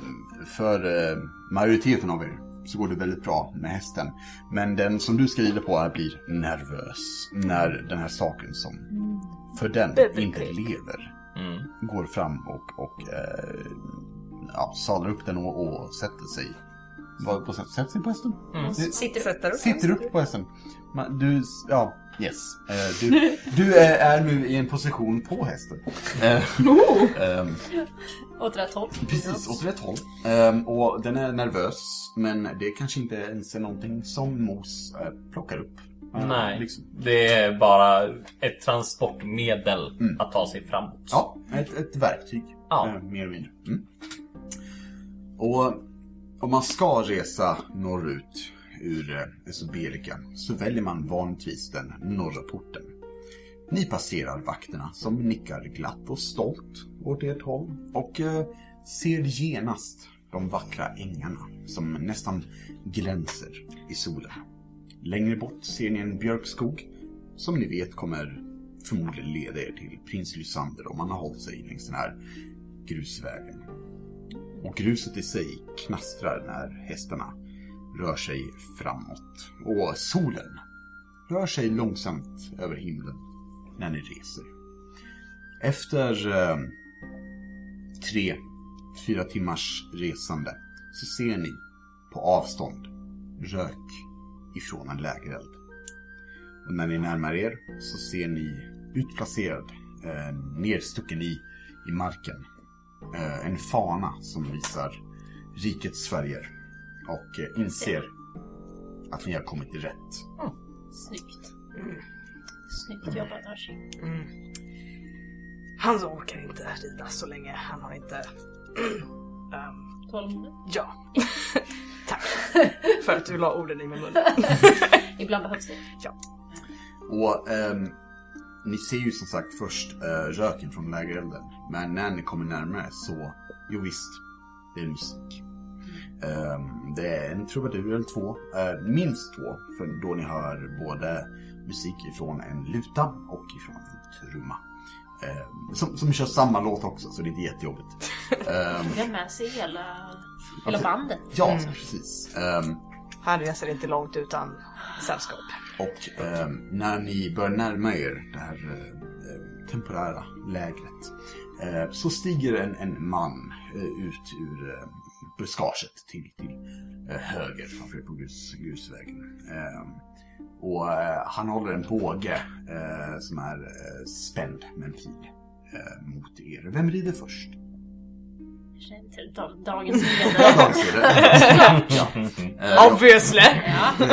för eh, majoriteten av er så går det väldigt bra med hästen. Men den som du ska rida på här blir nervös när den här saken som för den inte lever Mm. går fram och, och eh, ja, sadlar upp den och, och sätter sig. Vad, på, sätter sig på hästen? Mm. Det- Sitter sätter upp. Sitter upp på hästen. Man, du, ja, yes. Eh, du, du är, är nu i en position på hästen. Eh, ehm, Åt rätt håll. precis, åt rätt håll. Ehm, och den är nervös, men det kanske inte ens är någonting som Mos eh, plockar upp Nej, Liksom. det är bara ett transportmedel Mm. att ta sig framåt. Ja, ett, ett verktyg. Ja. Eh, mer eller mindre. Mm. Och om man ska resa norrut ur eh, Esobelika så väljer man vanligtvis den norra porten. Ni passerar vakterna som nickar glatt och stolt åt ert håll och eh, ser genast de vackra ängarna som nästan glänser i solen. Längre bort ser ni en björkskog som ni vet kommer förmodligen leda er till Prins Lysander om man har hållit sig längs den här grusvägen. Och gruset i sig knastrar när hästarna rör sig framåt. Och solen rör sig långsamt över himlen när ni reser. Efter eh, tre, fyra timmars resande så ser ni på avstånd rök ifrån en lägereld. Och när ni närmar er så ser ni utplacerad, eh, nedstucken i, i marken, eh, en fana som visar rikets färger. Och eh, inser att ni har kommit till rätt. Snyggt. Snyggt jobbat Archie. Han orkar inte rida så länge. Han har inte... Ehm, Tålamod. ja. Tack för att du la orden i min mun. Ibland behövs det. Och ehm, ni ser ju som sagt först eh, röken från lägerelden. Men när ni kommer närmare så, jo visst, det är musik. Ehm, det är en trubadur eller två, eh, minst två, för då ni hör både musik ifrån en luta och ifrån en trumma. Ehm, som, som kör samma låt också, så det är inte jättejobbigt. Ehm, Vi har med sig hela, hela bandet. ja, precis. Ehm, Han reser inte långt utan sällskap. Och eh, när ni börjar närma er det här eh, temporära lägret eh, så stiger en, en man eh, ut ur eh, buskaget till, till eh, höger framför er på grus, grusvägen. Eh, och eh, han håller en båge eh, som är eh, spänd med en pil eh, mot er. Vem rider först? Dagens Ja, ledare. Dag det. ja. Eh, Obviously! Ja.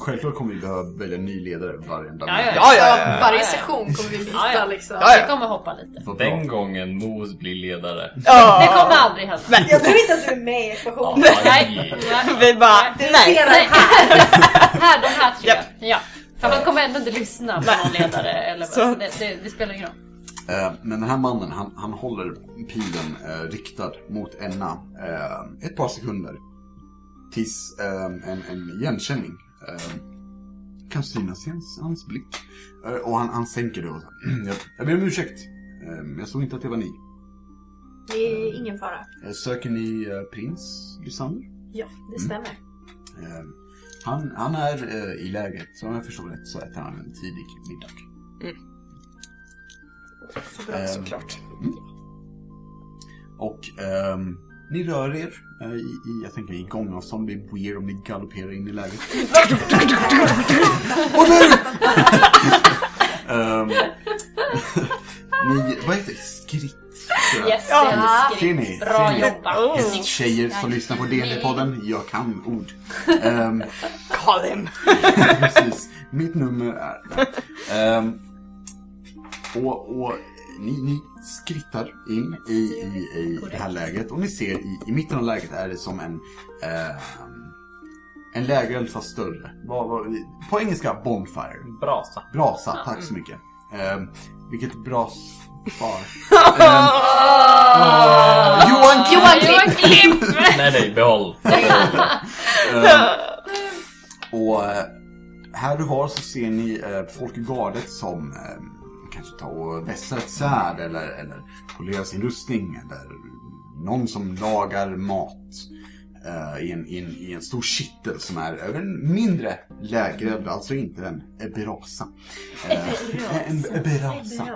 Självklart kommer vi behöva välja en ny ledare varenda Ja, ja, Ja, ja, ja. Varje session kommer vi byta Ja, ja. liksom. Ja, ja. Vi kommer hoppa lite. Den gången Mos blir ledare. Det kommer aldrig hända. Jag tror inte att du är med i. Nej. Vi bara, nej. Nej. här, de här tre. Ja. För man kommer ändå inte lyssna på någon ledare. Eller vad. Så- Så det, det, det spelar ingen roll. Eh, Men den här mannen, han, han håller pilen eh, riktad mot Enna eh, ett par sekunder. Tills eh, en, en igenkänning eh, kan synas i hans, hans blick. Eh, och han, han sänker det och så, jag, jag ber om ursäkt. Eh, jag såg inte att det var ni. Det är ingen fara. Söker ni eh, prins Lysander? Ja, det stämmer. Eh, han, han är eh, i lägret, så om jag förstår rätt så äter han en tidig middag. Så bra, såklart. Och ehm, ni rör er eh, i, i, jag tänker i gångavstånd. Det är weird om ni galopperar in i läget. Och nu! Ehm, ni, vad heter det? Skritt? Yes, Ja. det är Ser ni? skritt. Ser Bra ni? jobbat. Tjejer som lyssnar på DND-podden, jag kan ord. Ehm, Call him. Precis. Mitt nummer är... Ehm, och, och ni, ni skrittar in i, i, i det här lägret och ni ser i, i mitten av lägret är det som en ehm, en lägereld fast större. Vad, vad, på engelska bonfire. Brasa. Brasa, tack så mycket. Um, vilket bra svar. Johan Kim! Johan Johan Klipp! Nej, nej, behåll. Ehm, och eh, här och var så ser ni eh, folk i gardet som eh, kanske tar och vässar ett svärd eller, eller polerar sin rustning eller någon som lagar mat eh, i, en, i, en, i en stor kittel som är över en mindre lägereld, alltså inte en brasa. Eh, en brasa.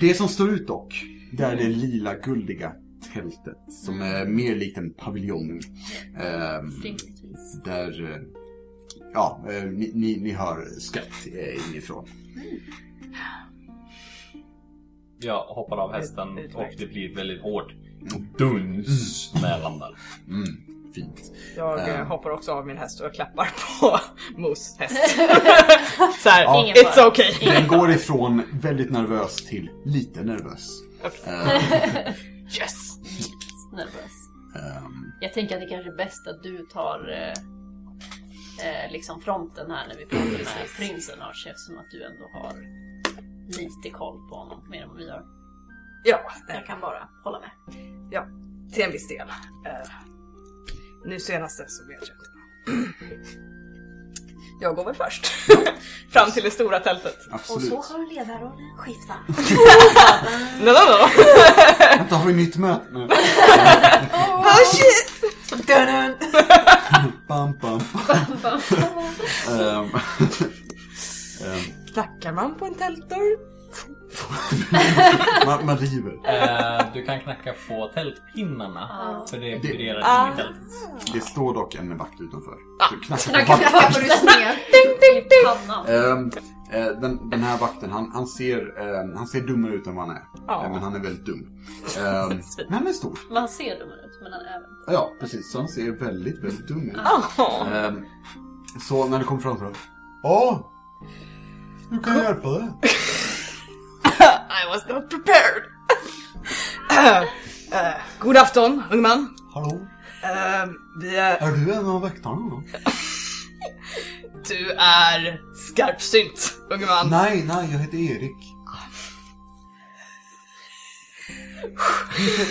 Det som står ut dock, det är det lila guldiga tältet som är mer likt en paviljong. Ehm, Rimligtvis. där, eh, ja, eh, ni, ni, ni hör skratt eh, inifrån. Jag hoppar av hästen och det blir väldigt hårt duns när jag landar. Mm, fint. Jag eh, Ehm. hoppar också av min häst och klappar på Mos häst. Såhär, Ja. Ingen it's fara. okay. Den går ifrån väldigt nervös till lite nervös. Okej. Eh, Yes! Nervös. ehm, Jag tänker att det kanske är bäst att du tar eh, eh, liksom fronten här när vi pratar med prinsen Arch eftersom att du ändå har lite koll på honom mer än vad vi har. Ja, Jag kan bara hålla med. ja, till en viss del. Eh, nu senaste så vet jag inte. Jag går väl först. Fram till det stora tältet. Och absolut. så har ledarrollen skiftat. No, no, no. Vänta, har vi nytt möte nu? oh shit! Dun-dun. Bam, bam, bam. Ehm, ehm, Knackar man på en tältdörr? man, man river. Eh, du kan knacka på tältpinnarna. Ja. För det vibrerar Ah. in i tältet. Det står dock en vakt utanför. Ah, på vakten. på- Knackar på pannan. Ehm, eh, den, den här vakten, han, han, ser, eh, han ser dummare ut än vad han är. Ja. Eh, men han är väldigt dum. Ehm, men han är stor. Men han ser dummare ut, men han är även... Ja, precis. Så han ser väldigt, väldigt dum ut. Ehm, så när du kommer fram till honom. Ja, hur kan jag hjälpa dig? I was not prepared. Eh, god afton, ung man. Hallå? Eh, vi är... Är du en av väktarna då? Du är skarpsynt, unge man. Nej, nej, jag heter Erik.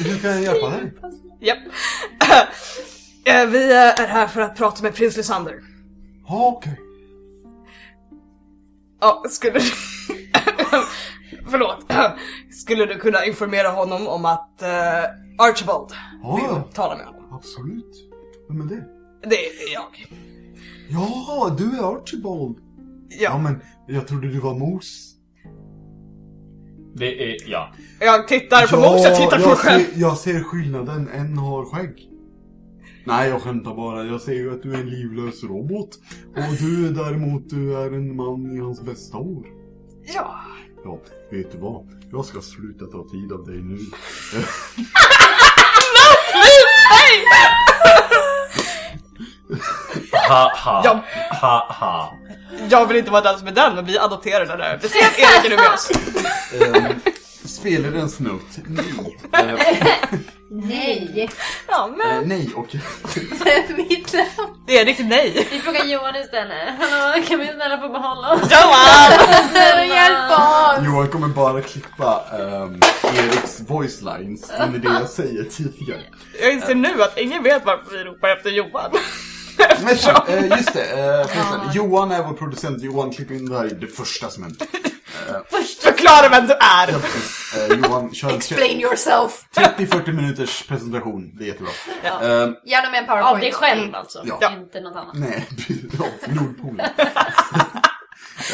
Hur, kan jag hjälpa dig? Japp. Eh, vi är här för att prata med prins Lysander. Ja, okej. Ja, skulle du... Förlåt. Skulle du kunna informera honom om att eh, Archibald Ja, vill ja. tala med honom? Absolut. Vem är det? Det är jag. Ja, du är Archibald. Ja, Ja. men jag trodde du var Mos. Det är, ja. Jag tittar på Mos, jag tittar på mig jag själv. ser, jag ser skillnaden. En har skägg. Nej, jag skämtar bara. Jag ser ju att du är en livlös robot. Och du däremot, du är en man i hans bästa år. Ja. Ja, vet du vad? Jag ska sluta ta tid av dig nu. Ha, ha. Ja. Ha, ha. Jag vill inte vara den som är den, men vi adopterar den där. Vi ser att Erik är nu med oss. um, spelarens note. Nej. Eh, Nej. Ja, men eh, nej, och... Mitt namn. det är riktigt nej. Vi frågar Johan istället. Hallå, kan vi snälla få behålla oss? Johan! Snälla hjälp oss. Johan kommer bara klippa ehm, Eriks voice lines in i det jag säger tidigare. Jag inser nu att ingen vet varför vi ropar efter Johan. Men fan, eh, just det, eh, förresten, Johan är vår producent. Johan klipper in det här i det första som händer. Förklara vem du är! Ja, precis. Eh, Johan, kör Explain yourself. 30-40 minuters presentation. Det är jättebra. Ehm, Gärna med en powerpoint. Av dig själv alltså, Ja. inte något annat. nej, ja, Nordpolen.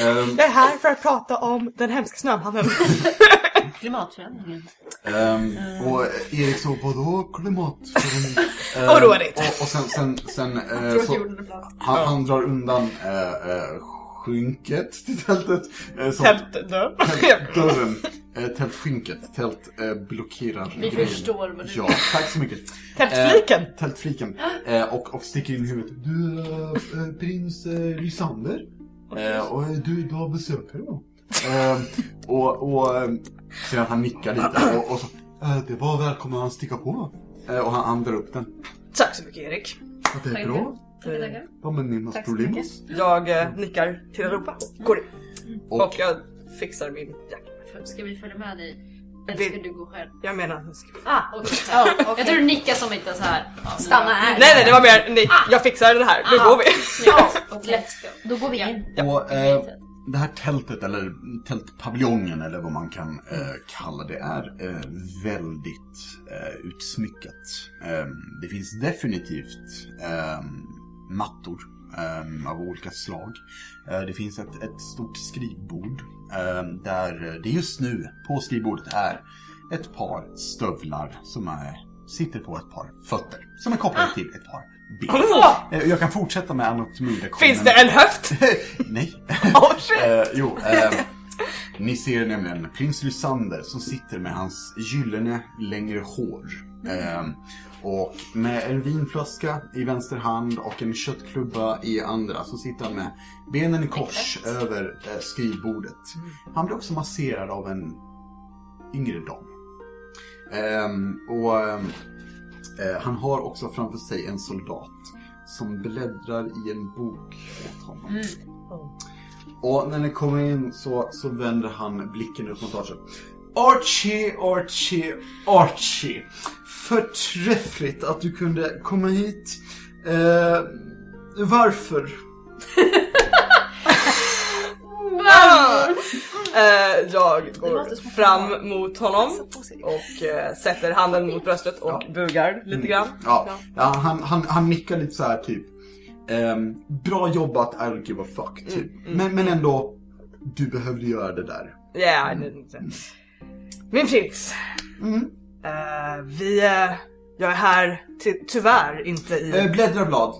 Ehm, Jag är här för att prata om den hemska snömannen. Klimatförändringen. Ehm, och Erik så, vadå klimatförändring? Ehm, Och då är det inte. Och, och sen, sen, sen eh, så, han, han drar undan eh, eh, skynket till tältet. Eh, så, Tältdörr. Tältdörren. Eh, tältskynket. Tält eh, blockerar Vi grejen. förstår vad du Ja, tack så mycket. Tältfliken. Eh, tältfliken. Eh, och, och sticker in huvudet. Du, eh, prins eh, Lysander. Eh, och du, du har besökare då. Eh, och, och eh, sen att han nickar lite och, och så. Eh, det var välkommen att sticka på. Eh, och han, han drar upp den. Tack så mycket Erik. Ja, det är bra. Tackar, tackar. Ja, men Tack så problem. mycket. Jag eh, nickar till Europa. Går in. Och, Och jag fixar min jacka. Ska vi följa med dig? Eller Vill- ska du gå själv? Jag menar, nu ska Ah, okej. Ja, okej. Jag tror du nickar som inte så här. Stanna här. Nej nej det var mer, nej, jag fixar det här, nu Ah. går vi. Ja, let's go. Då går vi in. och eh, det här tältet, eller tältpaviljongen eller vad man kan eh, kalla det, är eh, väldigt eh, utsmyckat. Eh, det finns definitivt eh, mattor eh, av olika slag. Eh, det finns ett, ett stort skrivbord eh, där det just nu på skrivbordet är ett par stövlar som är, sitter på ett par fötter som är kopplade till ett par ben. Eh, Jag kan fortsätta med anatomilektionen. Finns det en höft? Nej. Oh, shit. Eh, jo, eh, ni ser nämligen prins Lysander som sitter med hans gyllene längre hår Ehm, och med en vinflaska i vänster hand och en köttklubba i andra så sitter han med benen i kors över eh, skrivbordet. Han blir också masserad av en yngre dam. Ehm, och ehm, eh, han har också framför sig en soldat som bläddrar i en bok åt honom. Och när ni kommer in så, så vänder han blicken upp mot Archie. Archie, Archie, Archie. Förträffligt att du kunde komma hit. Eh, varför? Eh, jag går fram mot honom och eh, sätter handen mot bröstet och bugar lite grann. Ja, ja han, han, han nickar lite så här typ. ehm, bra jobbat, I don't give a fuck. Typ. Men, men ändå, du behövde göra det där. Ja, I didn't. Min prins. Mm. Eh, vi, eh, jag är här ty tyvärr inte i, Eh, bläddra blad.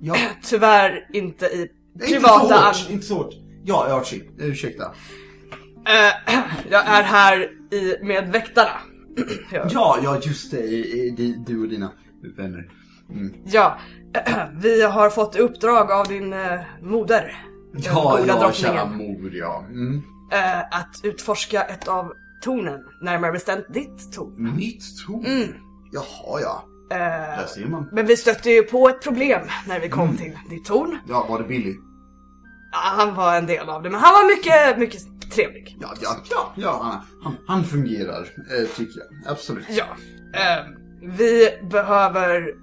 Ja, tyvärr inte i inte så privata hårt, inte så hårt. Ja, eh, ursäkta. Eh, jag är här i, med väktarna. ja. Ja, just det, i- i- du och dina vänner. Mm. ja, vi har fått uppdrag av din moder, Ja, ja, kära mor, ja. Mm. att utforska ett av tornen, närmare bestämt ditt torn. Mitt torn? Mm. Jaha, ja. Eh, Där ser man. men vi stötte ju på ett problem när vi kom till ditt torn. Ja, var det Billy? Ja, han var en del av det, men han var mycket, mycket trevlig. Ja, ja, ja, ja han, han, han fungerar, eh, tycker jag. Absolut. Ja. Eh, vi behöver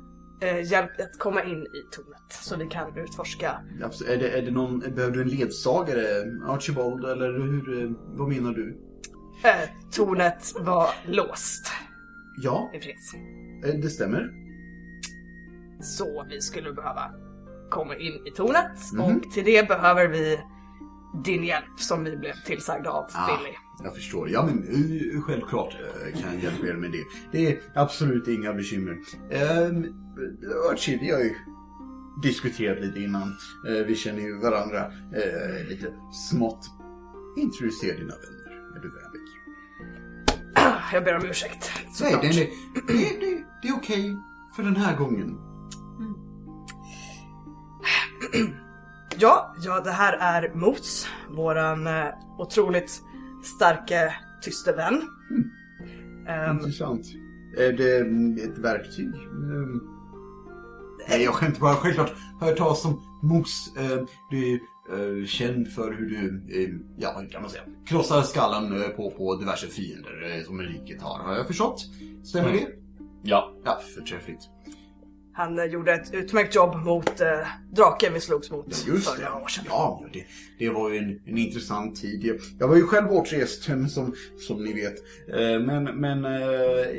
eh, hjälp att komma in i tornet så vi kan utforska. Abs- Är det, är det någon, behöver du en ledsagare? Archibald, eller hur, eh, vad menar du? Eh, tornet var låst, Ja, eh, det stämmer. Så vi skulle behöva komma in i tornet Mhm. och till det behöver vi din hjälp som vi blev tillsagda av Ah. Billy. Jag förstår. Ja, men eh, självklart eh, kan jag hjälpa er med det. Det är absolut inga bekymmer. Um, Archie, vi har ju diskuterat lite innan. Eh, vi känner ju varandra eh, lite smått. Introducera dina vänner. Är du vänlig? Jag ber om ursäkt. Nej, det, det, det, det, är okej för den här gången. Ja, ja, det här är Mos, våran eh, otroligt starka tyste vän. Ehm, Intressant. Är det mm, ett verktyg? Mm. Nej, jag skämtar bara. Självklart har jag talas om mos. Eh, är eh, känd för hur du, eh, ja hur kan man säga, krossar skallen eh, på, på diverse fiender eh, som riket har. Har jag förstått? Stämmer Mm. det? Ja. Ja, förträffligt. han gjorde ett utmärkt jobb mot eh, draken vi slogs mot Just för det. några år sedan. Ja, ja, det, det var ju en, en intressant tid. Jag, var ju själv bortrest, som, som ni vet. Eh, Men, men eh,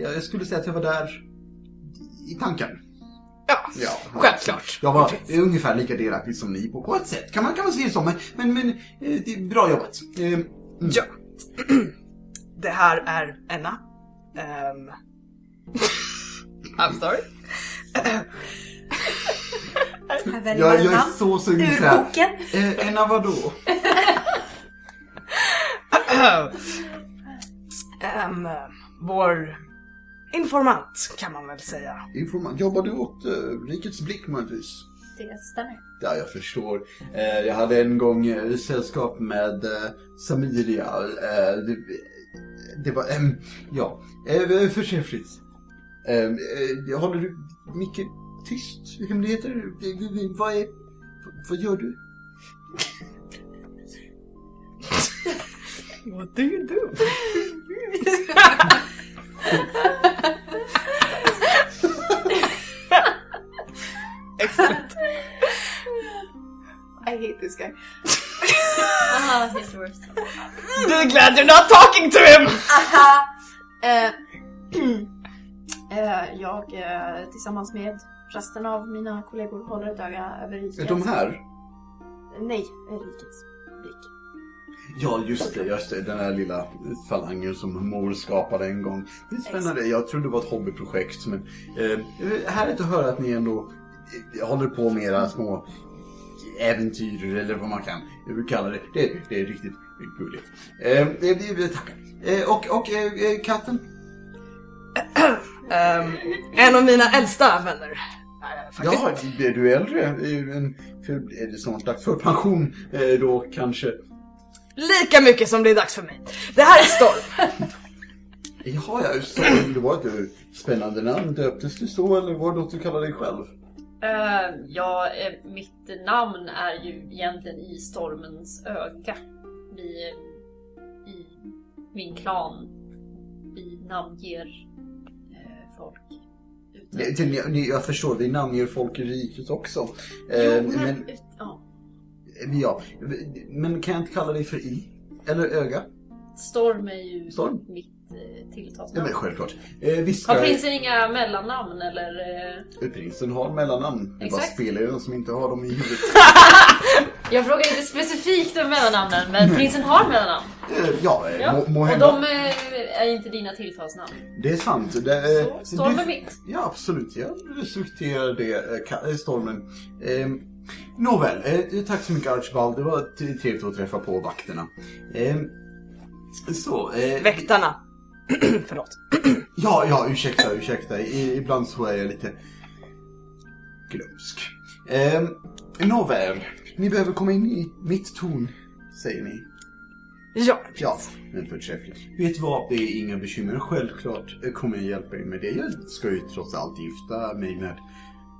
jag skulle säga att jag var där i tanken. Ja, Ja, självklart. Jag var ungefär lika delaktig som ni på, på ett sätt. Kan man, kan man säga så. Men, men, men eh, det är bra jobbat. Eh, mm. Ja. Det här är Enna. Ehm. I'm sorry. Jag, jag är så sugen här. boken. Eh, Enna vadå? Ehm, vår informant kan man väl säga. Informant. Jobbar du åt uh, Rikets Blick möjligtvis? Det stämmer. Ja, jag förstår. Eh, jag hade en gång eh, sällskap med eh, Samiria. Eh, det, det var, ehm, ja, eh, förträffligt. Ehm, eh, håller du mycket tyst? Hemligheter? Vad är, vad gör du? What do you do? Excellent. I hate this guy. Ah, he's the worst. Be glad you're not talking to him! Aha! Eh, eh, jag eh, tillsammans med resten av mina kollegor håller ett öga över riket. Är de här? Nej, rikets blick. Ja, just det, just det. Den här lilla falangen som mor skapade en gång. Det är spännande. Jag trodde det var ett hobbyprojekt. Men eh, härligt att höra att ni ändå eh, håller på med era små äventyr eller vad man kan kalla det. Det, det är riktigt gulligt. Eh, det, det, tackar. Eh, och och eh, eh, katten? Ehm, en av mina äldsta vänner. eh, faktiskt. Ja, blir du äldre? eh, Är det snart dags för pension eh, då kanske? Lika mycket som det är dags för mig. Det här är Storm. Jaha, ja, så det var ett spännande namn. Döptes du så eller var det något du kallade dig själv? Eh, ja, eh, mitt namn är ju egentligen i stormens öga. Vi, i min klan, vi namnger eh, folk. utan- Det- det- ni- Jag förstår, vi namnger folk i riket också. Jo, men, men, ut, ja. Ja, men kan jag inte kalla dig för I? Eller Öga? Storm är ju Storm? mitt eh, Ja, men tilltalsnamn. självklart. Eh, visst ska Har prinsen inga mellannamn eller? Eh... Prinsen har mellannamn. Det bara Exakt. spelar ju den som inte har dem i huvudet. Jag frågar inte specifikt om mellannamnen, men prinsen har mellannamn. Eh, ja, eh, Ja. må, må Och de eh, är inte dina tilltalsnamn. Det är sant. Det, eh, Så, Storm är mitt. Ja, absolut. Jag respekterar det, eh, eh, stormen. Nåväl, eh, tack så mycket Archibald. Det var trevligt att träffa på vakterna. Eh, så, eh, Väktarna. Förlåt. ja, ja, ursäkta, ursäkta. I, ibland så är jag lite glömsk. Eh, nåväl, ni behöver komma in i mitt torn, säger ni. Ja, Ja, men förträffligt. Vet du vad, det är inga bekymmer. Självklart kommer jag hjälpa er med det. Jag ska ju trots allt gifta mig med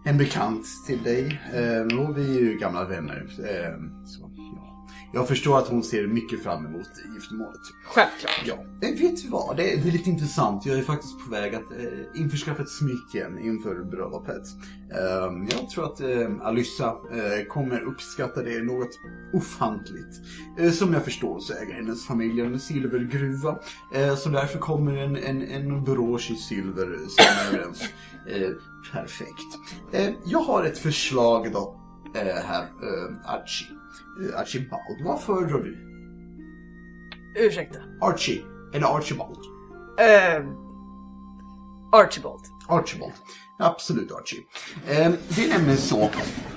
en bekant till dig. Eh, och vi är ju gamla vänner. Eh, så, ja. Jag förstår att hon ser mycket fram emot giftermålet. självklart. Ja, eh, vet du vad? Det, det är lite intressant. Jag är faktiskt på väg att eh, införskaffa ett smycke inför bröllopet. Eh, jag tror att eh, Alyssa eh, kommer uppskatta det något ofantligt. Eh, som jag förstår så äger hennes familj en silvergruva. Eh, så därför kommer en, en, en brosch i silver som överens. Eh, perfekt. Jag har ett förslag då, här, Archie. Eh, Archibald, vad föredrar du? Ursäkta. Archie eller Archibald? Uh, Archibald. Archibald. Absolut Archie. Eh, det är nämligen så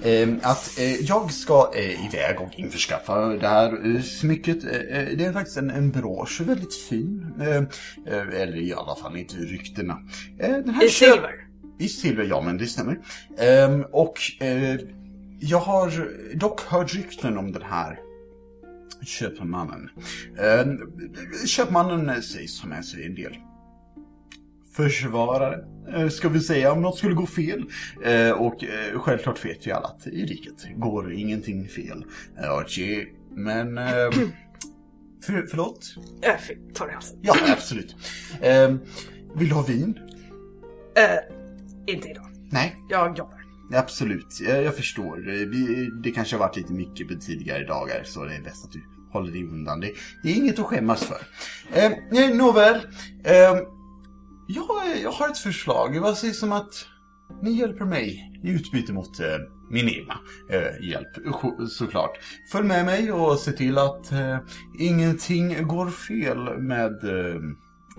eh, att eh, jag ska eh, iväg och införskaffa det här eh, smycket. Eh, eh, det är faktiskt en, en brosch, väldigt fin. Eh, eh, eller i alla fall inte ryktena. Eh, I silver. I silver, ja men det stämmer. Ehm, och eh, jag har dock hört rykten om den här köpmannen. Ehm, köpmannen sägs ha med sig en del försvarare, eh, ska vi säga, om något skulle gå fel. Eh, och eh, självklart vet vi alla att i riket går ingenting fel. Eh, Archie, men... Eh, för, förlåt? Jag fick ta det halsen. Ja, absolut. Vill du ha vin? Eh, inte idag. Nej. Jag jobbar. Absolut, jag, jag förstår. Vi, det kanske har varit lite mycket på tidigare dagar så det är bäst att du håller dig undan. Det, det är inget att skämmas för. Eh, nåväl. Eh, jag, jag har ett förslag. Vad sägs om att ni hjälper mig i utbyte mot eh, min egna eh, hjälp, såklart. Följ med mig och se till att eh, ingenting går fel med eh,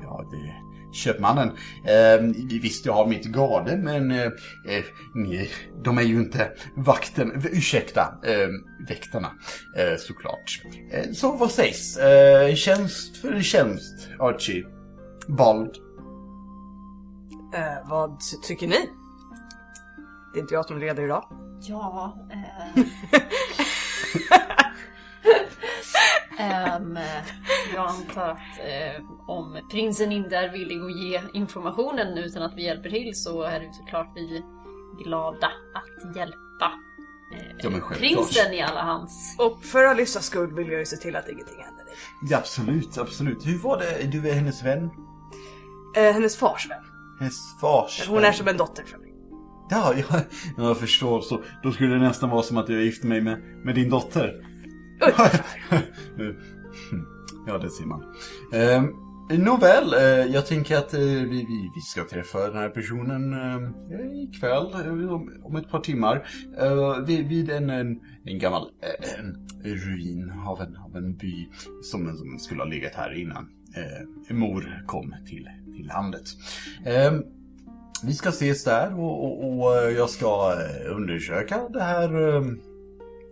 ja, det, köpmannen. Eh, visst, jag har mitt garde, men eh, eh, ni, de är ju inte vakten, ursäkta, eh, väktarna, eh, såklart. Eh, så vad sägs? Eh, tjänst för tjänst, Archie. Bald. Eh, vad ty- tycker ni? Det är inte jag som leder idag. Ja, eh... Ehm, jag antar att eh, om prinsen inte är villig att ge informationen utan att vi hjälper till så är det såklart vi glada att hjälpa eh, Ja, prinsen i alla hans... Och för Alyssas skull vill jag ju se till att ingenting händer dig. Ja, absolut, absolut. Hur var det? Du är hennes vän? Eh, hennes fars vän. Hennes fars Hon är vän. som en dotter för mig. Ja, jag, jag förstår. Så, då skulle det nästan vara som att jag gifte mig med, med din dotter ja, det ser man. Eh, nåväl, eh, jag tänker att eh, vi, vi, vi ska träffa den här personen eh, ikväll, eh, om, om ett par timmar. Eh, vid, vid en, en, en gammal eh, en ruin av en, av en by som, som skulle ha legat här innan eh, mor kom till, till landet. Eh, vi ska ses där och, och, och jag ska eh, undersöka det här eh,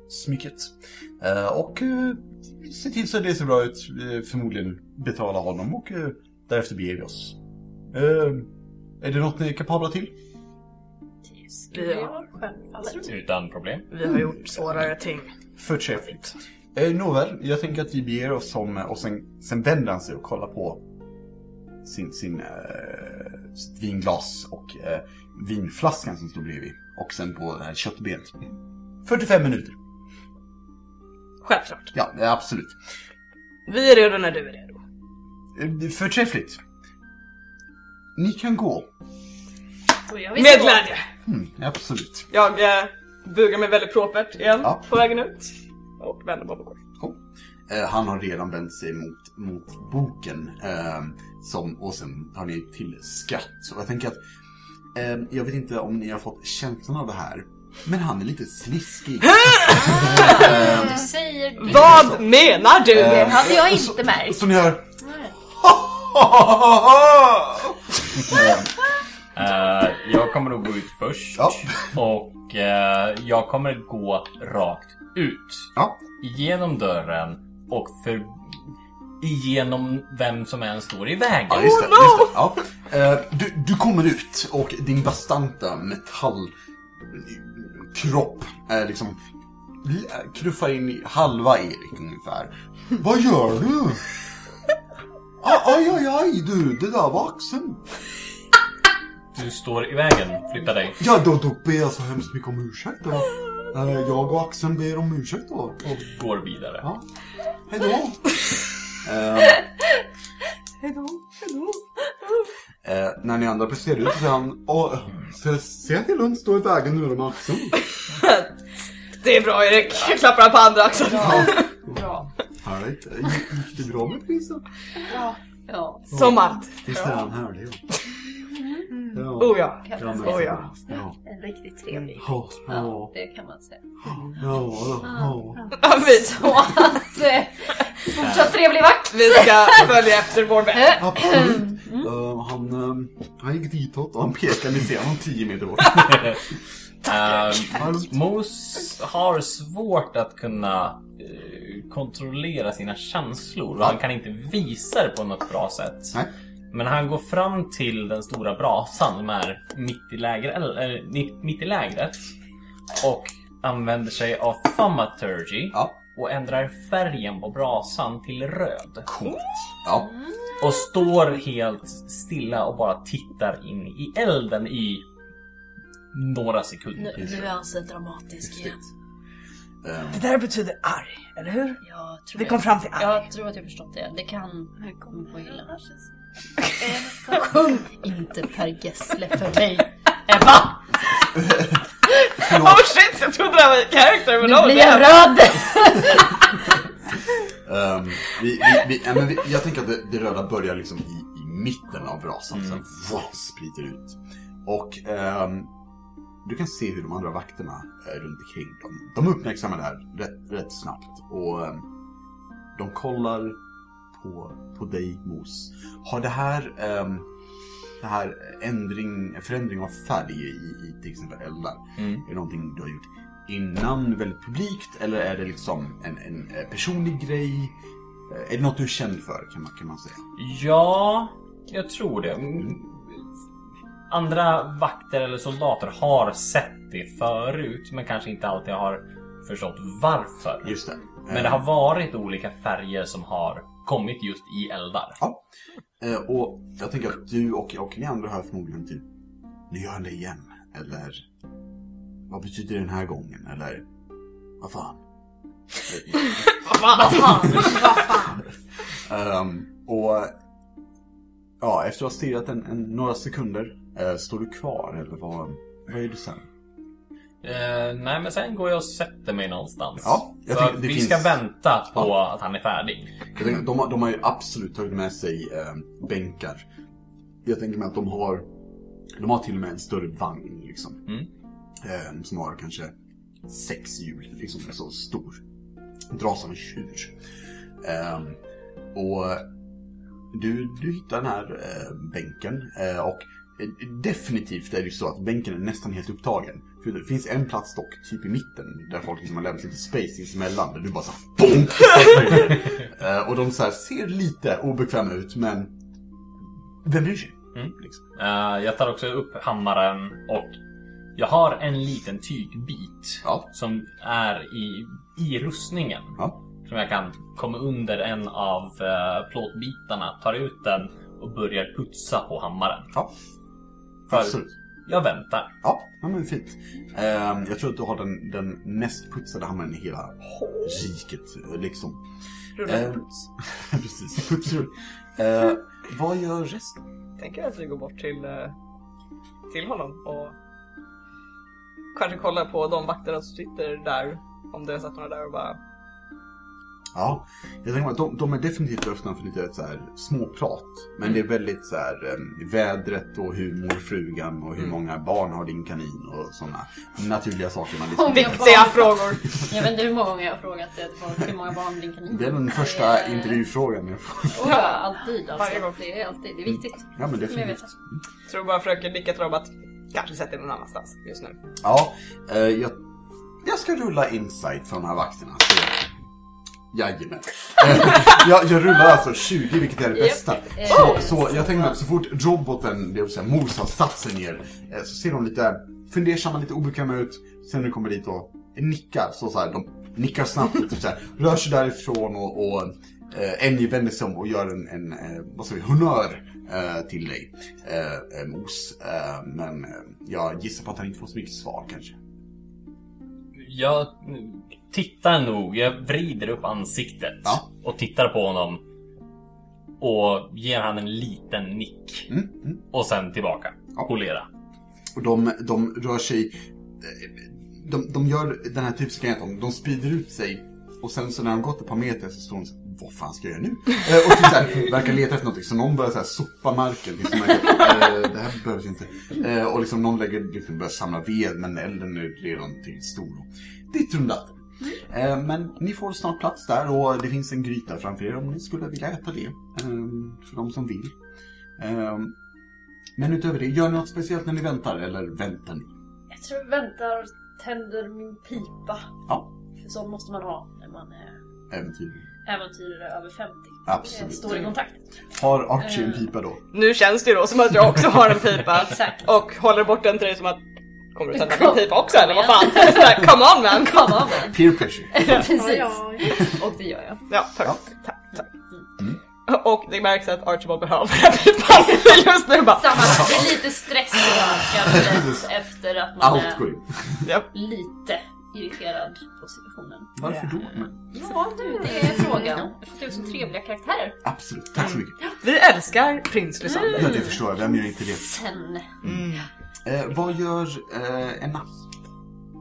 smycket. Eh, och eh, se till så att det ser bra ut. Förmodligen betala honom och eh, därefter beger vi oss. Är det något ni är kapabla till? Jag självfallet. Utan problem. Vi har gjort svårare ting. Förträffligt. Eh, Nåväl, jag tänker att vi beger oss som, och sen, sen vänder han sig och kollar på sin, sin eh, sitt vinglas och eh, vinflaskan som står bredvid. Och sen på det här köttbenet. 45 minuter. Självklart. Ja, absolut. Vi är redo när du är redo. Eh, Förträffligt. Ni kan gå. Och Med glädje. Mm, absolut. Jag eh, bugar mig väldigt propert igen Ja. på vägen ut. Och vänder mig om och går. Eh, han har redan vänt sig mot, mot boken. Eh, som, och sen tar ni till skratt. Så jag tänker att, eh, jag vet inte om ni har fått känslan av det här. Men han är lite sliskig. Eh, Du säger det. Vad menar du? Det hade jag inte märkt. Så ni hör... Eh, jag kommer nog gå ut först. Ja. Och eh, jag kommer gå rakt ut. Ja. Genom dörren och för... Igenom vem som än står i vägen. Ja, just det. Just det. Ja. Eh, du, du kommer ut och din bastanta metallkropp eh, liksom knuffar in i halva Erik ungefär. Vad gör du? Ah, Aj, aj, aj du, det där var axeln. Du står i vägen. Flytta dig. Ja, då, då ber jag så hemskt mycket om ursäkt då. Eh, jag och axeln ber om ursäkt då. Och, Går vidare. ja. Hej då. Eh, Hejdå, hejdå. Eh, när ni andra passerar ut så säger han Åh, se, se till inte stå i vägen nu med axeln. Det är bra Erik. Jag klappar han på andra axeln. Bra. Härligt. Gick det bra med priset? Ja. Som alltid. Visst är han härlig? Ja. Oh ja. Ja, men- Oh ja. Ja. En riktigt trevlig. Ja, Ja, ja, det kan man säga. ja, ja. Ja, Så att... eh, Fortsatt trevlig vakt! vi ska följa efter vår vän. Absolut. Eh, han, eh, han gick ditåt och han pekar, ni ser honom 10 meter bort. Uh, Mos har svårt att kunna eh, kontrollera sina känslor och han kan inte visa det på något bra sätt. Nej. Men han går fram till den stora brasan som är mitt i, läger, eller, mitt, i lägret och använder sig av thaumaturgy Ja. och ändrar färgen på brasan till röd. Coolt. Ja. Och står helt stilla och bara tittar in i elden i några sekunder. Nu, nu är han så dramatisk igen. Eh, Det där betyder arg, eller hur? Jag tror Vi jag- kom fram till arg. Jag tror att jag förstått det. Det kan komma på illa. Sjung inte Per Gessle för mig, Ebba! Oh shit, jag trodde det här var en character men Nu blir jag är... röd! Ehm, vi, vi, vi, ja, men vi, jag tänker att det, det röda börjar liksom i, i mitten av brasan, sen wow, sprider ut. Och ehm, du kan se hur de andra vakterna eh, runt omkring dem, de uppmärksammar det här rätt, rätt snabbt. Och ehm, de kollar på, på dig, Mos. Har det här, ehm, det här ändring, förändring av färg i, i till exempel eldar, Mm. är det någonting du har gjort innan väldigt publikt eller är det liksom en, en eh, personlig grej? Eh, Är det något du är känd för kan man, kan man säga? Ja, jag tror det. Mm. Andra vakter eller soldater har sett det förut, men kanske inte alltid har förstått varför. Just det. Men det har varit olika färger som har kommit just i eldar. Ja. Eh, Och jag tänker att du och, och ni andra hör förmodligen typ Nu gör han det igen. Eller Vad betyder det den här gången? Eller Vad fan? Vad fan? Ehm, och Ja, efter att ha stirrat en, en, några sekunder eh, Står du kvar eller vad, vad är du sen? Eh, nej, men sen går jag och sätter mig någonstans. Ja, jag Så vi finns- ska vänta på Ja. att han är färdig. Jag tänker, de, har, de har ju absolut tagit med sig eh, bänkar. Jag tänker mig att de har De har till och med en större vagn liksom. Mm. Eh, som har kanske sex hjul, liksom så stor. Dras av en tjur. Eh, och du, du hittar den här eh, bänken eh, och eh, definitivt är det ju så att bänken är nästan helt upptagen. För det finns en plats dock, typ i mitten, där folk liksom har lämnat lite space emellan. Där du bara såhär BONK! Eh, och de så här ser lite obekväma ut, men vem bryr sig? Mm. Liksom. Eh, jag tar också upp hammaren och jag har en liten tygbit Ja. som är i, i rustningen. Ja. Som jag kan komma under en av uh, plåtbitarna, tar ut den och börjar putsa på hammaren. Ja. För Absolut. Jag väntar. Ja, ja men fint. Ehm, jag tror att du har den, den mest putsade hammaren i hela riket. Liksom. Rulla Eh, puts. Precis, putsrull. Uh, vad gör resten? Tänker att vi går bort till, eh, till honom och kanske kollar på de vakterna som sitter där. Om det är satt några där och bara Ja, jag tänker att de, de är definitivt öppna för lite så här småprat. Men det är väldigt så här vädret och hur mår frugan och hur många barn har din kanin och sådana naturliga saker man Om diskuterar. jag viktiga frågor. Jag vet inte hur många gånger jag har frågat det hur många barn din kanin Det är den första Eh, intervjufrågan jag får. Oh, ja, alltid alltså. Varje gång. Det är alltid, det är viktigt. Ja men jag definitivt. vet. Tror bara fröken till dem att kanske sätta dig någon annanstans just nu. Ja, eh, jag, jag ska rulla insight för de här vakterna. Så, jajamän. Eh, jag, jag rullar alltså 20 vilket är det bästa. Eh, Så, så jag tänker mig att så fort roboten, det vill säga Mos, har satt sig ner eh, så ser de lite fundersamma, lite obekväma ut. Sen när du kommer dit och nickar, så, så här, de nickar snabbt och typ så här, rör sig därifrån och, och eh, Emmy vänder sig om och gör en, en eh, vad säger vi, honör eh, till dig, eh, eh, Mos. Eh, men eh, jag gissar på att han inte får så mycket svar kanske. Jag tittar nog, jag vrider upp ansiktet Ja. och tittar på honom. Och ger han en liten nick. Mm, mm. Och sen tillbaka. Ja. Polera. Och de, de rör sig, eh, de, de gör den här typiska grejen, de, de sprider ut sig och sen så när de gått ett par meter så står de så vad fan ska jag göra nu? Eh, och typ så här, verkar leta efter någonting, så någon börjar så här sopa marken. Liksom, att, eh, det här behövs inte. Eh, och liksom någon lägger, liksom, börjar samla ved, men elden är redan till stor. Ditt och Eh, men ni får snart plats där och det finns en gryta framför er om ni skulle vilja äta det. Eh, för de som vill. Eh, men utöver det, gör ni något speciellt när ni väntar eller väntar ni? Jag tror jag väntar, tänder min pipa. Ja. För så måste man ha när man är Äventyr. äventyrare över 50. Absolut. Står i kontakt. Har Archie en Eh. pipa då? Nu känns det ju då som att jag också har en pipa. Exakt. Och håller bort den till dig som att Kommer du tända min pipa också eller vad kom fan? Come on man! Come on man. Peer pressure. Precis. Och det gör jag. Ja, tack. Ja. tack, tack. Mm. Och det märks att Archibald behöver den pipan just nu bara. Samma, det är lite stressökande efter att man Allt är lite irriterad på situationen. Varför då? Men, Ja du, det är frågan. Jag får också trevliga karaktärer. absolut, tack så mycket. Vi älskar prins Lysander. Ja, det förstår jag. Vem gör inte det? Sen. Eh, vad gör eh, Enna?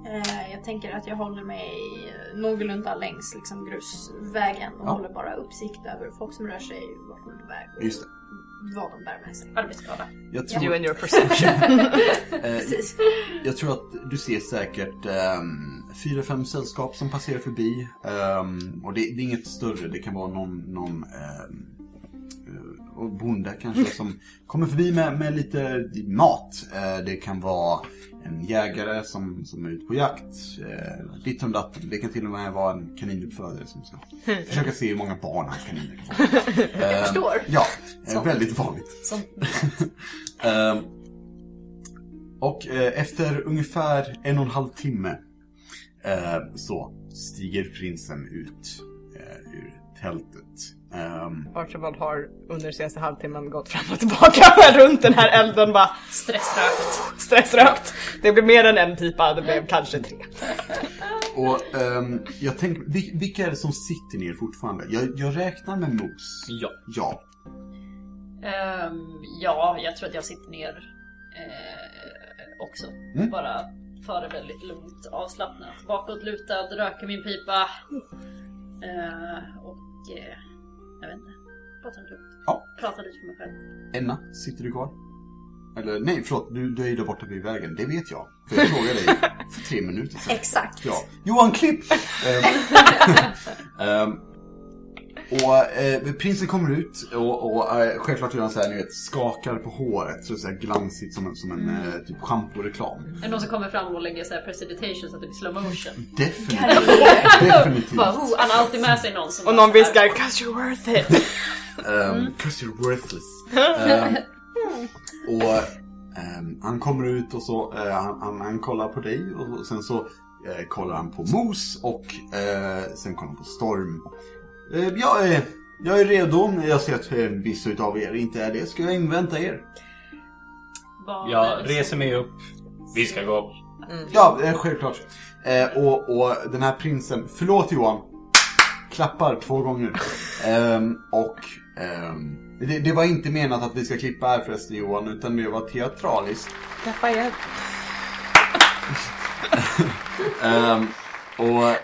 Eh, jag tänker att jag håller mig eh, någorlunda längs liksom, grusvägen och Ja. håller bara uppsikt över folk som rör sig, vart de är på väg och Just det. vad de bär med sig. Arbetsskada. Jag You tror, and your perception. eh, Precis. jag tror att du ser säkert um, fyra, fem sällskap som passerar förbi. Ehm, och det, det är inget större. Det kan vara någon, någon ehm, eh, och bonde kanske som kommer förbi med, med lite mat. Eh, det kan vara en jägare som, som är ute på jakt. Eh, ditt och datt. Det kan till och med vara en kaninuppfödare som ska försöka se hur många barn hans kaniner kan få. Jag förstår. Ja, eh, Så. väldigt vanligt. Som Ehm, och efter ungefär en och en halv timme så stiger prinsen ut ur tältet. Ehm, Archibald har under senaste halvtimmen gått fram och tillbaka runt den här elden bara stressrökt. stressrökt. Det blev mer än en pipa, det blev kanske tre. och ehm, jag tänker, vil- vilka är det som sitter ner fortfarande? Jag, jag räknar med Mos. Ja. Ja. Ehm, ja, jag tror att jag sitter ner eh, också. Mm. Bara tar det väldigt lugnt, avslappnat. Bakåtlutad, röker min pipa. Eh, och eh, jag vet inte, pratar lugnt. Ja. Pratar lite för mig själv. Enna, sitter du kvar? Eller nej, förlåt, du, du är ju där borta vid vägen. Det vet jag. För jag frågade dig för tre minuter sedan. Exakt. Ja. Johan Klipp! Ehm, och eh, prinsen kommer ut och, och eh, självklart gör han så här, ni vet, skakar på håret. Så det är så här glansigt som en, som en eh, typ schamporeklam. Är det någon som kommer fram och lägger så här prestidigitation så att det blir slow motion? Definitivt. Definitivt. Bara, oh, han har alltid med sig någon som Och någon viskar 'cause you're worth it' Um, Cause you're worthless. Ehm, och ehm, han kommer ut och så, eh, han, han, han kollar på dig och sen så eh, kollar han på Mos och eh, sen kollar han på Storm. Eh, jag, är, jag är redo. Jag ser att eh, vissa utav er inte är det. Ska jag invänta er? Jag reser mig upp. Vi ska gå. Ja, eh, självklart. Och, och den här prinsen, förlåt Johan, klappar två gånger. Ehm, och ehm, det, det var inte menat att vi ska klippa här förresten Johan, utan det var teatraliskt. Klappa igen. Ehm, och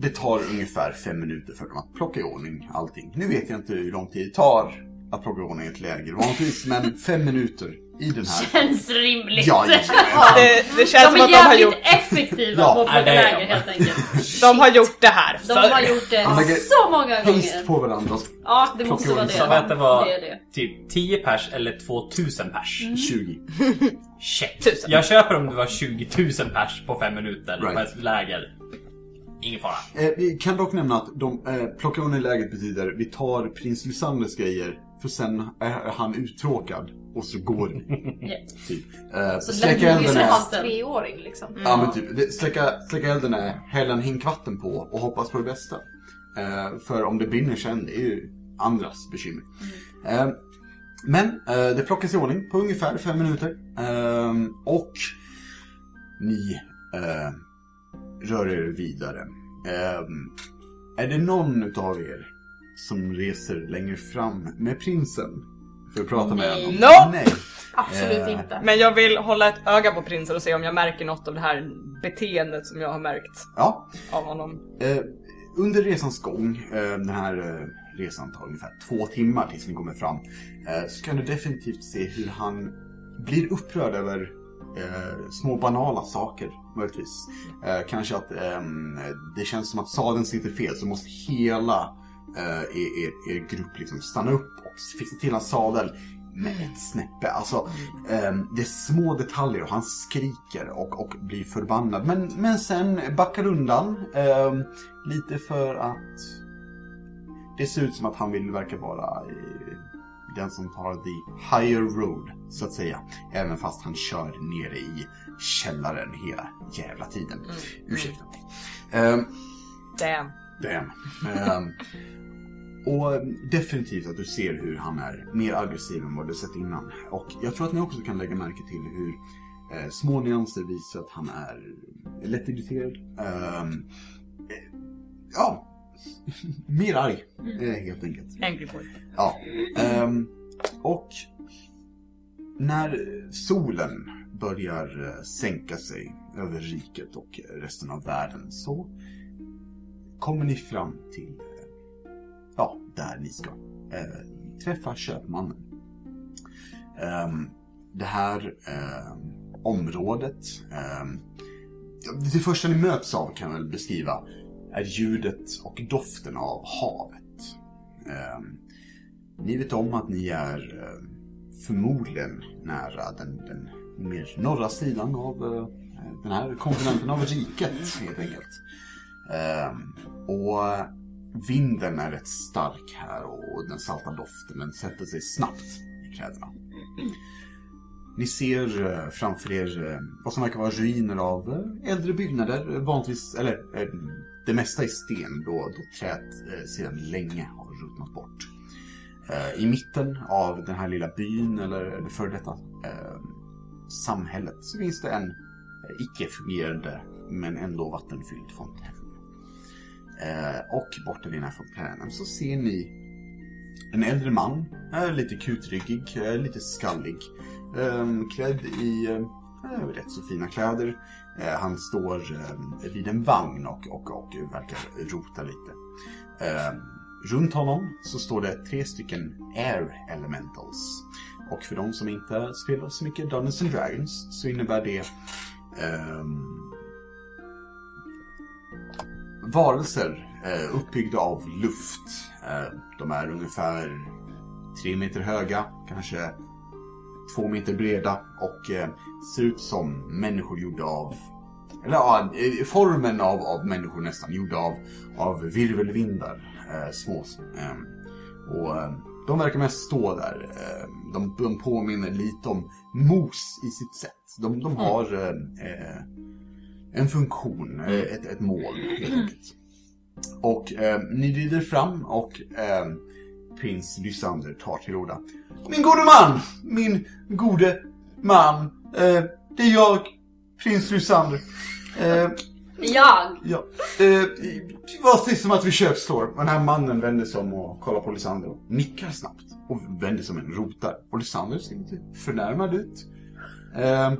det tar ungefär fem minuter för dem att plocka i ordning allting. Nu vet jag inte hur lång tid det tar att plocka i ordning ett läger vanligtvis, men fem minuter i den här. Känns rimligt. Ja, ja, Det, det känns De som är att de har, jävligt gjort, effektiva Ja, på att plocka läger helt enkelt. de har gjort det här De har gjort det så många gånger. på varandra. Ja, det måste Plocka vara det. Så att det var Det är det. typ 10 pers eller 2000 pers. 20. Shit. Jag köper om det var 20 000 pers på fem minuter Right. på ett läger. Ingen fara. Eh, vi kan dock nämna att de eh, plockar under läget betyder vi tar prins Lysanders grejer för sen är han uttråkad och så går vi. Typ. Eh, Så släcka elden så är... fast- Treåring liksom. Ja men typ, släcka, släcka elden är hälla en hink vatten på och hoppas på det bästa. Eh, för om det brinner sen, det är ju andras bekymmer. Eh, men eh, det plockas i ordning på ungefär fem minuter. Eh, och ni eh, rör er vidare. Eh, är det någon utav er som reser längre fram med prinsen? För att prata med honom? No! Nej. Absolut Eh, inte. Men jag vill hålla ett öga på prinsen och se om jag märker något av det här beteendet som jag har märkt Ja, av honom. Eh, under resans gång, eh, den här eh, resan tar ungefär två timmar tills ni kommer fram, eh, så kan du definitivt se hur han blir upprörd över eh, små banala saker, möjligtvis. Eh, kanske att eh, det känns som att sadeln sitter fel, så måste hela eh, er, er, er grupp liksom stanna upp och fixa till hans sadel med ett snäppe. Alltså, ehm, det är små detaljer och han skriker och, och blir förbannad. Men, men sen backar undan. Ehm, lite för att det ser ut som att han vill verka vara eh, den som tar the higher road, så att säga. Även fast han kör nere i källaren hela jävla tiden. Ursäkta mig. Ehm, Damn. Damn. Ehm, och definitivt att du ser hur han är mer aggressiv än vad du sett innan. Och jag tror att ni också kan lägga märke till hur eh, små nyanser visar att han är lättirriterad. Ehm, eh, ja, mer arg eh, helt enkelt. Angry boy. Ja. ehm, och när solen börjar eh, sänka sig över riket och resten av världen så kommer ni fram till eh, ja, där ni ska eh, träffa köpmannen. Ehm, det här eh, området, ehm, det första ni möts av kan jag väl beskriva är ljudet och doften av havet. Ehm, ni vet om att ni är eh, förmodligen nära den, den mer norra sidan av eh, den här kontinenten av riket helt enkelt. Ehm, och vinden är rätt stark här och den salta doften den sätter sig snabbt i kläderna. Ni ser eh, framför er eh, vad som verkar vara ruiner av äldre byggnader. Vanligtvis, eller det mesta i sten då, då träet sedan länge har ruttnat bort. I mitten av den här lilla byn, eller det före detta samhället, så finns det en eh, icke-fungerande men ändå vattenfylld fontän. Eh, och borta vid den här fontänen så ser ni en äldre man, eh, lite kutryggig, lite skallig, ehm, klädd i rätt så fina kläder. Han står vid en vagn och, och, och verkar rota lite. Runt honom så står det tre stycken Air Elementals. Och för de som inte spelar så mycket Dungeons and Dragons så innebär det um, varelser eh, uppbyggda av luft. Eh, de är ungefär tre meter höga, kanske två meter breda och eh, ser ut som människor gjorda av eller ja, eh, formen av, av människor nästan gjorda av, av virvelvindar. Eh, små. Eh, och ehm, de verkar mest stå där. Eh, de, de påminner lite om mos i sitt sätt. De, de har eh, eh, en funktion, eh, ett, ett mål helt enkelt. Och eh, ni rider fram och eh, prins Lysander tar till orda. Min gode man! Min gode man! Eh, det är jag, prins Lysander. Jag! Ja. Eh, vad sägs om att vi köpslår? Och den här mannen vänder sig om och kollar på Lisandro. och nickar snabbt. Och vänder sig om en rotar. Och Lisandro ser lite förnärmad ut. Eh,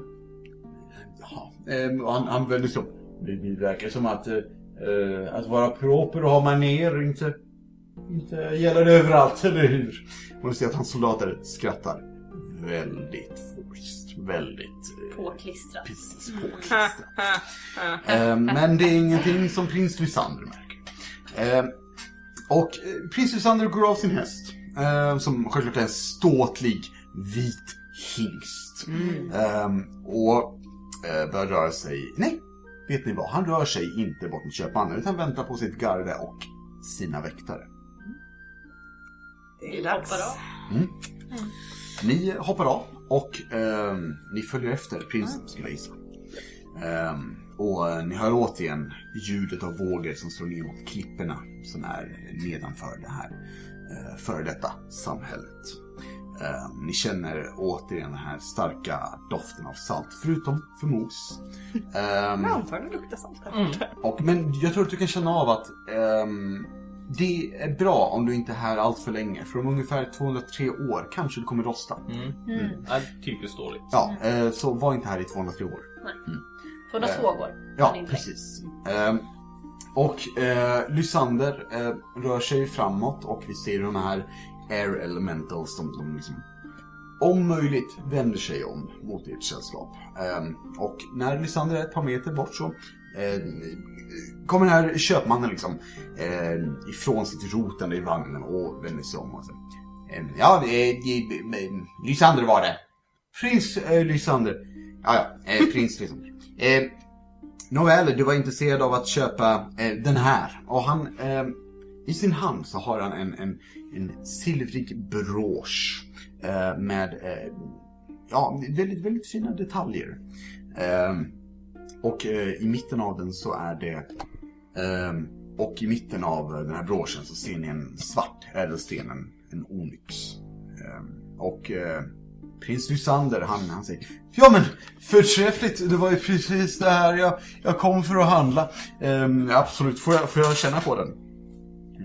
ja, eh, och han, han vänder sig om. Det, det verkar som att, eh, att vara proper och ha manér inte, inte gäller överallt, eller hur? Och du ser att hans soldater skrattar väldigt forced. Väldigt... Påklistrat. Precis, påklistrat. Eh, Men det är ingenting som prins Lysander märker. Eh, Och prins Lysander går av sin häst. eh, Som självklart är en ståtlig vit hingst. Eh, Och eh, börjar röra sig... Nej, vet ni vad? Han rör sig inte bort mot köpmannen utan väntar på sitt garde och sina väktare. Det är dags. Hoppar av. Ni hoppar av och ehm, ni följer efter prinsen skulle jag gissa. Ehm, och eh, ni hör återigen ljudet av vågor som slår ner mot klipporna som är nedanför det här uh, före detta samhället. Ehm, ni känner återigen den här starka doften av salt, förutom för mos. Jag antar det luktar salt här borta. och, men jag tror att du kan känna av att ehm, det är bra om du inte är här allt för länge. För om ungefär 203 år kanske du kommer rosta. Mm. Ja, typiskt dåligt. Ja, eh, så var inte här i 203 år. 202 Eh, går. Ja, precis. Ehm, och eh, Lysander eh, rör sig framåt och vi ser de här Air Elementals som de liksom om möjligt vänder sig om mot ert sällskap. Ehm, och när Lysander är ett par meter bort så eh, kommer den här köpmannen liksom eh, ifrån sitt rotande i vagnen och vänder sig om och så. eh, Ja, eh, Lysander var det. Prins eh, Lysander. Ja, ja, eh, prins Lysander. Eh, Nåväl, du var intresserad av att köpa eh, den här. Och han, eh, i sin hand så har han en, en, en silvrig brosch eh, med eh, ja, väldigt, väldigt fina detaljer. Eh, och eh, i mitten av den så är det eh, och i mitten av den här broschen så ser ni en svart ädelsten, en, en onyx. Eh, och eh, prins Lysander, han, han säger Ja men förträffligt, det var ju precis det här jag, jag kom för att handla. Ehm, absolut, får jag, får jag känna på den?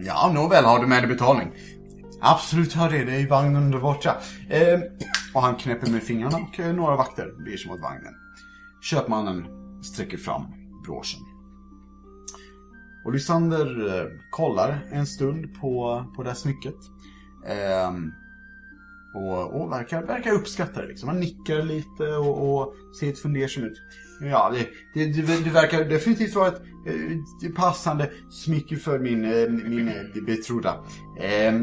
Ja, nåväl, har du med dig betalning? Absolut, har det. Det är i vagnen där borta. Ehm, och han knäpper med fingrarna och eh, några vakter beger sig mot vagnen. Köpmannen sträcker fram broschen. Och Lysander eh, kollar en stund på, på det här smycket. Eh, och, och verkar, verkar uppskatta det. Liksom. Han nickar lite och, och ser lite fundersam ut. Ja, det, det, det, det verkar definitivt vara ett eh, passande smycke för min, eh, min eh, betrodda. Eh,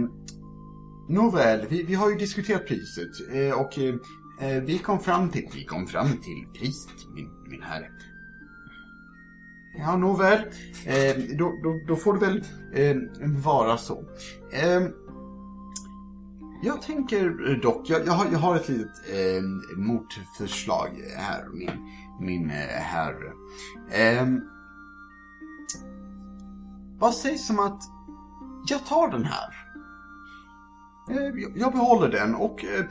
nåväl, vi, vi har ju diskuterat priset eh, och eh, vi kom fram till, vi kom fram till priset, min, min herre. Ja, nåväl. Eh, då, då, då får det väl eh, vara så. Eh, jag tänker dock, jag, jag, har, jag har ett litet eh, motförslag här, min, min eh, herre. Eh, vad sägs om att jag tar den här? Eh, jag- behåller den och eh,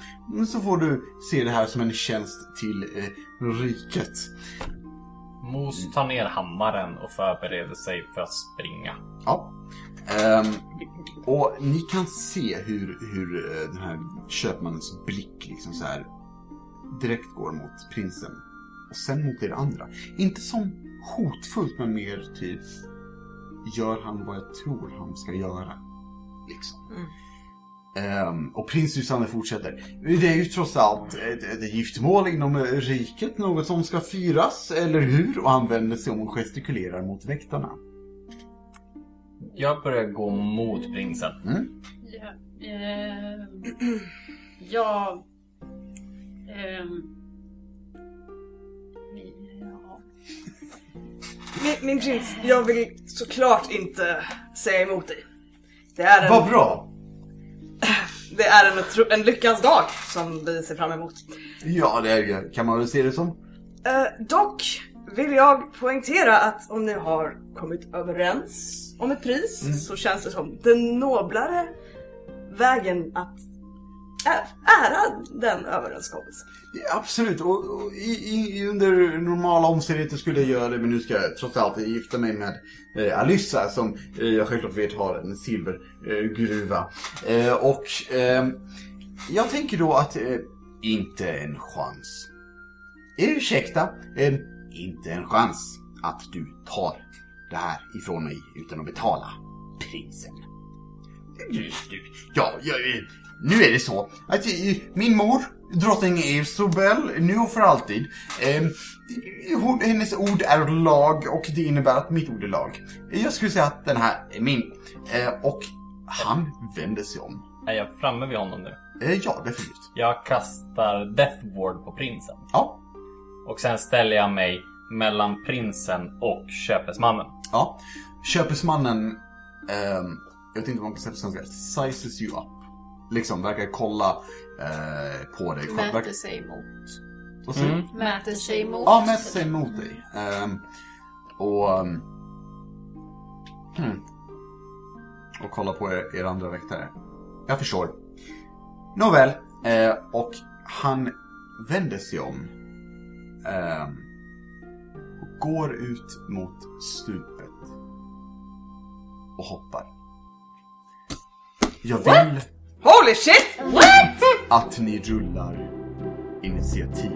så får du se det här som en tjänst till eh, riket. Mos tar ner hammaren och förbereder sig för att springa. Ja. Ehm, och ni kan se hur, hur eh, den här köpmannens blick liksom så här direkt går mot prinsen. Och sen mot er andra. Inte som hotfullt men mer typ gör han vad jag tror han ska göra. Liksom. Ehm, och prins Lysander fortsätter. Det är ju trots allt ett, ett giftermål inom eh, riket, något som ska firas, eller hur? Och han vänder sig om och gestikulerar mot väktarna. Jag börjar gå mot prinsen. Ja. Eh, ja. ehm, ja. Min, min prins, jag vill såklart inte säga emot dig. Det är en, Vad bra! det är en, en lyckans dag som vi ser fram emot. Ja, det är, kan man väl se det som. Eh, dock vill jag poängtera att om ni har kommit överens om ett pris så känns det som den noblare vägen att ära den överenskommelsen. Ja, absolut, och, och i, i, under normala omständigheter skulle jag göra det men nu ska jag trots allt gifta mig med eh, Alyssa som eh, jag självklart vet har en silvergruva. Eh, och ehm, jag tänker då att eh, inte en chans. Eh, ursäkta, eh, inte en chans att du tar det här ifrån mig utan att betala prinsen. Just du. Ja, jag... eh, nu är det så att min mor, drottning Isobel, nu och för alltid, eh, hon, hennes ord är lag och det innebär att mitt ord är lag. Jag skulle säga att den här är min. Eh, och han vänder sig om. Är jag framme vid honom nu? Eh, ja, definitivt. Jag kastar Death Ward på prinsen. Ja, Och sen ställer jag mig mellan prinsen och köpesmannen. ja. Köpesmannen, ehm, jag vet inte vad man kan säga på svenska, sizes you up. Liksom, verkar kolla eh, på dig. Mäter Verkar, sig mot. vad säger? Mm. Mäter sig mot. Ja, mäter sig mot dig. Ehm, och... hmm. Och kolla på er, er andra väktare. Jag förstår. Nåväl. Eh, och han vänder sig om. ehm, och går ut mot stupet. Och hoppar. Jag vill Holy shit! att ni rullar initiativ.